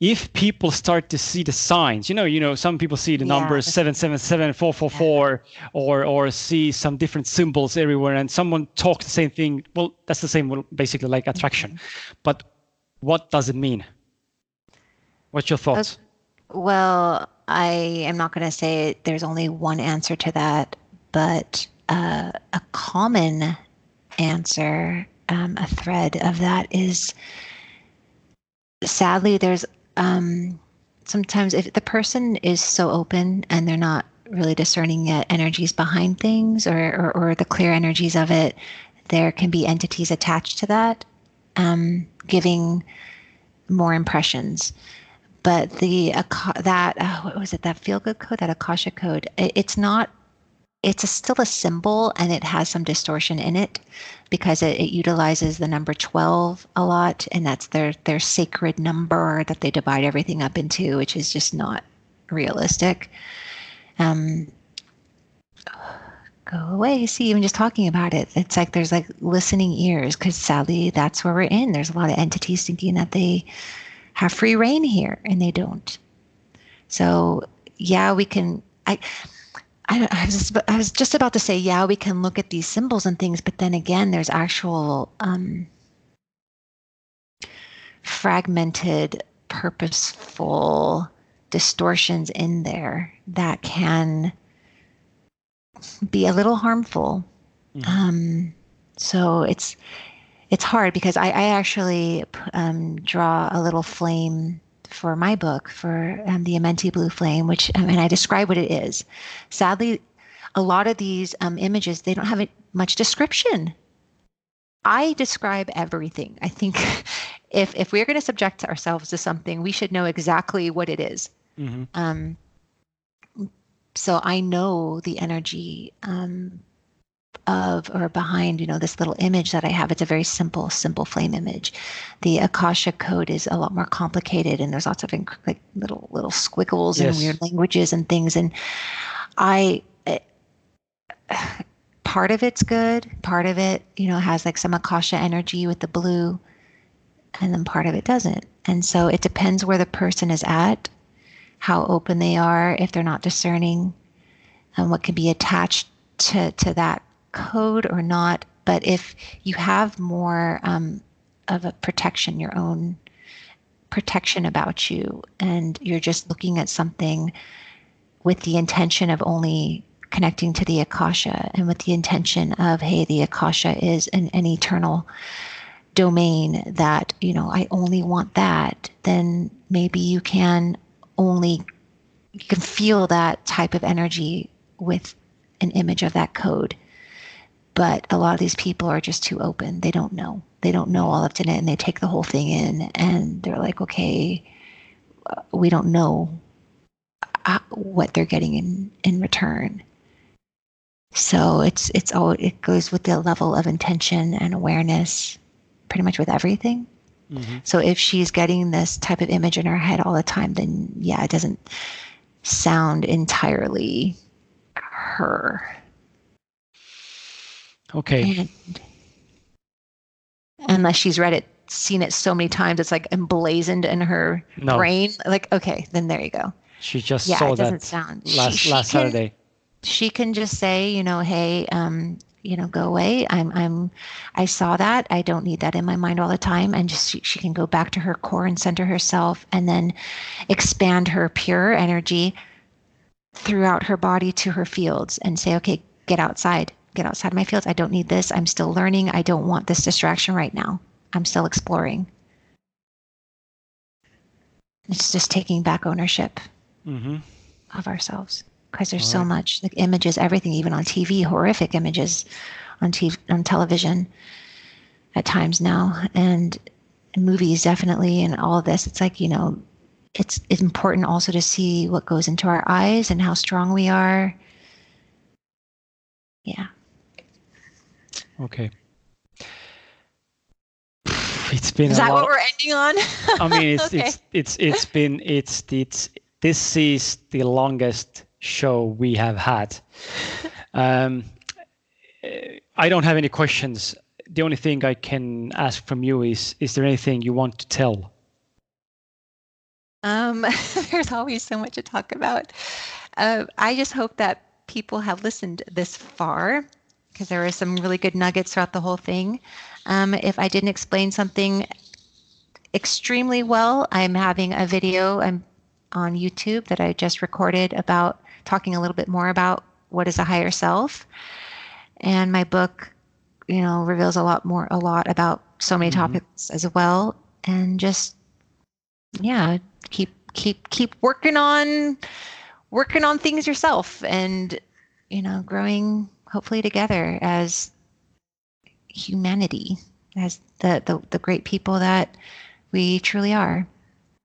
if people start to see the signs you know you know some people see the yeah. numbers 777 444 yeah. or or see some different symbols everywhere and someone talks the same thing well that's the same basically like attraction mm-hmm. but what does it mean what's your thoughts well I am not going to say there's only one answer to that, but uh, a common answer, um, a thread of that is sadly, there's um, sometimes if the person is so open and they're not really discerning yet energies behind things or, or, or the clear energies of it, there can be entities attached to that, um, giving more impressions. But the that uh, what was it that feel good code that Akasha code? It, it's not. It's a, still a symbol and it has some distortion in it because it, it utilizes the number 12 a lot and that's their their sacred number that they divide everything up into which is just not realistic um, go away. See, even just talking about it, it's like there's like listening ears because sadly, that's where we're in. There's a lot of entities thinking that they have free reign here and they don't. So, yeah, we can. I, I, I, was just, I was just about to say, yeah, we can look at these symbols and things, but then again, there's actual um, fragmented, purposeful distortions in there that can be a little harmful. Mm-hmm. Um, so it's it's hard because I, I actually um, draw a little flame for my book for um, the Amenti Blue Flame, which um, and I describe what it is. Sadly, a lot of these um, images they don't have much description. I describe everything. I think if if we're going to subject ourselves to something, we should know exactly what it is. Mm-hmm. Um, so I know the energy um, of or behind, you know, this little image that I have. It's a very simple, simple flame image. The Akasha code is a lot more complicated, and there's lots of inc- like little little squiggles yes. and weird languages and things. And I. It, part of it's good part of it you know has like some akasha energy with the blue and then part of it doesn't and so it depends where the person is at how open they are, if they're not discerning, and what can be attached to, to that code or not. But if you have more um, of a protection, your own protection about you, and you're just looking at something with the intention of only connecting to the Akasha and with the intention of, hey, the Akasha is an, an eternal domain that, you know, I only want that, then maybe you can only you can feel that type of energy with an image of that code. But a lot of these people are just too open. They don't know. They don't know all of it, and they take the whole thing in, and they're like, okay, uh, we don't know uh, what they're getting in in return. So it's it's all it goes with the level of intention and awareness, pretty much with everything. Mm-hmm. So if she's getting this type of image in her head all the time, then yeah, it doesn't sound entirely her. Okay. And, unless she's read it, seen it so many times, it's like emblazoned in her no. brain. Like, okay, then there you go. She just yeah, saw that sound. last she, she last can, Saturday. She can just say, you know, hey, um, you know go away i'm i'm i saw that i don't need that in my mind all the time and just she, she can go back to her core and center herself and then expand her pure energy throughout her body to her fields and say okay get outside get outside my fields i don't need this i'm still learning i don't want this distraction right now i'm still exploring it's just taking back ownership mm-hmm. of ourselves because there's so much like images, everything, even on TV, horrific images on TV, on television at times now, and movies definitely, and all of this. It's like you know, it's it's important also to see what goes into our eyes and how strong we are. Yeah. Okay. It's been. Is that lot. what we're ending on? I mean, it's okay. it's it's it's been it's it's this is the longest show we have had. Um, I don't have any questions. The only thing I can ask from you is: Is there anything you want to tell? Um, there's always so much to talk about. Uh, I just hope that people have listened this far because there are some really good nuggets throughout the whole thing. Um, if I didn't explain something extremely well, I'm having a video I'm on YouTube that I just recorded about talking a little bit more about what is a higher self. And my book, you know, reveals a lot more, a lot about so many mm-hmm. topics as well. And just, yeah, keep, keep, keep working on, working on things yourself and, you know, growing hopefully together as humanity, as the, the, the great people that We truly are.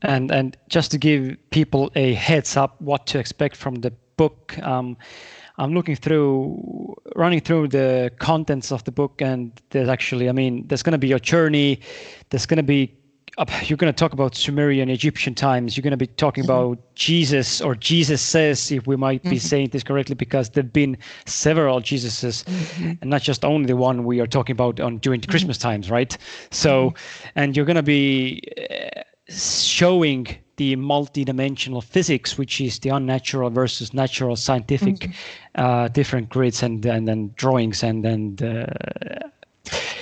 And and just to give people a heads up what to expect from the book, um, I'm looking through, running through the contents of the book, and there's actually, I mean, there's going to be your journey. There's going to be you're going to talk about Sumerian Egyptian times. You're going to be talking mm-hmm. about Jesus or Jesus says, if we might be mm-hmm. saying this correctly, because there've been several Jesuses, mm-hmm. and not just only the one we are talking about on during the mm-hmm. Christmas times, right? So, mm-hmm. and you're going to be uh, showing the multi-dimensional physics, which is the unnatural versus natural scientific, mm-hmm. uh, different grids and and then drawings and and uh,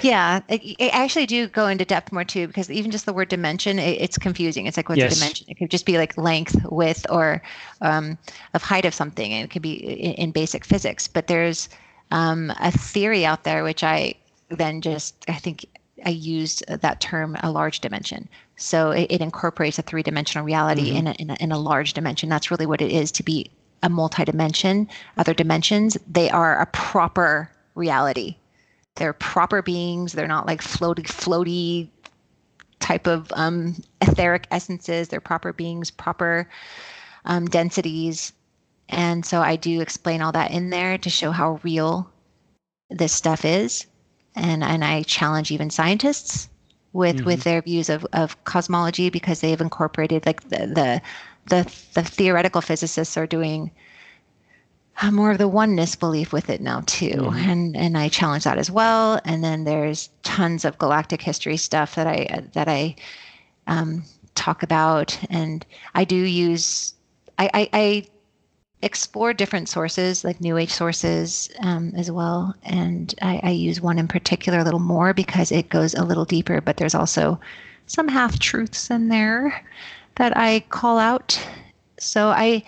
yeah, I actually do go into depth more too because even just the word dimension, it, it's confusing. It's like what's yes. a dimension? It could just be like length, width, or um, of height of something, and it could be in, in basic physics. But there's um, a theory out there which I then just I think I used that term a large dimension. So it, it incorporates a three-dimensional reality mm-hmm. in, a, in, a, in a large dimension. That's really what it is to be a multi-dimension. Other dimensions, they are a proper reality they're proper beings. They're not like floaty, floaty type of um, etheric essences. They're proper beings, proper um, densities. And so I do explain all that in there to show how real this stuff is. And, and I challenge even scientists with, mm-hmm. with their views of, of cosmology because they've incorporated like the, the, the, the theoretical physicists are doing more of the oneness belief with it now too. Mm-hmm. and and i challenge that as well. And then there's tons of galactic history stuff that i that i um, talk about. And i do use i i, I explore different sources like new age sources um, as well. And I, I use one in particular a little more because it goes a little deeper but there's also some half truths in there that i call out. So i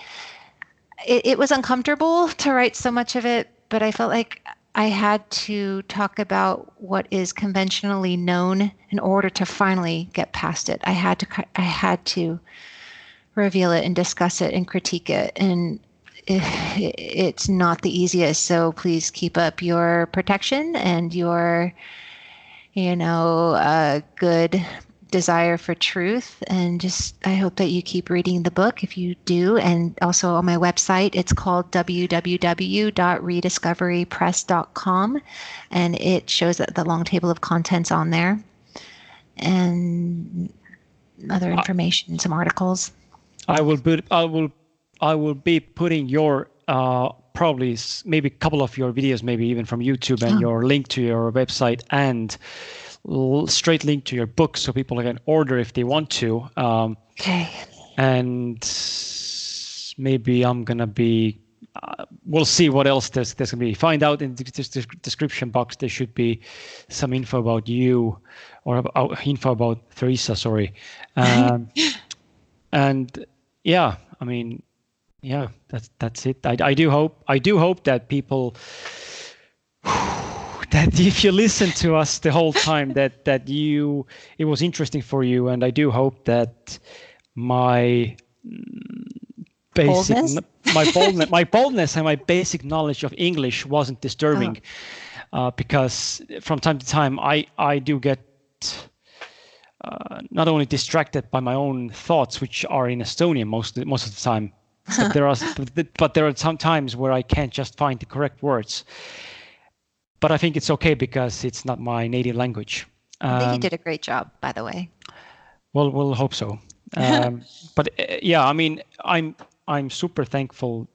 it, it was uncomfortable to write so much of it, but I felt like I had to talk about what is conventionally known in order to finally get past it. I had to I had to reveal it and discuss it and critique it and it, it's not the easiest so please keep up your protection and your you know uh, good desire for truth. And just i hope that you keep reading the book if you do. And also on my website it's called www.rediscoverypress.com and it shows the long table of contents on there. And other information some articles. I will put i will i will be putting your uh, probably maybe a couple of your videos maybe even from youtube and oh. your link to your website. And straight link to your book so people can order if they want to. Um, okay. And maybe I'm gonna be. Uh, we'll see what else there's there's gonna be. Find out in the description box. There should be some info about you, or about, info about Theresa. Sorry. Um, and yeah, I mean, yeah, that's that's it. I I do hope I do hope that people that if you listen to us the whole time that that you it was interesting for you and i do hope that my basic boldness? my boldness my boldness and my basic knowledge of english wasn't disturbing oh. uh, because from time to time i i do get uh, not only distracted by my own thoughts which are in estonian most most of the time but there are but there are some times where i can't just find the correct words but I think it's okay because it's not my native language. Um, I think you um, did a great job, by the way. Well, we'll hope so. Um, but uh, yeah, I mean, I'm I'm super thankful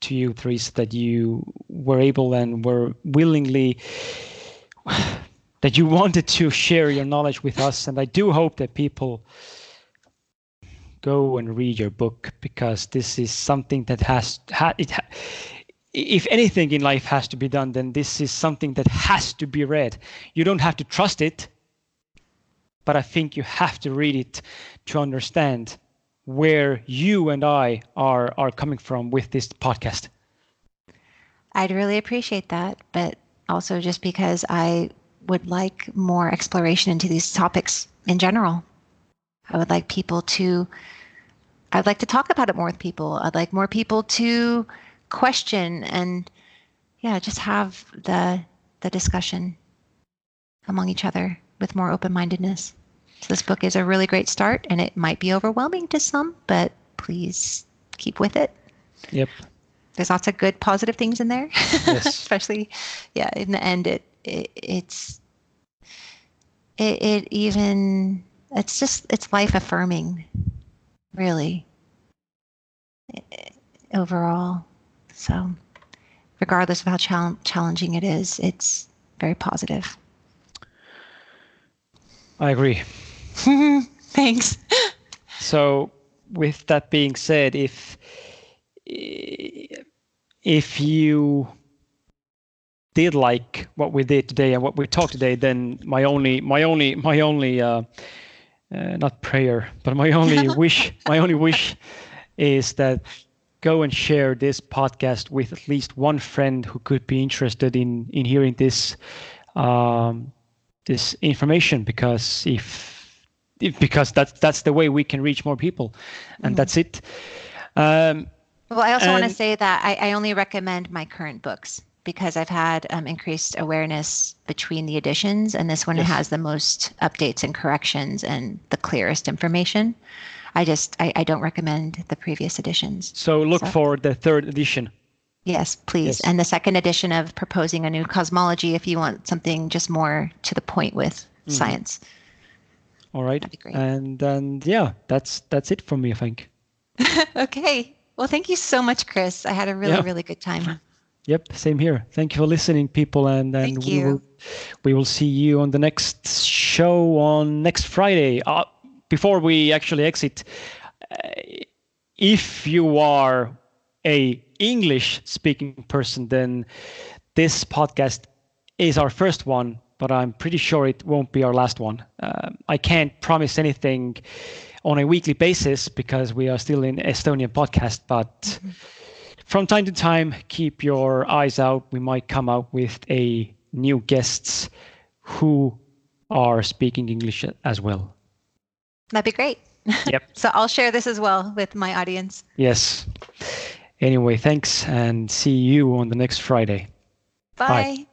to you, Theresa, that you were able and were willingly that you wanted to share your knowledge with us, and I do hope that people go and read your book because this is something that has ha, it ha, if anything in life has to be done, then this is something that has to be read. You don't have to trust it, but I think you have to read it to understand where you and I are are coming from with this podcast. I'd really appreciate that, but also just because I would like more exploration into these topics in general. I would like people to I'd like to talk about it more with people. I'd like more people to question and yeah, just have the the discussion among each other with more open mindedness. So this book is a really great start, and it might be overwhelming to some, but please keep with it. Yep. There's lots of good, positive things in there. Yes. Especially, yeah. In the end, it, it it's it, it even it's just it's life affirming, really. Overall, so regardless of how chal- challenging it is, it's very positive. I agree. Thanks. So, with that being said, if if you did like what we did today and what we talked today, then my only my only my only uh, uh, not prayer, but my only wish my only wish is that go and share this podcast with at least one friend who could be interested in in hearing this um, this information because if, if because that's that's the way we can reach more people and mm-hmm. that's it um, well i also want to say that I, I, only recommend my current books because i've had um, increased awareness between the editions and this one yes. has the most updates and corrections and the clearest information i just i, I don't recommend the previous editions so look so. for the third edition Yes, please. Yes. And the second edition of Proposing a New Cosmology if you want something just more to the point with mm. science. All right. That'd be great. And and yeah, that's that's it from me, I think. okay. Well, thank you so much, Chris. I had a really yeah. really good time. Yep, same here. Thank you for listening, people, and and we will we will see you on the next show on next Friday. Uh, before we actually exit, uh, if you are a English speaking person, then this podcast is our first one, but I'm pretty sure it won't be our last one. Uh, I can't promise anything on a weekly basis because we are still in Estonian podcast, but mm-hmm. from time to time, keep your eyes out. We might come out with a new guests who are speaking English as well. That'd be great. Yep. so I'll share this as well with my audience. Yes. Anyway, thanks and see you on the next Friday. Bye. Bye.